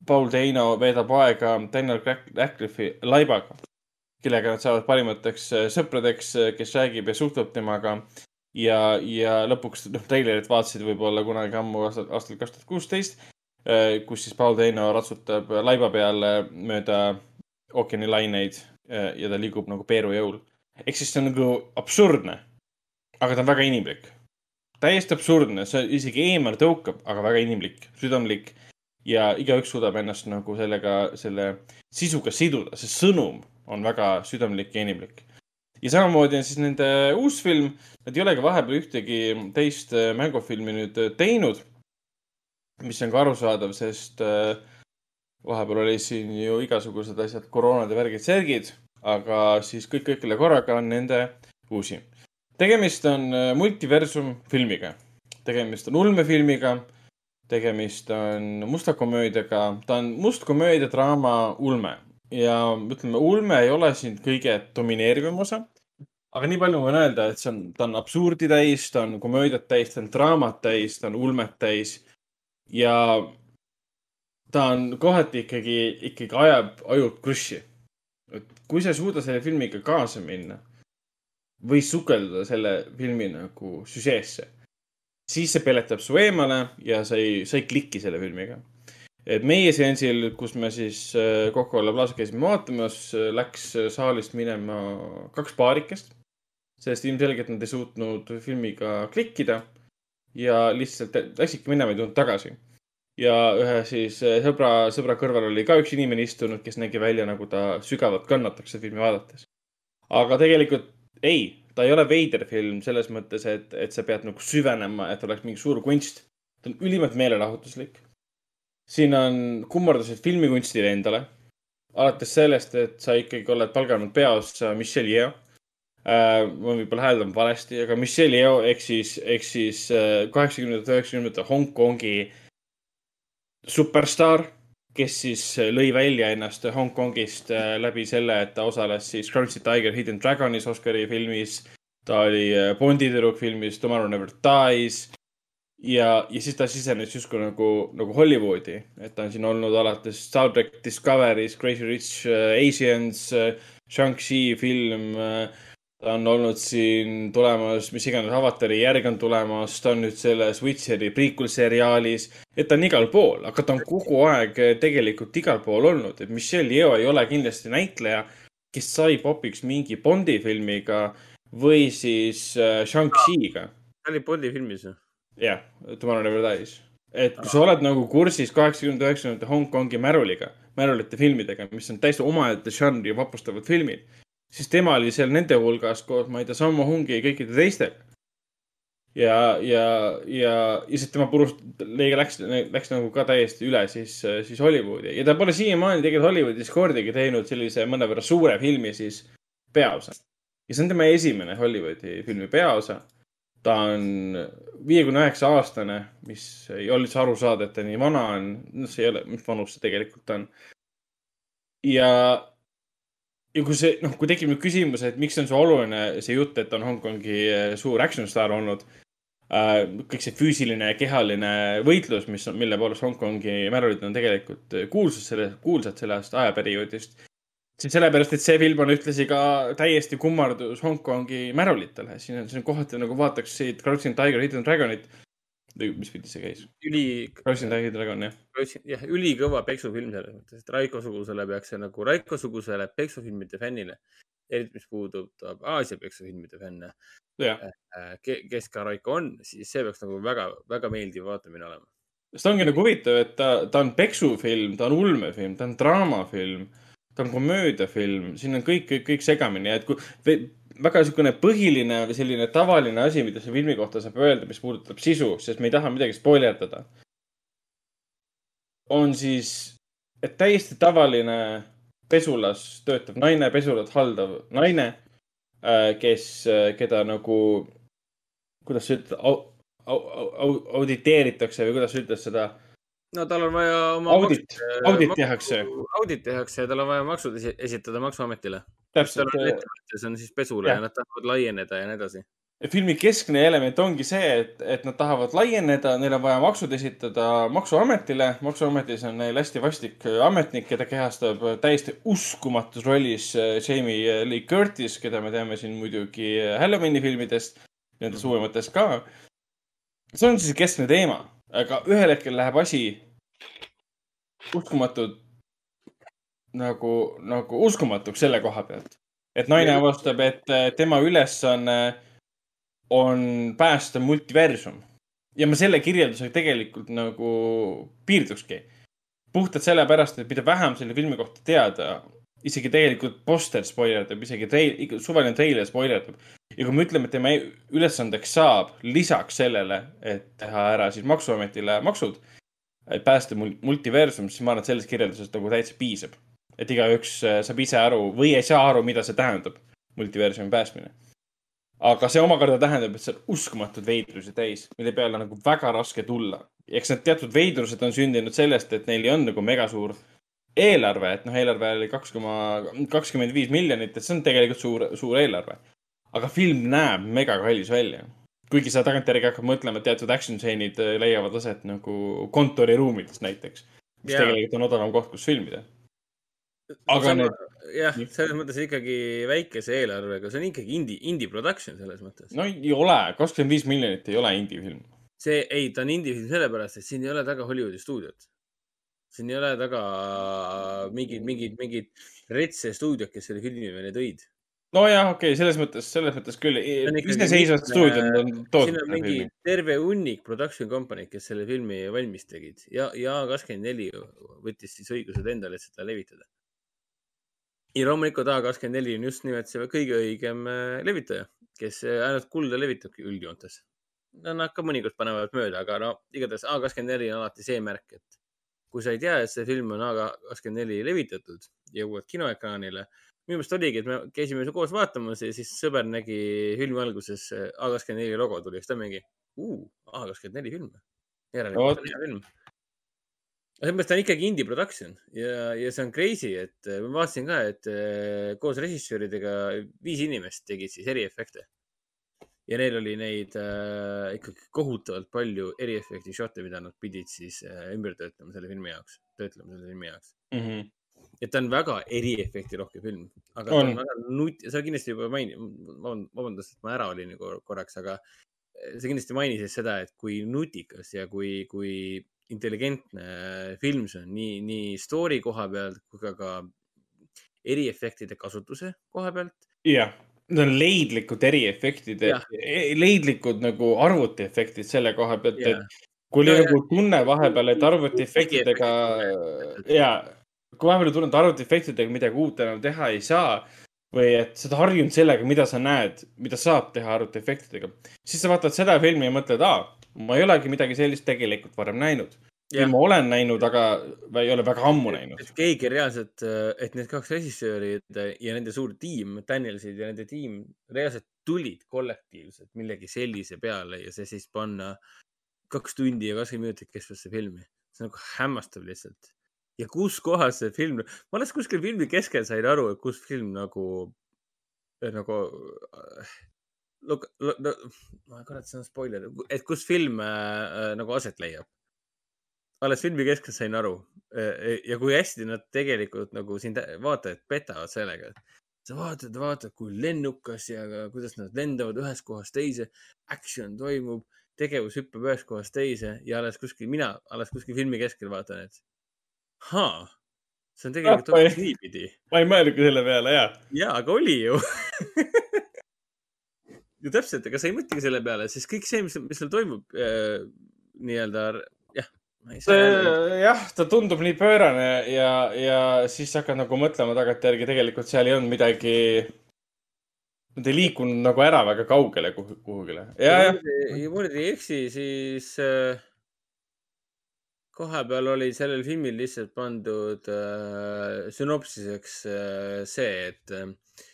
Paul Dano veedab aega Daniel Radcliffe'i laibaga, kellega nad saavad parimateks äh, sõpradeks, kes räägib ja suhtleb temaga. ja, ja lõpuks, noh, treilerit vaatasid võib-olla kunagi ammu aastal, aastal kaks tuhat kuusteist, kus siis Paul Teino ratsutab laiba peal mööda ookeanilaineid ja ta liigub nagu Peeru jõul. Ehk siis see on nagu absurdne, aga ta on väga inimlik. Täiesti absurdne, see isegi eemal tõukab, aga väga inimlik, südamlik. Ja igaüks suudab ennast nagu sellega, selle sisuga siduda, see sõnum on väga südamlik ja inimlik. ja samamoodi on siis nende uus film, nad ei olegi vahepeal ühtegi teist äh, mängufilmi nüüd äh, teinud, mis on ka arusaadav, sest äh, vahepeal oli siin ju igasugused asjad, koroonad ja värgid-särgid, aga siis kõik kõigile korraga on nende uusi. Tegemist on äh, multiversum filmiga, tegemist on ulmefilmiga, tegemist on musta komöödiaga, ta on must komöödia, draama, ulme. Ja ütleme, ulme ei ole siin kõige domineerivam osa. aga nii palju võin öelda, et see on, ta on absurdi täis, ta on komöödiat täis, ta on draamat täis, ta on ulmet täis. Ja ta on kohati ikkagi, ikkagi ajab ajud krussi. Kui sa ei suuda selle filmiga kaasa minna või sukelduda selle filmi nagu süžeesse, siis see peletab su eemale ja sa ei, sa ei kliki selle filmiga. et meie seansil, kus me siis äh, Coca-Cola Plaza käisime vaatamas, äh, läks saalist minema kaks paarikest, sest ilmselgelt nad ei suutnud filmiga klikkida ja lihtsalt läksidki minema, ei tulnud tagasi ja ühe siis äh, sõbra, sõbra kõrval oli ka üks inimene istunud, kes nägi välja, nagu ta sügavalt kannataks filmi vaadates. aga tegelikult ei, ta ei ole veider film selles mõttes, et, et sa pead nagu süvenema, et oleks mingi suur kunst. ta on ülimalt meelelahutuslik. siin on kummardused filmikunstile endale. alates sellest, et sa ikkagi oled palganud peos Michelle Yeoh äh,. ma võib-olla hääldan valesti, aga Michelle Yeoh ehk siis, ehk siis äh, kaheksakümnendate, üheksakümnendate Hongkongi superstaar kes siis äh, lõi välja ennast Hongkongist äh, läbi selle, et ta osales siis Crouching Tiger, Hidden Dragonis Oscari filmis. ta oli äh, Bondi tüdruk filmis Tomorrow Never Dies. ja, ja siis ta sisenes justkui nagu, nagu Hollywoodi, et ta on siin olnud alates Star track Discovery's, Crazy Rich Asians, Shang-Chi film ta on olnud siin tulemas, mis iganes avatari järg on tulemas, ta on nüüd selles Witcheri prequel seriaalis, et ta on igal pool, aga ta on kogu aeg tegelikult igal pool olnud, et Michelle Yeoh ei ole kindlasti näitleja, kes sai popiks mingi Bondi filmiga või siis äh, Shang-Chi'ga. ta oli Bondi filmis ju. jah, Tomorrow Never Dies. et kui sa oled nagu kursis kaheksakümnendate, üheksakümnendate Hongkongi märuliga, märulite filmidega, mis on täiesti omaette žanri vapustavad filmid siis tema oli seal nende hulgas koos, ma ei tea, Sammo Hungi ja kõikide teistega. ja, ja, ja, siis tema purust, läks, läks nagu ka täiesti üle siis, siis Hollywoodi ja ta pole siiamaani tegelikult Hollywoodis kordagi teinud sellise mõnevõrra suure filmi siis peaosa. ja see on tema esimene Hollywoodi filmi peaosa. ta on viiekümne üheksa aastane, mis ei ole üldse aru saada, et ta nii vana on. noh, see ei ole, mis vanus see tegelikult on. ja ja kui see, noh, kui tekib nüüd küsimus, et miks on see oluline, see jutt, et on Hongkongi eh, suur action staar olnud äh,. kõik see füüsiline ja kehaline võitlus, mis on, mille poolest Hongkongi mälulid on tegelikult kuulsad selle, kuulsad sellest ajaperioodist. siis sellepärast, et see film on ühtlasi ka täiesti kummardus Hongkongi mälulitele. siin on, siin on kohati nagu vaataksid Crouching Tiger, Hidden Dragonit mis pidi see käis? üli. Crouching Tiger Dragon, jah. jah, ülikõva peksufilm selles mõttes, et Raiko Sugusele peaks see nagu Raiko Sugusele peksufilmide fännile, eriti mis puudutab Aasia peksufilmide fänne. Äh, kes ka Raiko on, siis see peaks nagu väga, väga meeldiv vaatamine olema. sest ongi nagu huvitav, et ta, ta on peksufilm, ta on ulmefilm, ta on draamafilm, ta on komöödiafilm, siin on kõik, kõik, kõik segamini, et kui väga niisugune põhiline või selline tavaline asi, mida selle filmi kohta saab öelda, mis puudutab sisu, sest me ei taha midagi spoilerdada. on siis, et täiesti tavaline pesulas töötav naine, pesulat haldav naine, äh, kes, äh, keda nagu, kuidas sa ütled, auditeeritakse või kuidas sa ütled seda no tal on vaja oma audit, audit tehakse. audit tehakse ja tal on vaja maksud esitada Maksuametile täpselt. see on siis pesule ja. ja nad tahavad laieneda ja nii edasi. filmi keskne element ongi see, et, et nad tahavad laieneda, neil on vaja maksud esitada maksuametile. maksuametis on neil hästi vastik ametnik, keda kehastab täiesti uskumatus rollis äh, Jamie Lee Curtis, keda me teame siin muidugi Halloweeni filmidest, nendes uuematest ka. see on siis keskne teema, aga ühel hetkel läheb asi uskumatult nagu, nagu uskumatuks selle koha pealt. et naine avastab, et äh, tema ülesanne on päästa multiversum. ja ma selle kirjeldusega tegelikult nagu piirdukski. puhtalt sellepärast, et mida vähem selle filmi kohta teada, isegi tegelikult poster spoilerdab, isegi treil-, suvaline treiler spoilerdab. ja kui me ütleme, et tema ülesandeks saab lisaks sellele, et teha ära siis maksuametile maksud, et päästa multiversum, siis ma arvan, et sellest kirjeldusest nagu täitsa piisab et igaüks äh, saab ise aru või ei saa aru, mida see tähendab, multiversumi päästmine. aga see omakorda tähendab, et see on uskumatud veidrusi täis, mille peale on nagu väga raske tulla. eks need teatud veidrused on sündinud sellest, et neil ei olnud nagu megasuur eelarve, et noh, eelarve oli kaks koma kakskümmend viis miljonit, et see on tegelikult suur, suur eelarve. aga film näeb megakallis välja. kuigi sa tagantjärgi hakkad mõtlema, et teatud action stseenid äh, leiavad aset nagu kontoriruumides näiteks. mis yeah. tegelikult on odavam koht, kus filmida aga need. jah, selles mõttes ikkagi väikese eelarvega, see on ikkagi indie, indie production selles mõttes. no ei ole, kakskümmend viis miljonit ei ole indie film. see, ei, ta on indie film sellepärast, et siin ei ole taga Hollywoodi stuudiot. siin ei ole taga mingid, mingid, mingid retse stuudiod, kes selle filmi meile tõid nojah, okei okay,, selles mõttes, selles mõttes küll. iseseisvad stuudiod on tootnud. siin on mingi filmi. terve hunnik production company, kes selle filmi valmis tegid ja, ja kakskümmend neli võttis siis õigused endale, et seda levitada ja loomulikult A24 on just nimelt see kõige õigem äh, levitaja, kes äh, ainult kulda levitabki üldjoontes. no nad ka mõnikord panevad mööda, aga no igatahes A24 on alati see märk, et kui sa ei tea, et see film on A24 levitatud, jõuab kinoekraanile. minu meelest oligi, et me käisime koos vaatamas ja siis sõber nägi filmi alguses äh, A24 logo tuli, siis ta mingi, A24 film. järelikult on hea film sellepärast ta on ikkagi indie production ja, ja see on crazy, et äh, ma vaatasin ka, et äh, koos režissööridega viis inimest tegid siis eriefekte. ja neil oli neid äh, ikkagi kohutavalt palju eriefekti shot'e, mida nad pidid siis äh, ümber töötlema selle filmi jaoks, töötlema selle filmi jaoks mm. -hmm et ta on väga eriefekti rohke film, aga on. ta on väga nut-, sa kindlasti juba maini-, vabandust, et ma ära olin korraks, aga äh, sa kindlasti mainisid seda, et kui nutikas ja kui, kui intelligentne film see on. Nii, nii story koha pealt kui ka, ka eriefektide kasutuse koha pealt. jah, need on leidlikud eriefektid, e-, leidlikud nagu arvutiefektid selle koha pealt, et kui oli nagu tunne vahepeal, et arvutiefektidega ja kui vahepeal tunned arvutiefektidega midagi uut enam teha ei saa või et sa oled harjunud sellega, mida sa näed, mida saab teha arvutiefektidega, siis sa vaatad seda filmi ja mõtled, aa ma ei olegi midagi sellist tegelikult varem näinud. ma olen näinud, aga ei ole väga ammu näinud. et keegi reaalselt, et need kaks režissööri ja nende suur tiim, Danielsid ja nende tiim reaalselt tulid kollektiivselt millegi sellise peale ja see siis panna kaks tundi ja kakskümmend minutit kestvasse filmi. see on nagu hämmastav lihtsalt. ja kus kohas see film, ma alles kuskil filmi keskel sain aru, et kus film nagu, nagu look, look, no, kurat, see on spoiler, et kus film äh, nagu aset leiab. alles filmi keskel sain aru äh, ja kui hästi nad tegelikult nagu sind vaatajad petavad sellega, et sa vaatad, vaatad, kui lennukas ja kuidas nad lendavad ühest kohast teise, action toimub, tegevus hüppab ühest kohast teise ja alles kuskil, mina alles kuskil filmi keskel vaatan, et haa, see on tegelikult hoopis niipidi. ma ei mõelnudki selle peale, jaa. jaa, aga oli ju ju täpselt, aga sa ei mõtlegi selle peale, siis kõik see, mis, mis seal toimub äh, nii-öelda jah. jah, ta tundub nii pöörane ja, ja siis hakkad nagu mõtlema tagantjärgi, tegelikult seal ei olnud midagi. Nad ei liikunud nagu ära väga kaugele kuhu, kuhugile. ja, ja. ja kui ma nüüd ei eksi, siis äh, koha peal oli sellel filmil lihtsalt pandud äh, sünopsiseks äh, see, et äh, Äh,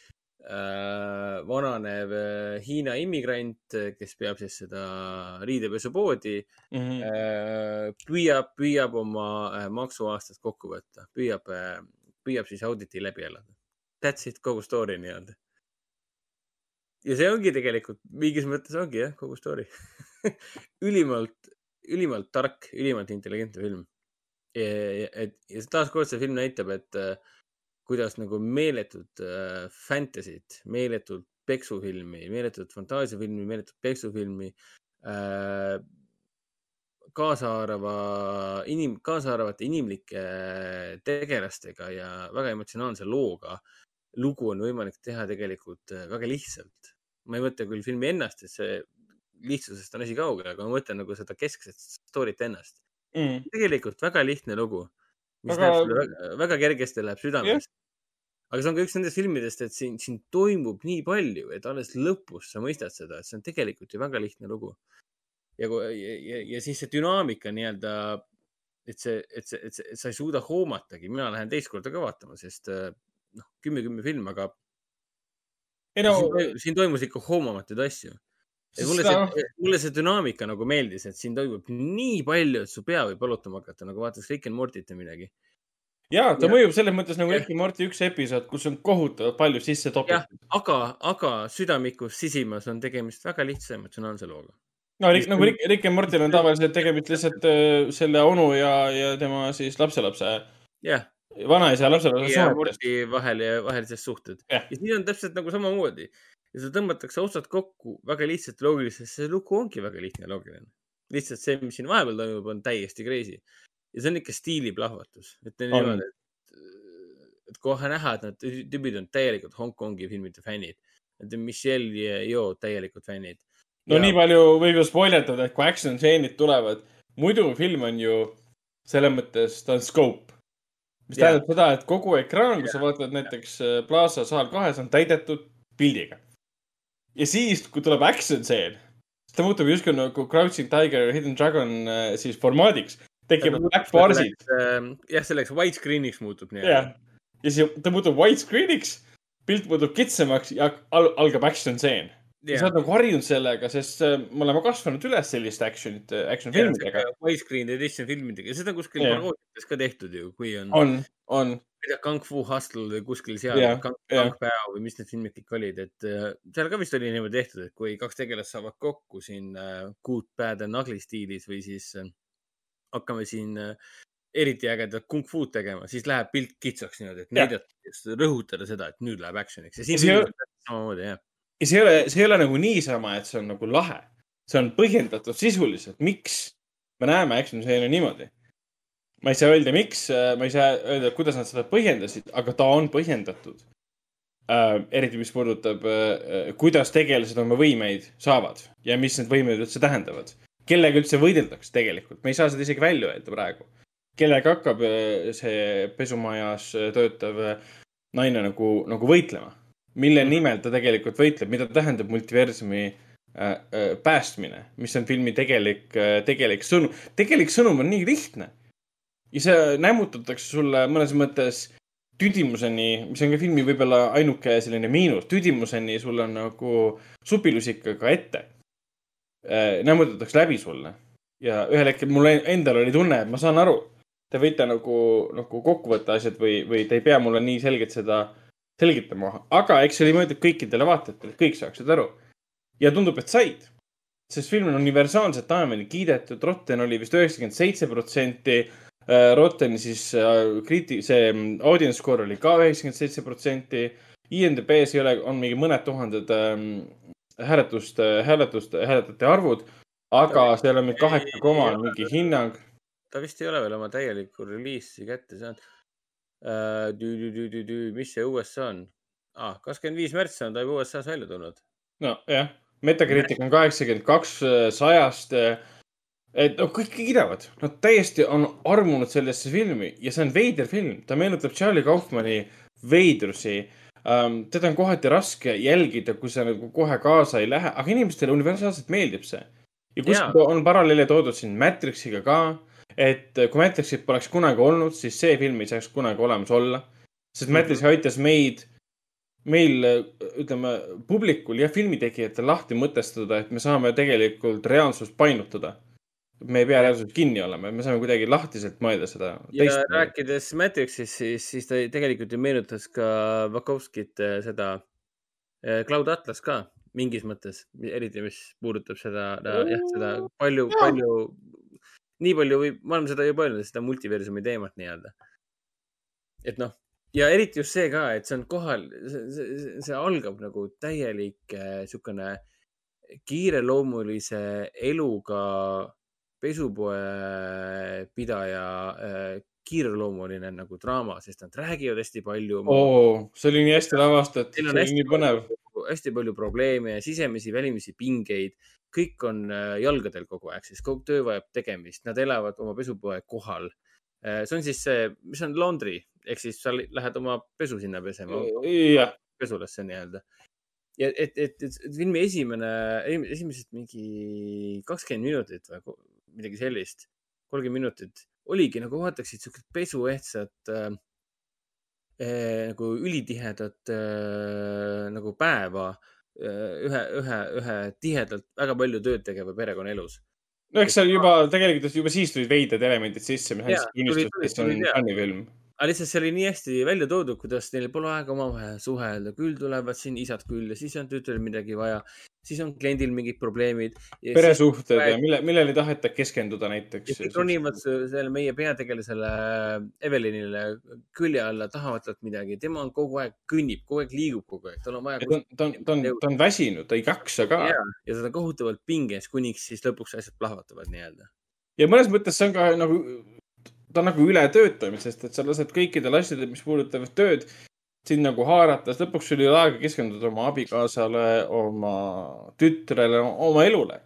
vananev äh, Hiina immigrant, kes peab siis seda riidepesupoodi mm, -hmm. püüab, püüab oma maksuaastat kokku võtta, püüab, püüab siis auditi läbi elada. That's it, kogu story nii-öelda. ja see ongi tegelikult mingis mõttes ongi jah, kogu story ülimalt, ülimalt tark, ülimalt intelligentne film. et ja taaskord see film näitab, et äh, kuidas nagu meeletut äh, fantasy't, meeletut peksufilmi, meeletut fantaasiafilmi, meeletut peksufilmi äh, kaasaarava inim-, kaasaaravate inimlike tegelastega ja väga emotsionaalse looga lugu on võimalik teha tegelikult äh, väga lihtsalt. ma ei mõtle küll filmi ennast, et see lihtsusest on asi kaugel, aga ma mõtlen nagu seda keskset story't ennast mm.. tegelikult väga lihtne lugu, mis aga... läheb sulle väga, väga kergesti läheb südamesse. Aga see on ka üks nendest filmidest, et siin, siin toimub nii palju, et alles lõpus sa mõistad seda, et see on tegelikult ju väga lihtne lugu. ja, ja, ja, ja siis see dünaamika nii-öelda, et see, et see, et see, sa ei suuda hoomatagi, mina lähen teist korda ka vaatama, sest äh, noh, kümme-kümme film, aga ei no siin, toim- siin toimus ikka hoomamatuid asju. mulle see, mulle see dünaamika nagu meeldis, et siin toimub nii palju, et su pea võib valutama hakata, nagu vaataks Rick and Morty't või midagi. Ja ta Ja- mõjub selles mõttes nagu Rick and Morty üks episood, kus on kohutavalt palju sisse topitud. aga, aga südamikus sisimas on tegemist väga lihtsa emotsionaalse looga. no Rick, nagu Rick, Rick and Mortyl on tavaliselt tegemist lihtsalt äh, selle onu ja, ja tema siis lapselapse, jah, vanaisa ja lapselapse ja suhetest. Morty vahel ja vahelised suhted. ja siin on täpselt nagu samamoodi ja seda tõmmatakse otsad kokku väga lihtsalt ja loogiliselt, see lugu ongi väga lihtne ja loogiline. lihtsalt see, mis siin vahepeal toimub, on täiesti crazy ja see on ikka stiiliplahvatus, ütleme On. niimoodi, et, et kohe näha, et need tüübid on täielikult Hongkongi filmide fännid. Need on Michelle ja Jo täielikult fännid. no ja. nii palju võib ju spoiletada, et kui action stseenid tulevad, muidu film on ju selles mõttes, ta on scope. mis Jah. tähendab seda, et kogu ekraan, kui sa vaatad näiteks äh, Plaza saal kahes, on täidetud pildiga. ja siis, kui tuleb action stseen, ta muutub justkui nagu Crouching Tiger, Hidden Dragon äh, siis formaadiks. Tekivad black bars'id. jah, selleks widescreen'iks muutub nii-öelda., ja siis ta muutub widescreen'iks, pilt muutub kitsamaks ja al algab action stseen. ja Jah. sa oled nagu harjunud sellega, sest äh, me oleme kasvanud üles selliste action'it, action filmidega. Widescreen edition filmidega, seda on kuskil Jah. paroodiates ka tehtud ju, kui on. on, on. Kung Fu Hustle või kuskil seal Jah,, Kung. Kung Pao või mis need filmid kõik olid, et äh, seal ka vist oli niimoodi tehtud, et kui kaks tegelast saavad kokku siin äh, Good, Bad and Ugly stiilis või siis äh, hakkame siin äh, eriti ägedat kung fu'd tegema, siis läheb pilt kitsaks niimoodi, et näidata, rõhutada seda, et nüüd läheb action'iks ja siin see samamoodi jah. ja see ei ole, see ei ole nagu niisama, et see on nagu lahe. see on põhjendatud sisuliselt, miks me näeme action stseene niimoodi. ma ei saa öelda, miks, ma ei saa öelda, kuidas nad seda põhjendasid, aga ta on põhjendatud äh,. eriti, mis puudutab äh,, kuidas tegelased oma võimeid saavad ja mis need võimed üldse tähendavad. Kellega üldse võideldakse tegelikult, me ei saa seda isegi välja öelda praegu. kellega hakkab äh, see pesumajas äh, töötav äh, naine nagu, nagu võitlema mille nimel ta tegelikult võitleb, mida tähendab multiversumi äh, äh, päästmine, mis on filmi tegelik äh,, tegelik sõnum. tegelik sõnum on nii lihtne ja see nämmutatakse sulle mõnes mõttes tüdimuseni, mis on ka filmi võib-olla ainuke selline miinus, tüdimuseni sul on nagu supilusikaga ette. Nämmutatakse läbi sulle ja ühel hetkel mul endal oli tunne, et ma saan aru, te võite nagu, nagu kokku võtta asjad või, või te ei pea mulle nii selgelt seda selgitama, aga eks see oli mõeldud kõikidele vaatajatele, kõik saaksid aru. ja tundub, et said, sest film on universaalselt taevani kiidetud, Rotten oli vist üheksakümmend seitse protsenti. Rotteni siis äh, kriiti-, see mm, audience score oli ka üheksakümmend seitse protsenti. IMDB-s ei ole, on mingi mõned tuhanded ähm, hääletust, hääletust, hääletajate arvud, aga seal on mingi kaheksa koma mingi hinnang. ta vist ei ole veel oma täielikku reliisi kätte saanud uh,. mis see USA on ah,? kakskümmend viis märts on ta juba USA-s välja tulnud. nojah, Metacritic on kaheksakümmend kaks äh, sajast. et noh, kõik kiidavad, nad täiesti on armunud sellesse filmi ja see on veider film, ta meenutab Charlie Kaufmani veidrusi um,. teda on kohati raske jälgida, kui sa nagu kohe kaasa ei lähe, aga inimestele universaalselt meeldib see. ja kuskil on paralleele toodud siin Matrixiga ka, et kui Matrixit poleks kunagi olnud, siis see film ei saaks kunagi olemas olla. sest Matrix aitas meid, meil ütleme publikul ja filmitegijatel lahti mõtestada, et me saame tegelikult reaalsust painutada. Me ei pea reaalsusest kinni olema, me saame kuidagi lahtiselt mõelda seda. ja rääkides Matrixist, siis, siis ta tegelikult ju meenutas ka Vakovskit äh, seda äh, Cloud Atlas ka, mingis mõttes, eriti mis puudutab seda, jah, seda palju, palju, nii palju võib, me oleme seda juba öelnud, seda multiversumi teemat nii-öelda. et noh, ja eriti just see ka, et see on kohal, see, algab nagu täielik äh, niisugune kiireloomulise eluga pesupoe pidaja äh, kiireloomuline nagu draama, sest nad räägivad hästi palju. oo, see oli nii hästi lavastatud, see oli nii põnev. hästi palju probleeme ja sisemisi, välimisi pingeid. kõik on äh, jalgadel kogu aeg, sest kogu töö vajab tegemist, nad elavad oma pesupoe kohal. see on siis see, mis on laundry ehk siis sa lähed oma pesu sinna pesema. jah, pesulasse nii-öelda. ja et, et, et filmi esimene, esimesed mingi kakskümmend minutit või midagi sellist, kolmkümmend minutit oligi nagu vaataksid siukest pesuehtsat äh, äh, nagu ülitihedat äh, nagu päeva äh, ühe, ühe, ühe tihedalt väga palju tööd tegeva perekonna elus. no eks seal juba tegelikult juba siis tulid veidrad elemendid sisse, mis et see on fännifilm. Aga lihtsalt see oli nii hästi välja toodud, kuidas neil pole aega omavahel suhelda, küll tulevad siin isad külla, siis on tütrel midagi vaja, siis on kliendil mingid probleemid. peresuhted ja mille, millele ei taheta keskenduda näiteks. ronivad se- selle meie peategelasele Evelinile külje alla, tahavad talt midagi, tema on kogu aeg kõnnib, kogu aeg liigub kogu aeg, tal on vaja. ta on, ta on, ta on, ta on väsinud, ta ei jaksa ka. ja, ja ta on kohutavalt pinges, kuniks siis lõpuks asjad plahvatavad nii-öelda. ja mõnes mõttes see on ka nagu, ta on nagu ületöötamine, sest et sa lased kõikidel asjadel, mis puudutavad tööd, sind nagu haarata, sest lõpuks sul ei ole aega keskenduda oma abikaasale, oma tütrele, oma elule.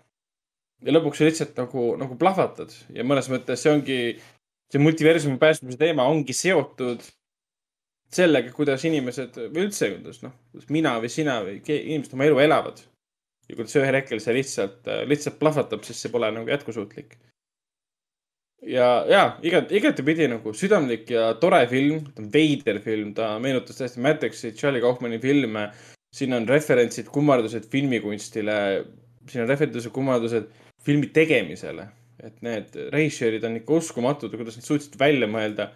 ja lõpuks sa lihtsalt nagu, nagu plahvatad ja mõnes mõttes see ongi, see multiversumi päästmise teema ongi seotud sellega, kuidas inimesed või üldse, kuidas noh, kuidas mina või sina või inimesed oma elu elavad. ja kuidas ühel hetkel see lihtsalt, lihtsalt plahvatab, sest see pole nagu jätkusuutlik ja, ja igat, igatepidi nagu südamlik ja tore film, ta on veider film, ta meenutas täiesti Matrixi, Charlie Kaufmani filme. siin on referentsid, kummardused filmikunstile, siin on referentsid, kummardused filmi tegemisele. et need režissöörid on ikka uskumatud, kuidas nad suutsid välja mõelda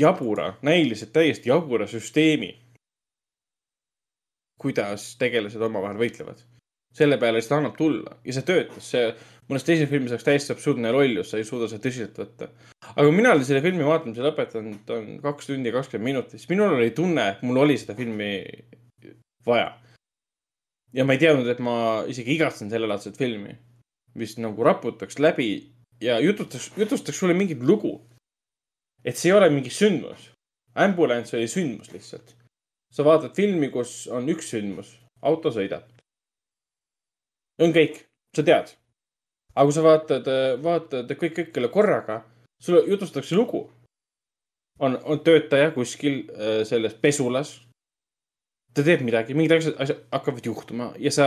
jabura, näiliselt täiesti jabura süsteemi. kuidas tegelased omavahel võitlevad selle peale lihtsalt annab tulla ja see töötas, see mõnes teises filmis oleks täiesti absurdne lollus, sa ei suuda seda tõsiselt võtta. aga kui mina olin selle filmi vaatamise lõpetanud, on kaks tundi ja kakskümmend minutit, siis minul oli tunne, et mul oli seda filmi vaja. ja ma ei teadnud, et ma isegi igatsen sellelaadset filmi, mis nagu raputaks läbi ja jutustaks, jutustaks sulle mingit lugu. et see ei ole mingi sündmus. Ambulance oli sündmus lihtsalt. sa vaatad filmi, kus on üks sündmus, auto sõidab on kõik, sa tead. Aga kui sa vaatad, vaatad kõik kõikidele korraga, sulle jutustatakse lugu. on, on töötaja kuskil äh, selles pesulas. ta teeb midagi, mingid asjad, asjad hakkavad juhtuma ja sa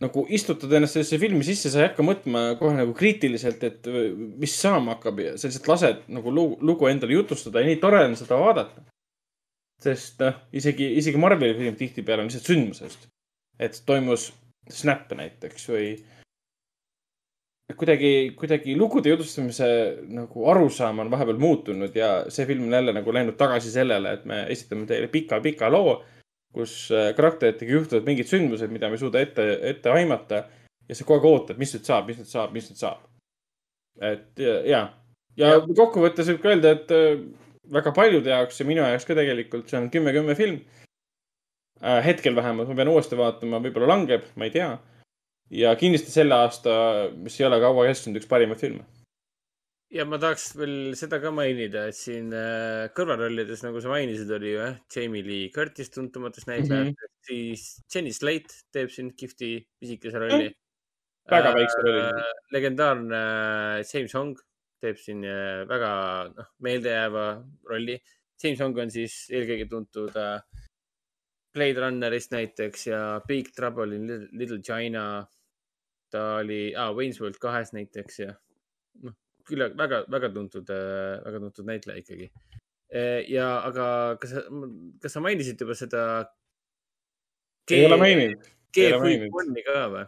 nagu istutad ennast sellesse filmi sisse, sa ei hakka mõtlema kohe nagu kriitiliselt, et äh, mis saama hakkab ja sa lihtsalt lased nagu lugu, lugu endale jutustada ja nii tore on seda vaadata. sest noh, isegi, isegi Marveli film tihtipeale on lihtsalt sündmusest. et toimus Snap näiteks või kuidagi, kuidagi lugude jutustamise nagu arusaam on vahepeal muutunud ja see film on jälle nagu läinud tagasi sellele, et me esitame teile pika-pika loo, kus äh, karakteritega juhtuvad mingid sündmused, mida me ei suuda ette, ette aimata ja sa kogu aeg ootad, mis nüüd saab, mis nüüd saab, mis nüüd saab. et ja, ja, ja, ja kokkuvõttes võib ka öelda, et äh, väga paljude jaoks ja minu jaoks ka tegelikult see on kümme-kümme film äh,. hetkel vähemalt, ma pean uuesti vaatama, võib-olla langeb, ma ei tea ja kindlasti selle aasta, mis ei ole kaua kestnud, üks parimaid filme. ja ma tahaks veel seda ka mainida, et siin äh, kõrvalrollides, nagu sa mainisid, oli ju jah, Jamie Lee Curtis tuntumatest näitlejatest mm, -hmm. siis Jenny Slate teeb siin kihvti pisikese rolli mm. -hmm. väga väikse rolli äh,. legendaarne James Hong teeb siin äh, väga noh, meeldejääva rolli. James Hong on siis eelkõige tuntud äh, Blade Runnerist näiteks ja Big Trouble in Little China ta oli ah, Wayne's World kahes näiteks ja noh, küll väga, väga tuntud, väga tuntud näitleja ikkagi. ja aga kas kas sa mainisid juba seda? ei ole maininud. G-Freak-Oni ka või?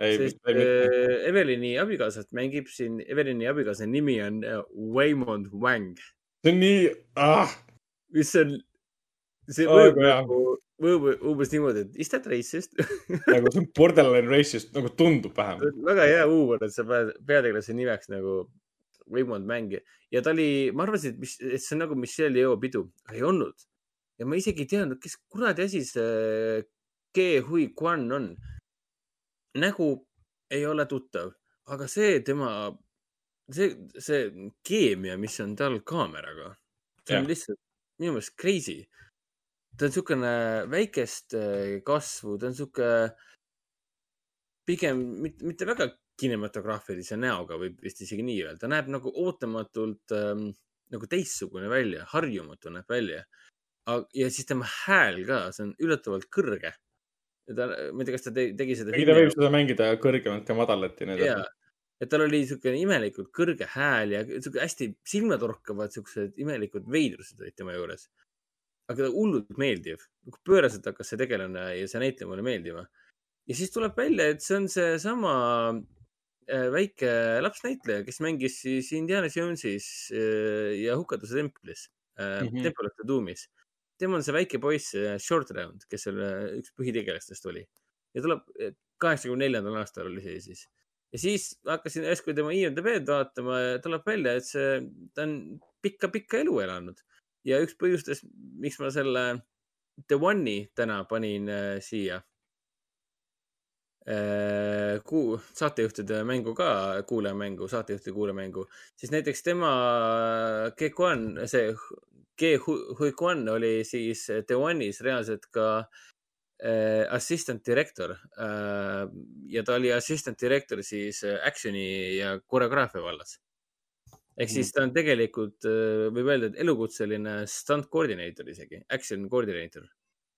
sest äh, Evelini abikaasat mängib siin, Evelini abikaasa nimi on äh, Waymond Wang. see on nii ah., mis on, see mõjub nagu umbes niimoodi, et is that racist? nagu see on borderline racist, nagu tundub vähemalt. väga hea huumor, et sa paned peategelase nimeks nagu Raymond Mäng ja ta oli, ma arvasin, et mis, et see on nagu Michelle Yeoh pidu, ei olnud. ja ma isegi ei teadnud, kes kuradi asi see Ke Hui Kwan on. nägu ei ole tuttav, aga see tema, see, see keemia, mis on tal kaameraga, see on Jah. lihtsalt minu meelest crazy. Ta on niisugune väikest äh, kasvu, ta on niisugune pigem mitte, mitte väga kinematograafilise näoga, võib vist isegi nii öelda, näeb nagu ootamatult ähm, nagu teistsugune välja, harjumatu näeb välja. ja siis tema hääl ka, see on üllatavalt kõrge. ta, ma ei tea, kas ta te, tegi seda ei, ta võib seda mängida kõrgemalt ka madalalt ja nii edasi., et tal oli niisugune imelikult kõrge hääl ja sihuke hästi silmatorkavad siuksed imelikud veidrused olid tema juures. Aga ta hullult meeldiv, pööraselt hakkas see tegelane ja see näitleja mulle meeldima. ja siis tuleb välja, et see on seesama äh, väike lapsnäitleja, kes mängis siis Indiana Jonesis äh, ja Hukatuse templis äh, mm. -hmm. The Doom'is. tema on see väike poiss, Short Round, kes seal äh, üks põhitegelastest oli ja tuleb kaheksakümne neljandal aastal oli see siis ja siis hakkasin järsku tema IMDB-d vaatama ja tuleb välja, et see, ta on pikka-pikka elu elanud ja üks põhjustest, miks ma selle The One'i täna panin äh, siia äh, kuu, saatejuhtide mängu ka, kuulajamängu, saatejuhtide kuulajamängu, siis näiteks tema G-Quan, see G-Hui-Quan oli siis The One'is reaalselt ka äh, assistant director äh, ja ta oli assistant director siis äh, action'i ja koreograafia vallas. Ehk siis ta on tegelikult, võib öelda, et elukutseline stunt coordinator isegi, action coordinator.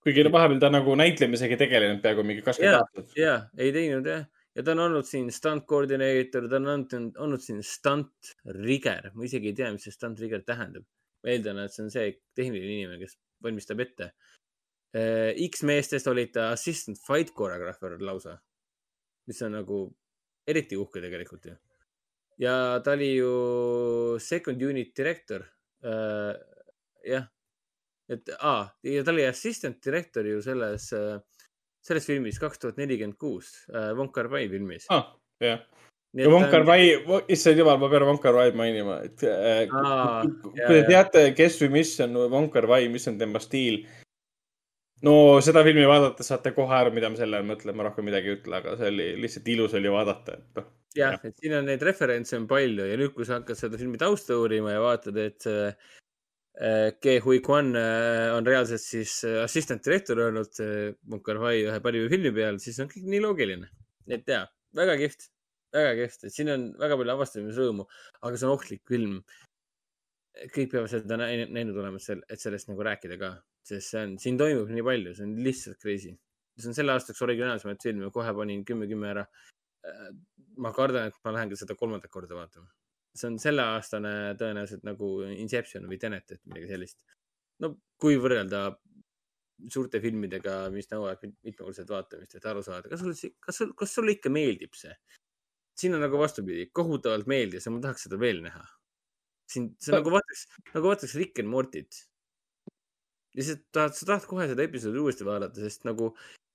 kuigi vahepeal ta nagu näitlemisega tegelenud peaaegu mingi kakskümmend aastat., ja ei teinud jah, ja ta on olnud siin stunt coordinator, ta on olnud, olnud siin stunt rigger, ma isegi ei tea, mis see stunt rigger tähendab. ma eeldan, et see on see tehniline inimene, kes valmistab ette. X-meestest oli ta assistant fight choreographer lausa, mis on nagu eriti uhke tegelikult ju. Ja ta oli ju second unit director. jah, et aa, ja ta oli assistant director ju selles, selles filmis kaks tuhat nelikümmend kuus, Wong Kar-wai filmis ah,. jah, ja Wong ta on- issand jumal, ma pean Wong Kar-wai'd mainima, et äh, Aa, kui te teate, kes või mis on Wong Kar-wai, mis on tema stiil. no seda filmi vaadates saate kohe aru, mida ma selle all mõtlen, ma rohkem midagi ei ütle, aga see oli lihtsalt ilus oli vaadata, et noh. jah, et siin on neid referentse on palju ja nüüd, kui sa hakkad seda filmi tausta uurima ja vaatad, et äh, Ke Hui Kwan äh, on reaalselt siis äh, assistant director olnud Wong Kar-wai ühe parima filmi peal, siis on kõik nii loogiline. et jaa, väga kihvt, väga kihvt, et siin on väga palju avastamisrõõmu, aga see on ohtlik film. kõik peavad seda näinud, olema, et sellest nagu rääkida ka, sest see on, siin toimub nii palju, see on lihtsalt crazy. see on selle aastaks originaalsemaid filme, kohe panin kümme, kümme ära. Ma kardan, et ma lähen ka seda kolmandat korda vaatama. see on selleaastane tõenäoliselt nagu Inception või Tenet, et midagi sellist. no kui võrrelda suurte filmidega, mis nõuavad mit- mitmekordset vaatamist, et aru saada, kas sulle, kas sul, kas sulle ikka meeldib see? siin on nagu vastupidi, kohutavalt meeldis ja ma tahaks seda veel näha. siin, see on nagu vaataks, nagu vaataks Rick and Mortit. lihtsalt tahad, sa tahad kohe seda episoodi uuesti vaadata, sest nagu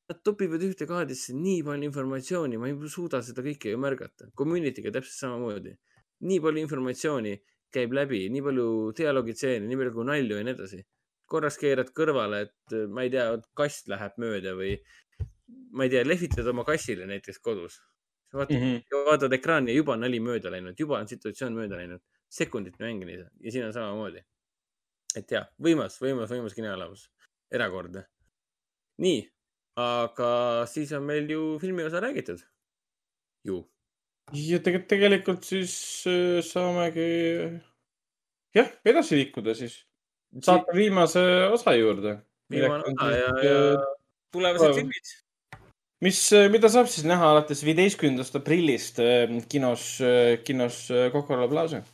nad topivad ühte kaadrisse nii palju informatsiooni, ma ei suuda seda kõike ju märgata. Community'ga täpselt samamoodi. nii palju informatsiooni käib läbi, nii palju dialoogitseene, nii palju nalju ja nii edasi. korraks keerad kõrvale, et äh, ma ei tea, kast läheb mööda või ma ei tea, lehvitad oma kassile näiteks kodus. vaatad mm. -hmm. vaatad ekraani ja juba on nali mööda läinud, juba on situatsioon mööda läinud. sekundit mängida ja siin on samamoodi. et jah, võimas, võimas, võimas kinoelamus, erakordne. nii, aga siis on meil ju filmi osa räägitud. ju. ja tegelikult, tegelikult siis äh, saamegi jah, edasi liikuda siis. saate viimase osa juurde. viimane osa ja, ja tulevased filmid. mis, mida saab siis näha alates viieteistkümnendast aprillist äh, kinos, kinos äh, Coca-Cola Plaza.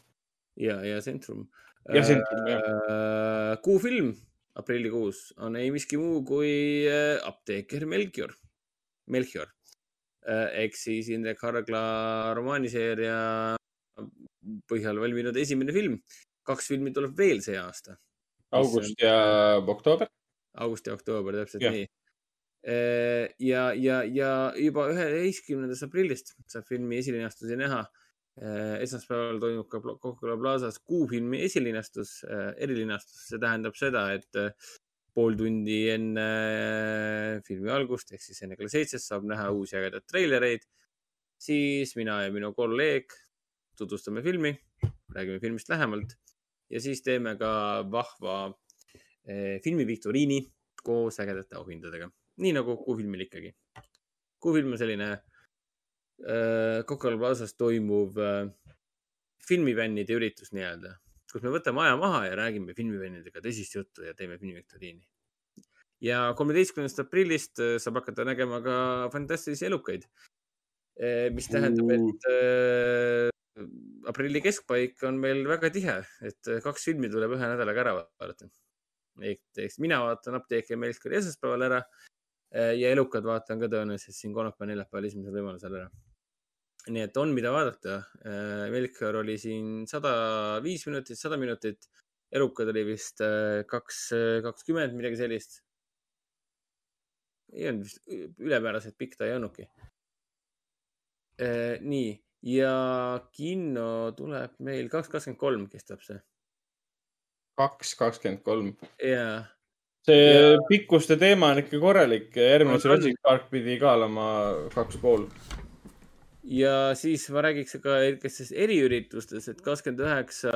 ja, ja Centrum. Ja Centrum, jah. kuufilm aprillikuus on ei miski muu kui äh, apteeker Melchior, Melchior ehk siis Indrek Hargla romaaniseeria põhjal valminud esimene film. kaks filmi tuleb veel see aasta. august ja oktoober. august ja oktoober, täpselt Jah. nii. ja, ja, ja juba üheteistkümnendast aprillist saab filmi esilinastusi näha. Esmaspäeval toimub ka Coca-Cola Plazas kuufilmi esilinastus, erilinastus, see tähendab seda, et äh, pool tundi enne äh, filmi algust ehk siis enne kella seitset saab näha uusi ägedaid treilereid. siis mina ja minu kolleeg tutvustame filmi, räägime filmist lähemalt ja siis teeme ka vahva eh, filmiviktoriini koos ägedate auhindadega, nii nagu kuufilmil ikkagi. kuufilm on selline äh, Coca-Cola Plazas toimuv äh, filmifännide üritus nii-öelda, kus me võtame aja maha ja räägime filmifännidega tõsist juttu ja teeme filmiviktoriini. ja kolmeteistkümnendast aprillist äh, saab hakata nägema ka fantastilisi elukaid, mis tähendab, et äh, aprilli keskpaik on meil väga tihe, et äh, kaks filmi tuleb ühe nädalaga ära vaadata. ehk mina vaatan Apteek ja Melchiori esmaspäeval ära äh, ja Elukad vaatan ka tõenäoliselt siin kolmapäeval, neljapäeval esimesel võimalusel ära. Nii et on, mida vaadata. Melchior oli siin sada viis minutit, sada minutit. Elukad oli vist äh, kaks, kakskümmend, midagi sellist. ei olnud vist ülemääraselt pikk ta ei olnudki. nii, ja kino tuleb meil kaks kakskümmend kolm kestab see. kaks kakskümmend kolm. jaa. see Ja- pikkuste teema on ikka korralik, järgmine Jurassic Park pidi ka olema kaks pool. Ja siis ma räägiks ka sellistest eriüritustest, et kakskümmend üheksa,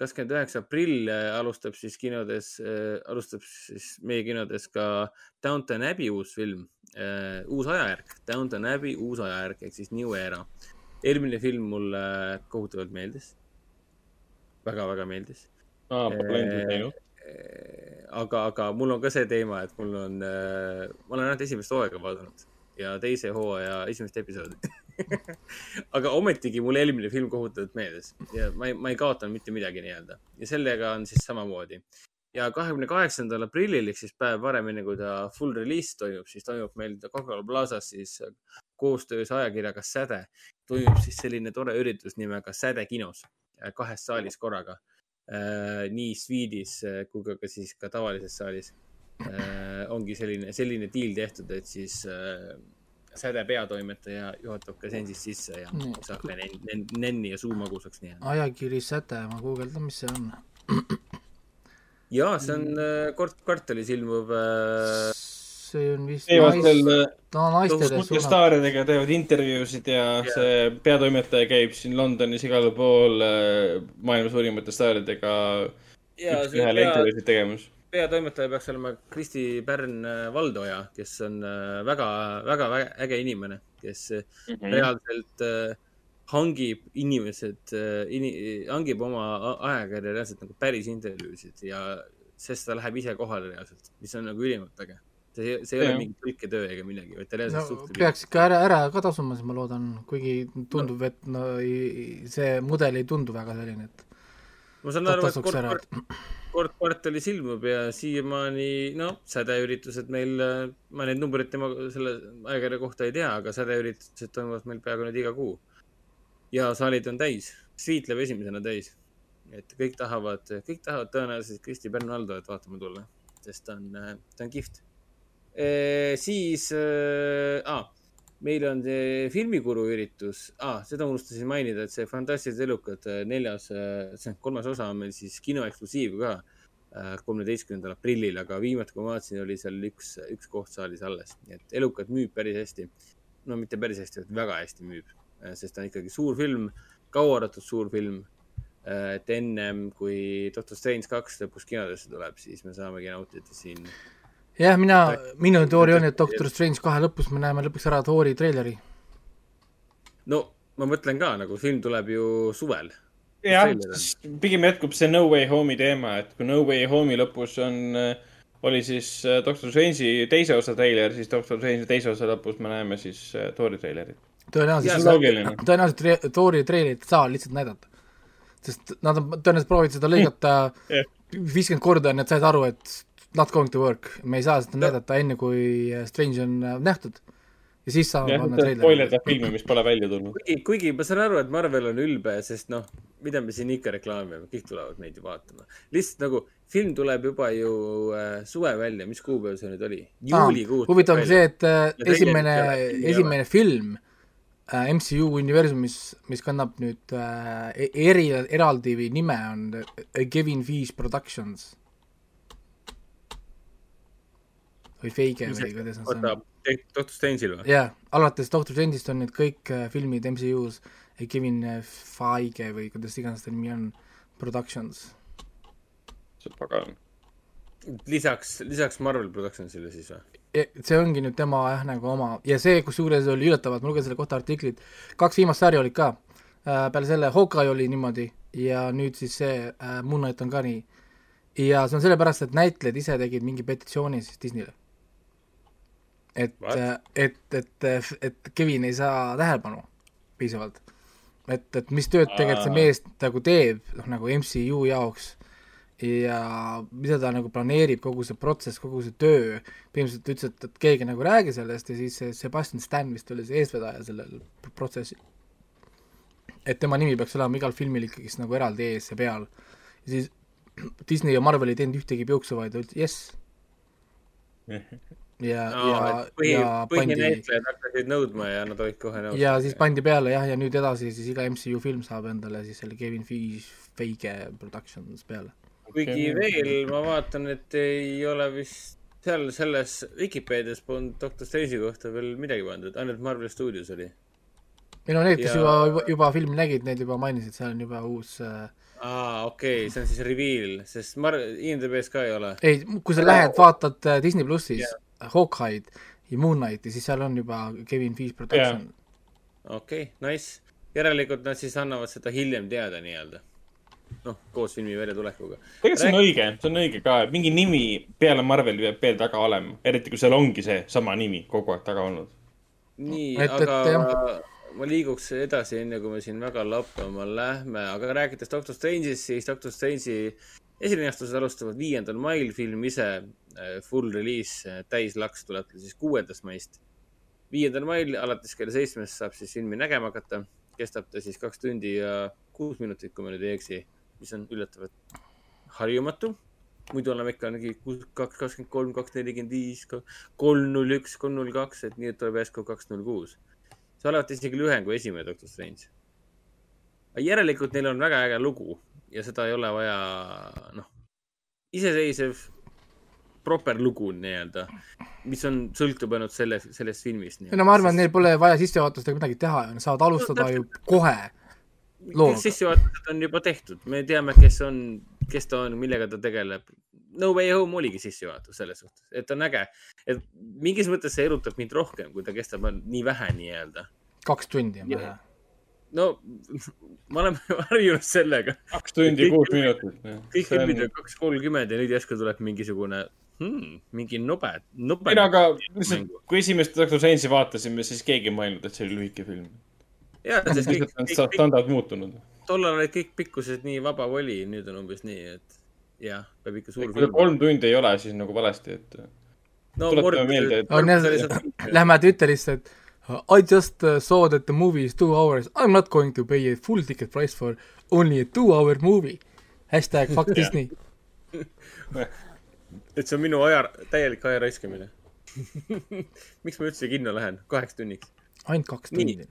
kakskümmend üheksa aprill eh, alustab siis kinodes, alustab siis meie kinodes ka Downton Abbey uus film, uus ajajärk, Downton Abbey uus ajajärk ehk siis New Era. eelmine film mulle kohutavalt meeldis väga,. väga-väga meeldis. Endal näinud. aga, aga mul on ka see teema, et mul on, ma olen ainult esimest hooaega vaadanud ja teise hooaja esimest episoodi. aga ometigi mulle eelmine film kohutavalt meeldis ja ma ei, ma ei kaotanud mitte midagi nii-öelda ja sellega on siis samamoodi. ja kahekümne kaheksandal aprillil ehk siis päev varem, enne kui ta full release toimub, siis toimub meil Coca-Cola Plazas siis koostöös ajakirjaga Säde toimub siis selline tore üritus nimega Säde kinos äh, kahes saalis korraga. nii Sweedis äh, kui ka, ka siis ka tavalises saalis. ongi selline, selline diil tehtud, et siis äh, Säde peatoimetaja juhatab ka sensist sisse ja Nii. saab ka nen- nen- nenni ja suu magusaks nii. ajakiri Säte, ma guugeldan, mis see on. ja see on äh, kord kvartalis ilmuv äh,. see on vist teevad veel no naistele suurte suunatud. staaridega teevad intervjuusid ja see peatoimetaja käib siin Londonis igal pool äh, maailma suurimate staaridega Jaa, üks see ühele pea- intervjuusid tegemas. Peatoimetaja peaks olema Kristi Pärn-Valdoja, kes on äh, väga, väga vä- äge inimene, kes mm Mhm. reaalselt äh, hangib inimesed äh, ini,, hangib oma ajakirja reaalselt nagu päris intervjuusid ja sest ta läheb ise kohale reaalselt, mis on nagu ülimalt äge. see, see ei ole Jah. mingi tõlketöö ega midagi, vaid ta no reaalselt suhtleb. peaks ikka ära, ära ka tasuma, siis ma loodan, kuigi tundub, et no ei, see mudel ei tundu väga selline, et ma saan aru, et kord ära., kord, kord kvartalis ilmub ja siiamaani, noh, sädeüritused meil, ma neid numbreid tema selle ajakirja kohta ei tea, aga sädeüritused toimuvad meil peaaegu nüüd iga kuu. ja saalid on täis, Sweet läheb esimesena täis. et kõik tahavad, kõik tahavad tõenäoliselt Kristi Pärnu-Aldojat vaatama tulla, sest ta on, ta on kihvt. siis äh,, ah, meil on see filmikuru üritus ah,, seda unustasin mainida, et see Fantastilised elukad äh, neljas, see on kolmas osa on meil siis kinoeksklusiiv ka äh, kolmeteistkümnendal aprillil, aga viimati, kui ma vaatasin, oli seal üks, üks koht saalis alles, nii et elukad müüb päris hästi. no mitte päris hästi, vaid väga hästi müüb, sest ta on ikkagi suur film, kauaoodatud suur film. et ennem kui Doctor Strange kaks lõpus kinodesse tuleb, siis me saamegi nautida siin jah, mina, minu teooria on, et Doctor Strange kahe lõpus me näeme lõpuks ära Thori treileri. no ma mõtlen ka nagu film tuleb ju suvel. jah, pigem jätkub see No Way Home'i teema, et kui No Way Home'i lõpus on, oli siis äh, Doctor Strange'i teise osa treiler, siis Doctor Strange'i teise osa lõpus me näeme siis äh, Thor'i treilerit. tõenäoliselt tõenäoliselt Thori treilerit ei saa lihtsalt näidata. sest nad on tõenäoliselt proovinud seda lõigata viiskümmend korda ja nad said aru, et not going to work, me ei saa seda näidata enne, kui Strange on äh, nähtud. ja siis saame panna treileri. spoilerdab filmi, mis pole välja tulnud. kuigi, kuigi ma saan aru, et Marvel on ülbe, sest noh, mida me siin ikka reklaamime, kõik tulevad meid ju vaatama. lihtsalt nagu film tuleb juba ju äh, suve välja, mis kuupäev see nüüd oli? juulikuus. huvitav on see, et äh, esimene esimene film äh, MCU universumis, mis kannab nüüd äh, e- eri, eraldi nime on Kevin Feige Productions. Või Feige või kuidas nad on., Doctor Strange'il või? jaa, alates Doctor Strange'ist on nüüd kõik äh, filmid MCU-s Kevin äh, Feige või kuidas iganes ta nimi on, Productions. see pagan. lisaks, lisaks Marvel Productionsile siis või? see ongi nüüd tema jah, nagu oma ja see, kusjuures oli üllatavalt, ma lugesin selle kohta artiklit, kaks viimast sarja olid ka, peale selle Hawkeye oli niimoodi ja nüüd siis see äh, Moon Knight on ka nii. ja see on sellepärast, et näitlejad ise tegid mingi petitsiooni siis Disneyle. et, et, et, et Kevin ei saa tähelepanu piisavalt. et, et mis tööd tegelikult see mees nagu teeb, noh nagu MCU jaoks ja mida ta nagu planeerib, kogu see protsess, kogu see töö, põhimõtteliselt ütles, et, et keegi nagu räägi sellest ja siis see Sebastian Stan vist oli see eestvedaja sellel protsessil. et tema nimi peaks olema igal filmil ikkagist nagu eraldi ees ja peal. ja siis Disney ja Marvel ei teinud ühtegi piuksu, vaid ütlesid jess. ja, ja, põhi ja, pandi põhinäitlejad hakkasid nõudma ja nad olid kohe nõus. ja siis pandi peale jah, ja nüüd edasi siis iga MCU film saab endale siis selle Kevin Feige, Productions peale. kuigi veel ma vaatan, et ei ole vist seal selles Vikipeedias polnud Doctor Strange'i kohta veel midagi pandud, ainult Marvel Studios oli. ei no need, kes Ja- juba, juba, juba filmi nägid, need juba mainisid, seal on juba uus äh, aa, okei okay,, see on siis reveal, sest Mar-, IMDB-s ka ei ole. ei, kui sa lähed, vaatad äh, Disney plussis yeah. Hawkeye'd ja Moon Knighti, siis seal on juba Kevin Feige Production okei okay,, nice. järelikult nad siis annavad seda hiljem teada nii-öelda. noh, koos filmi väljatulekuga. tegelikult see on õige, see on õige ka, et mingi nimi peale Marveli peab veel taga olema, eriti kui seal ongi see sama nimi kogu aeg taga olnud. nii, Et- et aga jah. ma liiguks edasi, enne kui me siin väga lappama lähme, aga rääkides Doctor Strange'ist, siis Doctor Strange'i esilinastused alustavad viiendal mail, film ise full release, täislaks tuleb siis kuuendast maist. viiendal mail alates kella seitsmest saab siis filmi nägema hakata, kestab ta siis kaks tundi ja kuus minutit, kui ma nüüd ei eksi, mis on üllatavalt harjumatu. muidu oleme ikka mingi kaks, kakskümmend kolm, kaks nelikümmend viis, kolm null üks, kolm null kaks, et nii, et tuleb järsku kaks null kuus. see alati isegi lühem kui esimene Doctor Strange. järelikult neil on väga äge lugu ja seda ei ole vaja, noh, iseseisev proper lugu nii-öelda, mis on, sõltub ainult selle, sellest filmist. ei no ma arvan, et neil pole vaja sissejuhatust ega midagi teha ju, nad saavad alustada ju kohe looga. sissejuhatused on juba tehtud, me teame, kes on, kes ta on, millega ta tegeleb. No Way Home oligi sissejuhatus selles suhtes, et on äge, et mingis mõttes see erutab mind rohkem, kui ta kestab nii vähe nii-öelda. kaks tundi on vähe. no me oleme harjunud sellega. kaks tundi, kuus minutit. kõik filmid on kaks kolmkümmend ja nüüd järsku tuleb mingisugune hmm,, mingi nobe, nobe. ei no aga lihtsalt, kui esimest Doctor Strange'i vaatasime, siis keegi ei mõelnud, et see oli lühike film. jaa, sest kõik, lihtsalt on kõik, standard muutunud. tollal olid kõik pikkused nii vaba voli, nüüd on umbes nii, et jah, peab ikka suur kui ta kolm tundi ei ole, siis nagu valesti, et. No Morbius- meelde, et. on jah, lähme Twitterisse, et I just uh, saw that the movie is two hours, I am not going to pay a full ticket price for only a two hour movie. hashtag fuck Jah. Disney. et see on minu aja, täielik aja raiskamine. miks ma üldse kinno lähen, kaheks tunniks? ainult kaks tundi.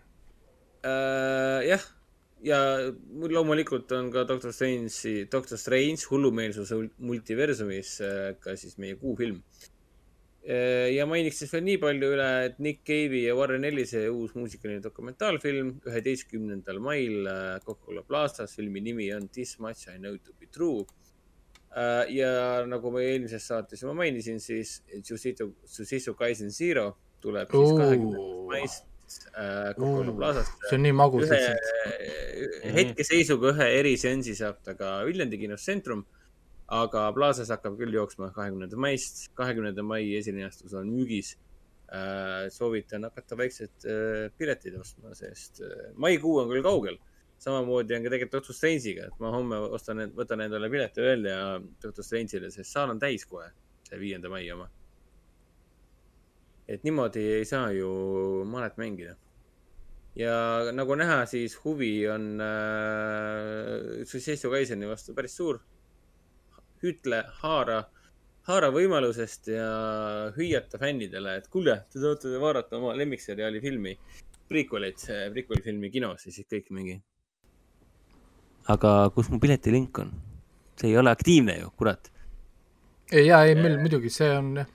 äh,. jah, ja mul loomulikult on ka Doctor Strange'i, Doctor Strange hullumeelsuse ul- multiversumis äh, ka siis meie kuufilm. ja mainiks siis veel nii palju üle, et Nick Cave'i ja Warren Ellise uus muusikaline dokumentaalfilm üheteistkümnendal mail äh, Coca-Cola Plazas, filmi nimi on This much I know to be true. Ja nagu ma eelmises saates juba mainisin, siis Jujutsu, Jujutsu Kaisen Zero tuleb siis kahekümnendast maist äh, Coca-Cola Oo, Plazasse. see on nii magus lihtsalt. hetkeseisuga ühe eriseansi saab ta ka Viljandi kinos Centrum, aga Plazas hakkab küll jooksma kahekümnenda maist, kahekümnenda mai esilinastus on müügis. soovitan hakata vaikselt äh, piletid ostma, sest äh, maikuu on küll kaugel. Samamoodi on ka tegelikult Doctor Strange'iga, et ma homme ostan, võtan endale pileti välja Doctor Strange'ile, sest saal on täis kohe, see viienda mai oma. et niimoodi ei saa ju malet mängida. ja nagu näha, siis huvi on äh, Successio Kaiseni vastu päris suur. ütle, haara, haara võimalusest ja hüüata fännidele, et kuulge, te tahate vaadata oma lemmikseriaali filmi, prequel'it, prequel'i filmi kinos ja siis kõik mingi. Aga kus mu piletilink on? see ei ole aktiivne ju, kurat. ei, jaa, ei, meil muidugi, see on jah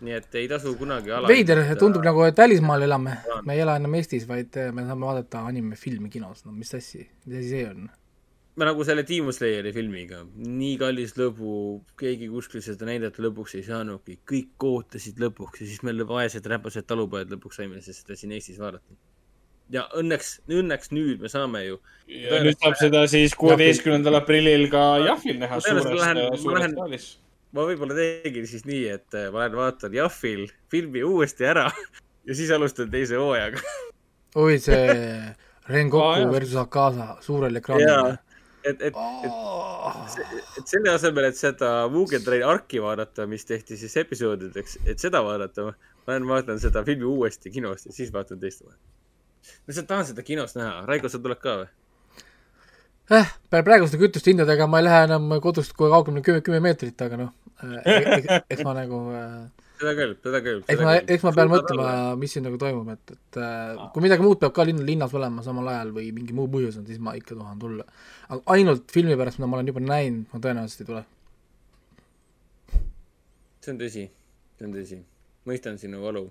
nii et ei tasu kunagi ala. veider, tundub nagu, et välismaal elame, me ei ela enam Eestis, vaid eh, me saame vaadata animefilmi kinos, no mis asja, mis asi see on? nagu selle Demon Slayeri filmiga, nii kallis lõbu, keegi kuskil seda näidata lõpuks ei saanudki, kõik ootasid lõpuks ja siis me vaesed räpased talupojad lõpuks saime seda siin Eestis vaadata. Ja õnneks, õnneks nüüd me saame ju. ja nüüd saab seda siis kuueteistkümnendal aprillil ka Jahvil näha suures, suures saalis ma võib-olla tegin siis nii, et äh, ma lähen vaatan Jahvil filmi uuesti ära ja siis alustan teise hooajaga oi, see Rengoku oh, versus Akaza suurel ekraanil. et, et, et, et selle asemel, et seda Mugen Train arki vaadata, mis tehti siis episoodideks, et seda vaadata, ma lähen vaatan seda filmi uuesti kinost ja siis vaatan teist hooaega. Ma lihtsalt tahan seda kinos näha. Raigo, sa tuled ka või? eh, praeguste kütuste hindadega ma ei lähe enam kodust kui kaugemale kümme, kümme meetrit, aga noh, eh, eks ma nagu äh, seda küll, seda küll. eks ma, eks ma pean mõtlema, mis siin nagu toimub, et, et äh, kui midagi muud peab ka linn, linnas olema samal ajal või mingi muu põhjus on, siis ma ikka tahan tulla. aga ainult filmi pärast, mida ma olen juba näinud, ma tõenäoliselt ei tule. see on tõsi, see on tõsi. mõistan sinu valu.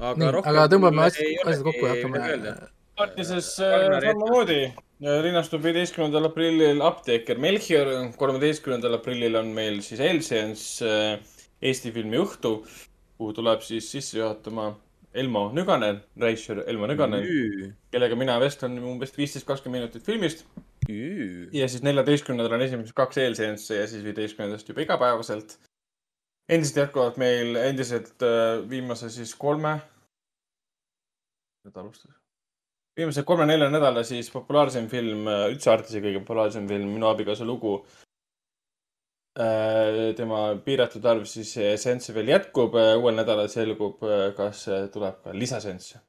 Aga Nii, rohkem aga tõmbame asjad, asjad kokku ja hakkame Artises samamoodi linnastub viieteistkümnendal aprillil apteeker Melchior, kolmeteistkümnendal aprillil on meil siis Elseens Eesti filmi õhtu, kuhu tuleb siis sisse juhatama Elmo Nüganen, reisijal Elmo Nüganen, kellega mina vestlen umbes viisteist, kakskümmend minutit filmist. ja siis neljateistkümnendal on esimesed kaks eelseansse ja siis viieteistkümnendast juba igapäevaselt. Endiselt jätkuvalt meil endiselt viimase siis kolme. nüüd alustas viimase kolme-nelja nädala siis populaarsem film, üldse Artise kõige populaarsem film, Minu abikaasa lugu. Äh, tema piiratud arv siis seansse veel jätkub, uuel nädalal selgub, kas tuleb ka lisaseansse.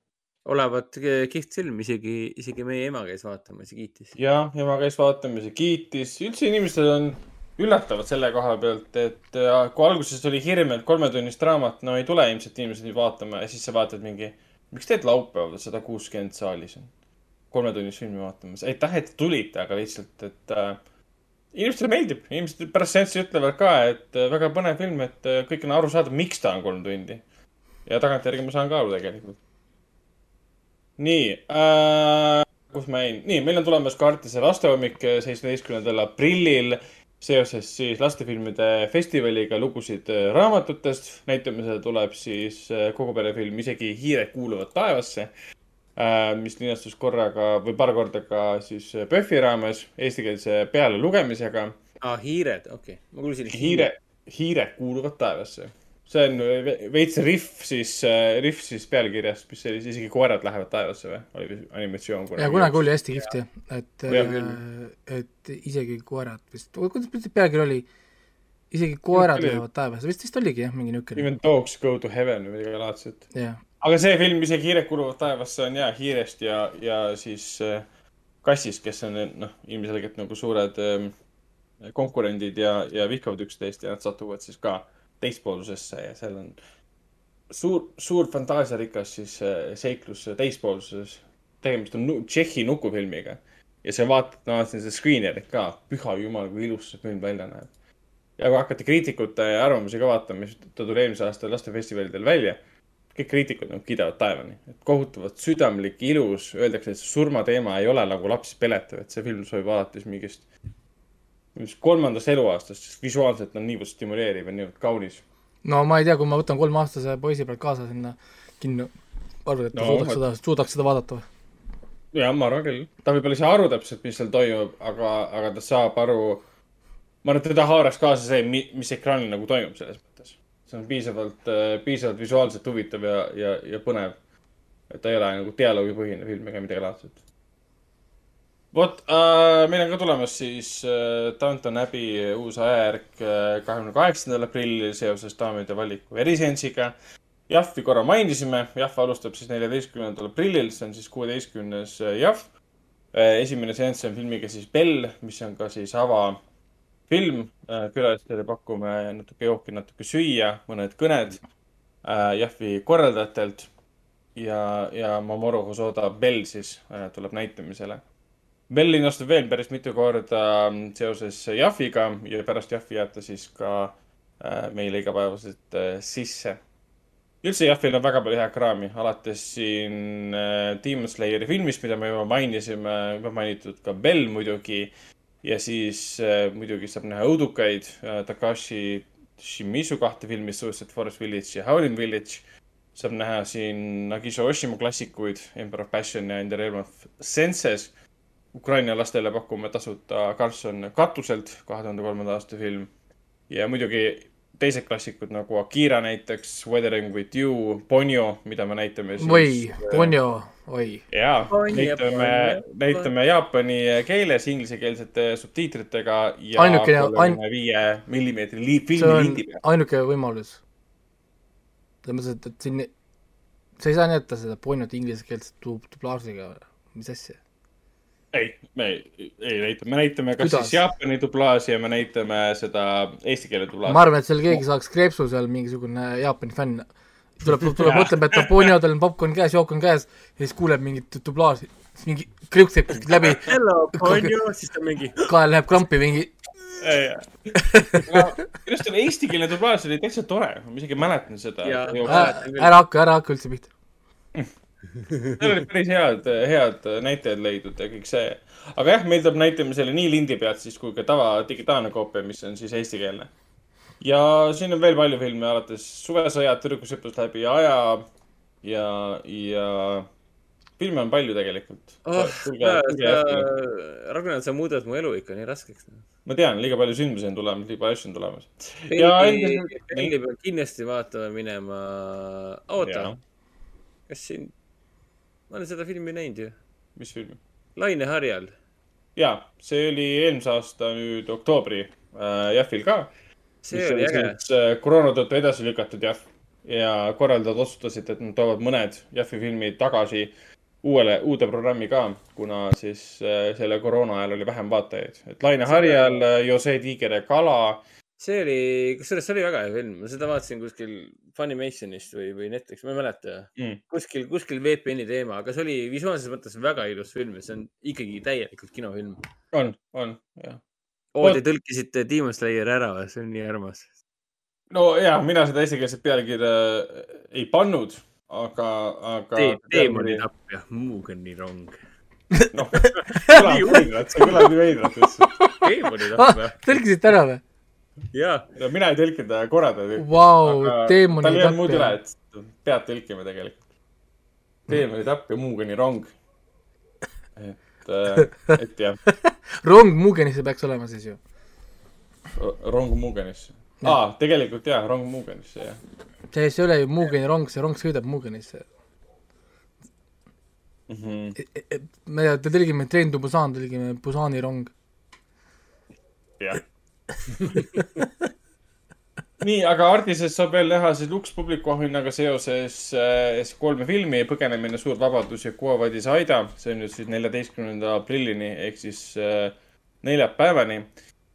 olevat kihvt film, isegi, isegi meie ema käis vaatamas ja kiitis. jah, ema käis vaatamas ja kiitis, üldse inimesed on üllatavad selle koha pealt, et kui alguses oli hirm, et kolmetunnist draamat, no ei tule ilmselt inimesed nüüd vaatama ja siis sa vaatad mingi miks teed laupäeval sada kuuskümmend saalis on? kolmetunnist filmi vaatamas. aitäh, et tulite, aga lihtsalt, et äh, inimestele meeldib, inimesed pärast seanssi ütlevad ka, et äh, väga põnev film, et äh, kõik on aru saada, miks ta on kolm tundi. ja tagantjärgi ma saan ka aru tegelikult. nii äh,, kus ma jäin? nii, meil on tulemas ka Artise lastehommik äh, seitsmeteistkümnendal aprillil seoses siis lastefilmide festivaliga lugusid äh, raamatutest. näitamisele tuleb siis äh, kogu perefilm Isegi hiired kuuluvad taevasse, äh, mis linastus korraga või paar korda ka siis PÖFFi raames eestikeelse pealelugemisega. aa, hiired, okei okay., ma kuulsin. hiire, hiired kuuluvad taevasse see on veits rihv siis, rihv siis pealkirjast, mis oli isegi koerad lähevad taevasse või, oli animatsioon kunagi. ja kunagi oli hästi kihvt jah, et, et isegi koerad vist, kuidas pealkiri oli? isegi koerad lähevad taevasse, vist, vist oligi jah, mingi niisugune. Even dogs go to heaven või midagi laadset. aga see film, Isegi hiired kuuluvad taevasse, on jaa, hiirest ja, ja siis äh, kassist, kes on noh, ilmselgelt nagu suured äh, konkurendid ja, ja vihkavad üksteist ja nad satuvad siis ka äh, teispoolsusesse ja seal on suur, suur fantaasiarikas siis äh, seiklus teispoolsuses. tegemist on Tšehhi nukufilmiga ja sa vaatad, ma vaatasin seda screener'it ka, püha jumal, kui ilus see film välja näeb. ja kui hakati kriitikute arvamusi ka vaatama, mis ta tuli eelmisel aastal lastefestivalidel välja, kõik kriitikud nagu kiidavad taevani, et kohutavalt südamlik, ilus, öeldakse, et see surmateema ei ole nagu lapsi peletav, et see film sobib alates mingist kolmandast eluaastast, sest visuaalselt on niivõrd stimuleeriv ja niivõrd kaunis. no ma ei tea, kui ma võtan kolmeaastase poisi pealt kaasa sinna kinno, arvad, et ta no, suudaks seda, suudaks seda vaadata või? jah, ma arvan küll. ta võib-olla ei saa aru täpselt, mis seal toimub, aga, aga ta saab aru. ma arvan, et teda haaraks kaasa see, mis ekraanil nagu toimub selles mõttes. see on piisavalt, piisavalt visuaalselt huvitav ja, ja, ja põnev. et ta ei ole nagu dialoogipõhine film ega midagi laadset vot äh,, meil on ka tulemas siis äh, Downton Abbey uus ajajärk kahekümne kaheksandal aprillil seoses daamide valiku eriseansiga. Jahvi korra mainisime, Jahv alustab siis neljateistkümnendal aprillil, see on siis kuueteistkümnes Jahv. esimene seanss on filmiga siis Bell, mis on ka siis avafilm. külalistele pakume natuke jooki, natuke süüa, mõned kõned äh, Jahvi korraldajatelt. ja, ja Mamoru Hosoda Bell siis äh, tuleb näitamisele Bell linastub veel päris mitu korda mm, seoses Jahviga ja pärast Jahvi jääb ta siis ka äh, meile igapäevaselt äh, sisse. üldse Jahvil on väga palju head kraami, alates siin äh, Demon Slayeri filmist, mida me juba mainisime, juba mainitud ka Bell muidugi. ja siis muidugi saab näha õudukaid Takashi Shimizu kahte filmi, Suicide Forest Village ja Howling Village. saab näha siin Nagiso Oshima klassikuid, Emperor of Passion ja In the Realm of Senses Ukraina lastele pakume tasuta Carlson katuselt, kahe tuhande kolmanda aasta film. ja muidugi teised klassikud nagu Akira näiteks, Weathering with you, Ponyo, mida me näitame siis. oi, Ponyo, oi. jaa, näitame näitame jaapani keeles inglisekeelsete subtiitritega ja Ainukene- ain- viie millimeetri li- see filmi on lindi peal. ainuke võimalus. selles mõttes, et, et siin, sa ei saa näidata seda Ponyot inglisekeelse dub- dublaažiga, mis asja. ei, me ei, ei näita, me näitame kas Kuidas? siis Jaapani dublaaži ja me näitame seda eesti keele dublaaži. ma arvan, et seal keegi saaks kreepsu seal, mingisugune Jaapani fänn. tuleb, tuleb, mõtleb, et Ponyo, tal on popkorn käes, jook on käes ja siis kuuleb mingit dublaaži, siis mingi kriukseb kuskilt läbi. Siis ta mingi. kael läheb krampi mingi. minu arust oli eestikeelne dublaaž oli täitsa tore, ma isegi mäletan seda. ära hakka, ära hakka üldse pihta. Seal olid päris head, head näitlejad leidnud ja kõik see. aga jah, meil tuleb näitamisele nii lindi pealt siis kui ka tava digitaalne koopia, mis on siis eestikeelne. ja siin on veel palju filme, alates Suvesõjad, Tüdrukus hüppas läbi aja ja, ja filme on palju tegelikult oh. Ragnar, sa muudad mu elu ikka nii raskeks. ma tean, liiga palju sündmusi on tulemas, liiga palju asju on tulemas. Belli peab kindlasti vaatama minema. oota kas siin, ma olen seda filmi näinud ju. mis filmi? Laine harjal. ja see oli eelmise aasta nüüd oktoobri äh, Jahvil ka. See oli äge. äh, koroona tõttu edasi lükatud Jahv ja korraldajad otsustasid, et nad toovad mõned Jahvi filmid tagasi uuele, uude programmi ka, kuna siis äh, selle koroona ajal oli vähem vaatajaid. et Laine Harjal, Jose Tiiger ja Kala. See oli, kusjuures see oli väga hea film, ma seda vaatasin kuskil Funimationist või, või Netflix, ma ei mäleta mm.. kuskil, kuskil VPN-i teema, aga see oli visuaalses mõttes väga ilus film ja see on ikkagi täielikult kinofilm. on, on, jah. oo, te tõlkisite Demon Slayeri ära või, see on nii armas. no ja, mina seda eestikeelset pealkirja ei pannud, aga, aga. teemani tapja, Muugeni rong. noh, kõlab veidralt, see kõlab nii veidralt lihtsalt. ah, tõlkisite ära või? jaa. no mina ei tõlkinud, korraldaja tõlkis. Vau, teemani tal ei olnud muud üle, et pead tõlkima tegelikult. teemani tapja, Muugeni rong. et, et jah, rong Mugenisse peaks olema siis ju. rong Muugenisse. aa, tegelikult jaa, rong Muugenisse, jah. see, see ei ole ju Mugeni rong, see rong sõidab Mugenisse. Mhm. me te tõlgime Train to Busan, tõlgime Busani rong. jah. nii, aga Ardises saab veel näha siis Lux publiku auhinnaga seoses äh, kolme filmi Põgenemine, Suur vabadus ja Kuovadis Aida. see on nüüd siis neljateistkümnenda aprillini ehk siis äh, neljapäevani.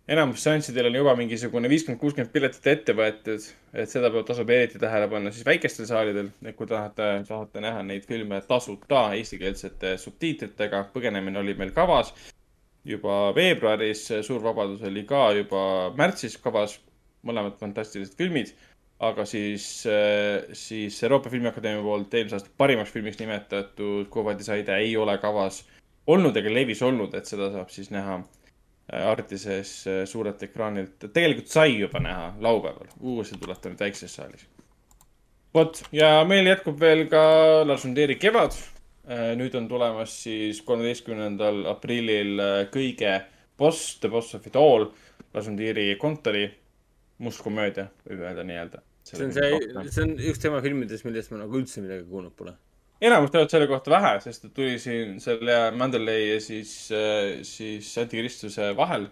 enamus seanssidel on juba mingisugune viiskümmend, kuuskümmend piletit ette võetud, et seda peab, tasub eriti tähele panna siis väikestel saalidel, et kui tahate, tahate näha neid filme tasuta eestikeelsete subtiitritega. põgenemine oli meil kavas juba veebruaris, Suur Vabadus oli ka juba märtsis kavas, mõlemad fantastilised filmid. aga siis, siis Euroopa Filmiakadeemia poolt eelmise aasta parimaks filmiks nimetatud Kuovadi Saide ei ole kavas olnud ega levis olnud, et seda saab siis näha äh, Artises äh, suurelt ekraanilt. tegelikult sai juba näha laupäeval, uuesti tuleb ta nüüd väikses saalis. vot ja meil jätkub veel ka Lars von Trieri Kevad nüüd on tulemas siis kolmeteistkümnendal aprillil äh, kõige boss, The Boss of it all, Lasundiiri kontori must komöödia, võib öelda nii-öelda. see on see, see on üks tema filmidest, millest ma nagu üldse midagi kuulnud pole. enamus teavad selle kohta vähe, sest et tuli siin selle Mandalay ja siis, siis Antikristuse vahel.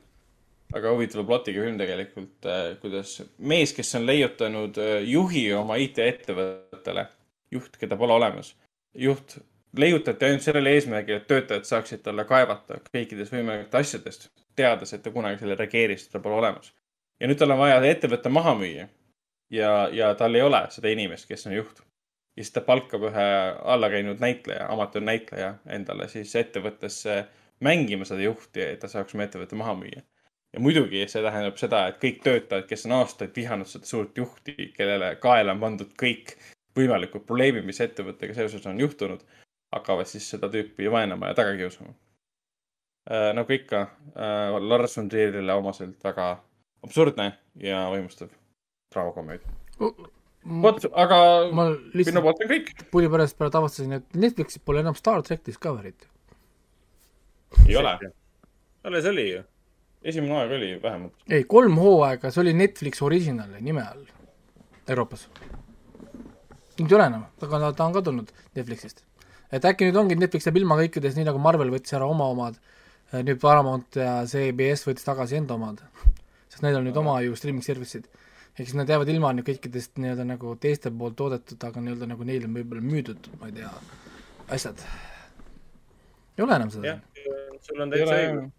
väga huvitava plotiga film tegelikult, kuidas mees, kes on leiutanud äh, juhi oma IT-ettevõttele, juht, keda pole olemas, juht leiutati ainult sellel eesmärgil, et töötajad saaksid talle kaevata kõikidest võimalikest asjadest, teades, et ta kunagi selle reageeris, teda pole olemas. ja nüüd tal on vaja ettevõte maha müüa. ja, ja tal ei ole seda inimest, kes on juht ja siis ta palkab ühe allakäinud näitleja, amatöörnäitleja endale siis ettevõttesse mängima seda juhti, et ta saaks oma ettevõtte maha müüa. ja muidugi see tähendab seda, et kõik töötajad, kes on aastaid vihanud seda suurt juhti, kellele kaela on pandud kõik võimalikud probleemid, mis ettevõttega seoses on juhtunud, hakkavad siis seda tüüpi vaenama ja taga kiusama. nagu ikka, Lars von Trierile omaselt väga absurdne ja võimustav draamakomöödia. vot, aga ma minu poolt on kõik. pulli pärast pärast avastasin, et Netflixis pole enam Star track Discovery't. ei ole. alles oli ju. esimene aeg oli vähemalt. ei, kolm hooaega, see oli Netflix Originali nime all Euroopas. nüüd ei ole enam, aga ta on ka tulnud Netflixist. Et äkki nüüd ongi, Netflix jääb ilma kõikidest, nii nagu Marvel võttis ära oma omad, nüüd Paramount ja CBS võttis tagasi enda omad, sest neil on nüüd oma ju streaming service'id. ehk siis nad jäävad ilma nüüd kõikidest nii-öelda nagu teiste poolt toodetud, aga nii-öelda nagu neile võib-olla müüdud, ma ei tea, asjad. ei ole enam seda jah, sul on täitsa õigus.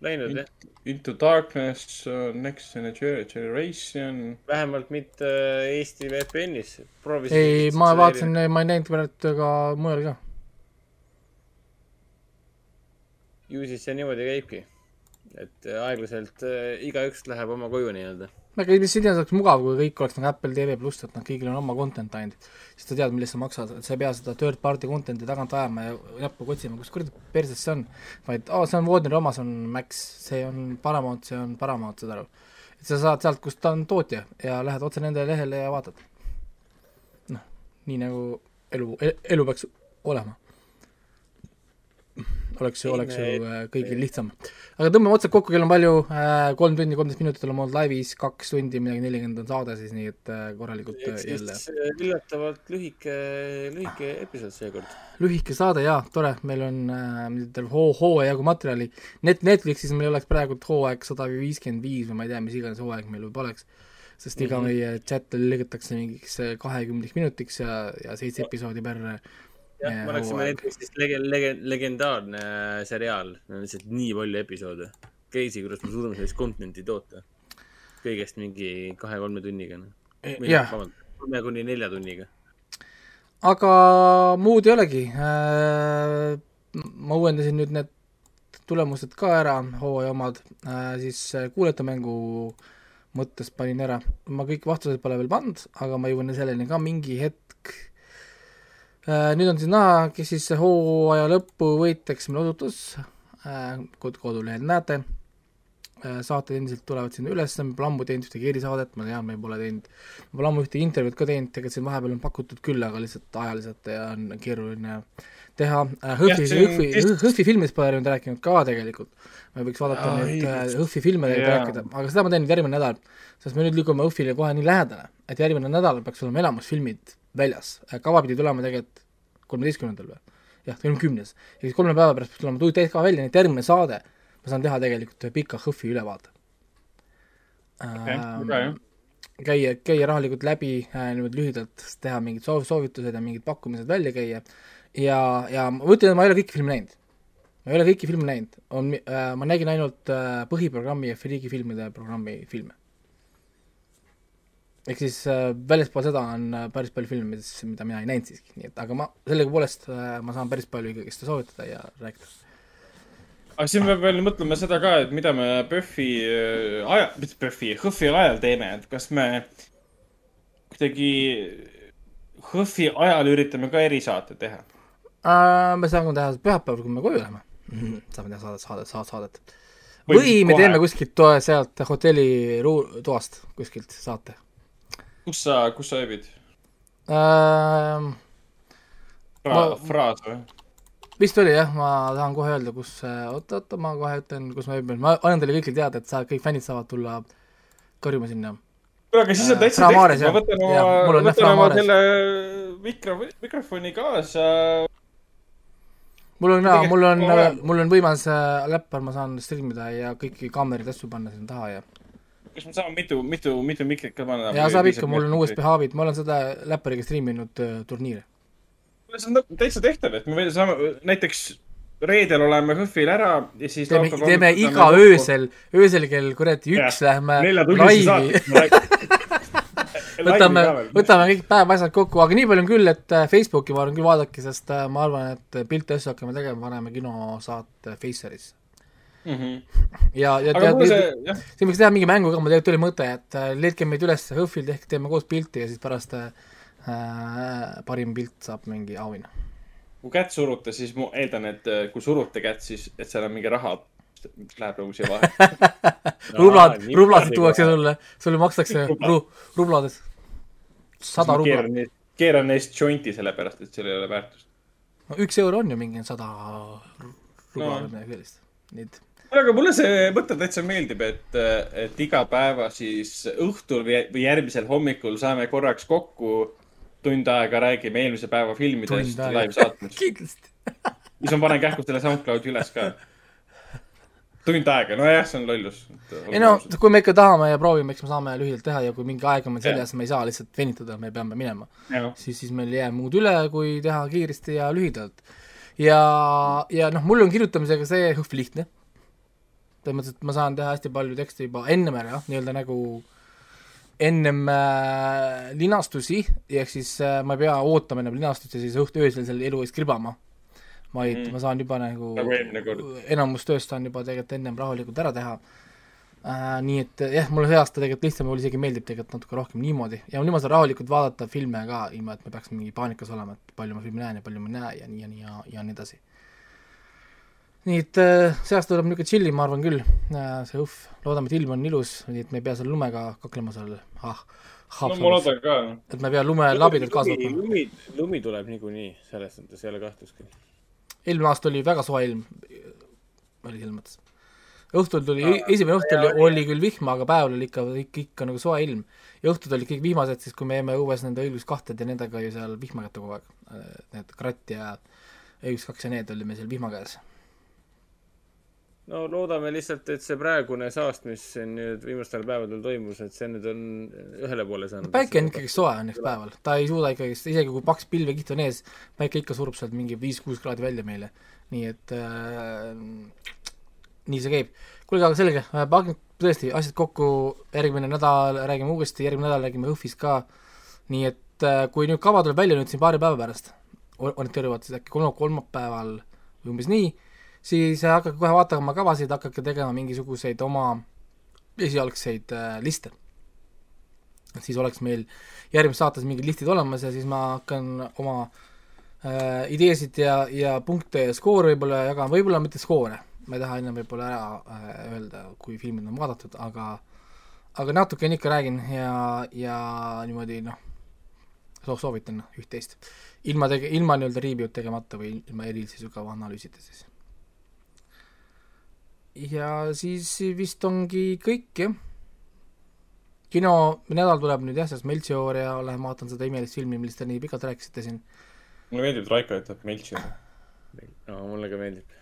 Läinud jah, Into Darkness, Next Generation. vähemalt mitte Eesti VPN-is. ei, ma vaatasin, ma ei näinud praegu ka mujal ka. ju siis see niimoodi käibki. Et äh, aeglaselt äh, igaüks läheb oma koju nii-öelda. aga mis ideas oleks mugav, kui kõik oleks nagu Apple TV pluss, et nad kõigil on oma content ainult, siis sa tead, millest sa maksad, sa ei pea seda third party content'i tagant ajama ja näppu otsima, kus kuradi perses see on. vaid aa oh,, see on Warner Amazon Max, see on Paramount, see on Paramount, saad aru. et sa saad sealt, kust ta on tootja ja lähed otse nende lehele ja vaatad. noh, nii nagu elu, elu peaks olema. Oleks ju, oleks ju äh, kõigil lihtsam. aga tõmbame otsad kokku, kell on palju, kolm tundi, kolmteist minutit oleme olnud laivis, kaks tundi, midagi nelikümmend on saade siis, nii et äh, korralikult äh, ehk jälle äh, üllatavalt lühike, lühike episood seekord. lühike saade jaa, tore, meil on äh, hoo, hooaja jagu materjali. Net-, Netflixis meil oleks praegu hooaeg sada viiskümmend viis või ma ei tea, mis iganes hooaeg meil võib oleks, sest iga Mhm. meie chat lõigatakse mingiks kahekümneks minutiks ja, ja seitse episoodi per jah, me oleksime hooaeg. Netflixist lege-, lege-, legendaarne äh, seriaal, lihtsalt nii palju episoode. Crazy, kuidas me suudame sellist content'i toota. kõigest mingi kahe-kolme tunniga, noh. jah. kolme kuni nelja tunniga. aga muud ei olegi äh,. ma uuendasin nüüd need tulemused ka ära, hooaja omad äh,, siis kuulajate mängu mõttes panin ära, ma kõik vastused pole veel pannud, aga ma jõuan selleni ka mingi hetk. Nüüd on siis näha, kes siis hooaja lõppu võitjaks meil osutus äh,, kod-, kodulehel näete äh, saated endiselt tulevad sinna üles, me pole ammu teinud ühtegi erisaadet, ma tean, me pole teinud, ma pole ammu ühtegi intervjuud ka teinud, tegelikult siin vahepeal on pakutud küll, aga lihtsalt ajaliselt ja on keeruline teha. Hõhvi, Hõhvi, Hõhvi filmidest pole nüüd rääkinud ka tegelikult. me võiks vaadata äh, õigus. Hõhvi filme Jaa. rääkida, aga seda ma teen nüüd järgmine nädal, sest me nüüd liigume Hõhvile kohe nii lähedale, et järgmine nädal peaks olema elamusfilmid väljas, kava pidi tulema tegelikult kolmeteistkümnendal või? jah, on kümnes, ja siis kolme päeva pärast peaks tulema tuud täiskava välja, nii et järgmine saade ma saan teha tegelikult ühe pika Hõhvi ülevaate Okei, Ähm, käia, käia rahulikult läbi äh, niimoodi lühidalt, teha mingid soov, soovitused ja mingid pakkumised välja käia ja, ja ma ütlen, et ma ei ole kõiki filme näinud. ma ei ole kõiki filme näinud, on äh,, ma nägin ainult äh, põhiprogrammi ja Freaky filmide programmi filme. Ehk siis äh, väljaspool seda on äh, päris palju filme, mis, mida mina ei näinud siiski, nii et aga ma sellegipoolest äh, ma saan päris palju ikkagist soovitada ja rääkida. aga siin peab veel mõtlema seda ka, et mida me PÖFFi äh, aja, mitte PÖFFi, HÖFFi ajal teeme, et kas me kuidagi HÖFFi ajal üritame ka erisaate teha. Äh, me saame teha pühapäeval, kui me koju läheme. saame teha saadet, saadet, saadet, saadet. Või me kohe. teeme kuskilt sealt hotelli toast kuskilt saate kus sa, kus sa ööbid? ähm,. Fra- fraas või? vist oli jah, ma tahan kohe öelda, kus, oota, oota, ma kohe ütlen, kus ma ööbin, ma annan teile kõigile teada, et sa, kõik fännid saavad tulla karjuma sinna. kuule, aga siis on Äh, täitsa tehtud, ma võtan oma, on võtan oma selle mikro, mikrofoni kaasa. mul on jaa, mul on mul on võimas äh, läppar, ma saan striimida ja kõiki kaameraid asju panna sinna taha ja kas ma saan mitu, mitu, mitu mikrit ka panna? ja saab ikka, mul on USB haabid, ma olen seda läppariga striiminud äh, turniire. see on täitsa tehtav, et me saame, näiteks reedel oleme HÖFFil ära ja siis teeme, teeme iga öösel, öösel kell kuradi üks Jah, lähme laivi võtame võtame kõik päev asjad kokku, aga nii palju on küll, et äh, Facebooki ma arvan küll vaadake, sest äh, ma arvan, et pilte asju hakkame tegema, paneme kinosaate Facerisse. Mhm. ja, ja Aga tead, see- siin võiks teha mingi mängu ka, mul tegelikult tuli mõte, et äh, leidke meid üles HÖFFil, tehke, teeme koos pilti ja siis pärast äh, äh, parim pilt saab mingi auhinna. kui kätt surute, siis ma eeldan, et äh, kui surute kätt, siis, et seal on mingi raha, mis läheb nagu siia vahele. rublad, rublasid tuuakse sulle, sulle makstakse ru-, rublades. sada rubla. keeran neist jointi sellepärast, et seal ei ole väärtust. no üks euro on ju mingi sada rubla või midagi sellist, nii et kuule, aga mulle see mõte täitsa meeldib, et, et iga päeva siis õhtul või järgmisel hommikul saame korraks kokku, tund aega räägime eelmise päeva filmidest Tund aega. live saates. kindlasti. siis ma panen kähku selle SoundCloudi üles ka. tund aega, nojah, see on lollus. ei no, kui me ikka tahame ja proovime, eks me saame lühidalt teha ja kui mingi aeg on meil seljas, me ei saa lihtsalt venitada, me peame minema siis, siis meil ei jää muud üle, kui teha kiiresti ja lühidalt. ja, ja noh, mul on kirjutamisega see lihtne. Selles mõttes, et ma saan teha hästi palju tekste juba ennem ära, nii-öelda nagu ennem äh, linastusi, ehk siis äh, ma ei pea ootama ennem linastust ja siis õhtu öösel selle elu ees kribama. vaid mm. ma saan juba nagu, Nagu enamus tööst saan juba tegelikult ennem rahulikult ära teha äh,. nii et jah, mulle see aasta tegelikult lihtsam, mulle isegi meeldib tegelikult natuke rohkem niimoodi ja niimoodi saan rahulikult vaadata filme ka, ilma et ma peaks mingi paanikas olema, et palju ma filmi näen ja palju ma ei näe ja nii ja nii ja, ja nii edasi. Nii et äh, see aasta tuleb niisugune chill'i, ma arvan küll äh,, see õhv, loodame, et ilm on ilus, nii et me ei pea seal lumega kaklema seal ah, no ma loodan ka. et me ei pea lumelabidelt kaasa võtma. lumi, lumi tuleb niikuinii, selles mõttes ei ole kahtlustki. eelmine aasta oli väga soe ilm, oli selles mõttes. õhtul tuli esimene õhtul ja oli, oli. oli küll vihma, aga päeval oli ikka, ikka, ikka nagu soe ilm. ja õhtud olid kõik vihmased, siis kui me jäime õues nende õiguskahted ja nendega ju seal vihma kätte kogu aeg. Need kratt ja õiguskaks ja need olime seal vihma käes. No loodame lihtsalt, et see praegune saast, mis siin nüüd viimastel päevadel toimus, et see nüüd on ühele poole saanud. päike on ikkagi soe õnneks päeval, ta ei suuda ikkagi, isegi kui paks pilvekiht on ees, päike ikka surub sealt mingi viis-kuus kraadi välja meile. nii et äh, nii see käib. kuulge, aga selge, pakin tõesti asjad kokku, järgmine nädal räägime uuesti, järgmine nädal räägime Õhvist ka. nii et äh, kui nüüd kava tuleb välja nüüd siin paari päeva pärast, orienteeruvalt siis äkki kolm-, kolmapäeval või umbes nii, siis äh, hakake kohe vaatama kavasid, hakake tegema mingisuguseid oma esialgseid äh, liste siis oleks meil järgmises saates mingid listid olemas ja siis ma hakkan oma äh, ideesid ja, ja punkte ja skoore võib-olla jagama, võib-olla mitte skoore, ma ei taha ennem võib-olla ära äh, öelda, kui filmid on vaadatud, aga aga natukene ikka räägin ja, ja niimoodi noh, soo- soovitan üht-teist. ilma tege-, ilma nii-öelda review'd tegemata või ilma erilise sügava analüüsita siis. Ja siis vist ongi kõik, jah kino nädal tuleb nüüd jah, sellest Melchior ja lähen vaatan seda imelist filmi, millest te nii pikalt rääkisite siin. mulle meeldib, et Raiko ütleb Melchior. no mulle ka meeldib.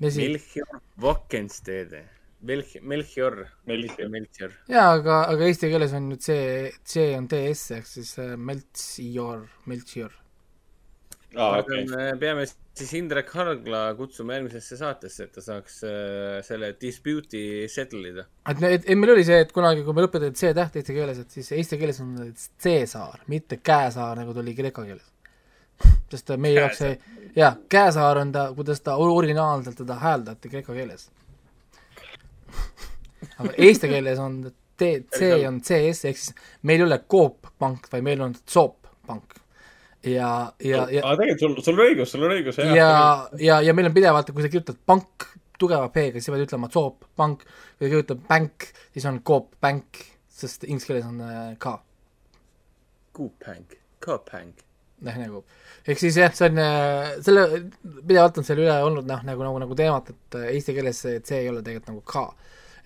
Melchior Wakenstede. Melch-, Melchior. Melchior. Melchior. jaa, aga, aga eesti keeles on nüüd see, see on TS ehk siis äh, Melchior, Aga okei. me peame siis Indrek Hargla kutsuma eelmisesse saatesse, et ta saaks äh, selle dispute'i settle ida. et me, et meil oli see, et kunagi, kui me lõpetame C-täht eesti keeles, et siis eesti keeles on C-saar, mitte käesaar, nagu ta oli kreeka keeles. sest meie jaoks see, jaa, käesaar on ta, kuidas ta originaalselt teda hääldati kreeka keeles. aga eesti keeles on T, C on CS ehk siis meil ei ole Coop pank, vaid meil on Zoop pank. ja, ja, ja aa, tegelikult sul, sul on õigus, sul on õigus, jah. ja, ja, ja meil on pidevalt, kui sa kirjutad pank tugeva P-ga, siis sa pead ütlema Zoop pank, kui sa kirjutad bank, siis on Coop bank, sest inglise keeles on äh, K. Coop-Hank, Coop-Hank. noh, nagu, ehk siis jah, see on äh, selle, pidevalt on seal üle olnud noh, nagu, nagu, nagu teemat, et äh, eesti keeles see C ei ole tegelikult nagu K.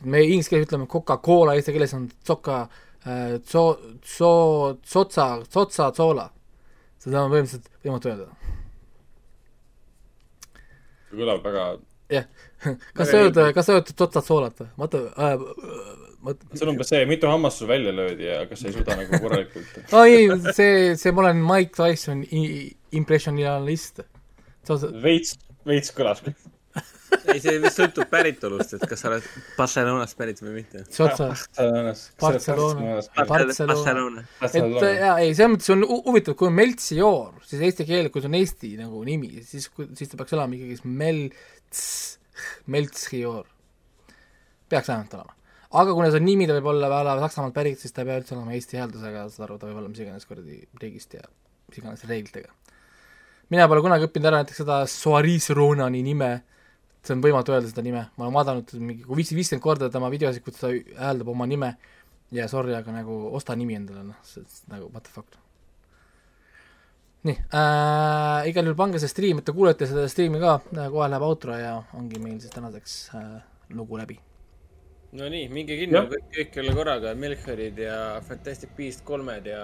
et me inglise keeles ütleme Coca-Cola, eesti keeles on Zoka äh,, Zo-, Zo-, Sotsa, Sotsa, Zola. Seda on põhimõtteliselt võimatu öelda. kõlab väga jah, kas sa oled, kas sa oled totsad soolat või? vaata äh,, see on umbes see, mitu hammast sul välja löödi ja kas sa ei suuda nagu korralikult aa ei, see, see, ma olen Mike Tyson impressionalist. veits, veits kõlas küll ei, see vist sõltub päritolust, et kas sa oled Barcelonast pärit või mitte. Barcelona, Barcelona. et jaa, ei, selles mõttes on huvitav, kui on Meltsior, siis eesti keel, kui see on Eesti nagu nimi, siis, siis ta peaks olema ikkagi Melts, Meltsior. peaks vähemalt olema. aga kuna see on nimi, ta võib olla väga Saksamaalt pärit, siis ta ei pea üldse olema eesti hääldusega, saad aru, ta võib olla mis iganes kuradi riigist ja mis iganes reeglitega. mina pole kunagi õppinud ära näiteks seda Soaris Ronani nime see on võimatu öelda seda nime, ma olen vaadanud mingi viis, viiskümmend korda tema videosid, kus ta hääldab oma nime. Ja sorry, aga nagu osta nimi endale, noh, see nagu what the fuck. nii äh,, igal juhul pange see stream, et te kuulete seda striimi ka, kohe läheb outro ja ongi meil siis tänaseks äh, lugu läbi. no nii, minge kinno kõik, kõik jälle korraga, Melchiorid ja Fantastic Beast kolmed ja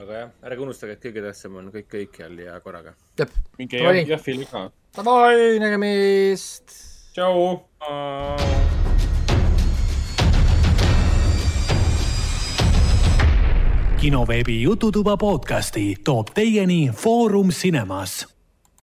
aga jah, ärge unustage, et kõige tähtsam on kõik kõikjal ja korraga. minge jah, Jahvile ka Davai, nägemist. tšau. kinoveebi Jututuba podcasti toob teieni Foorum Cinemas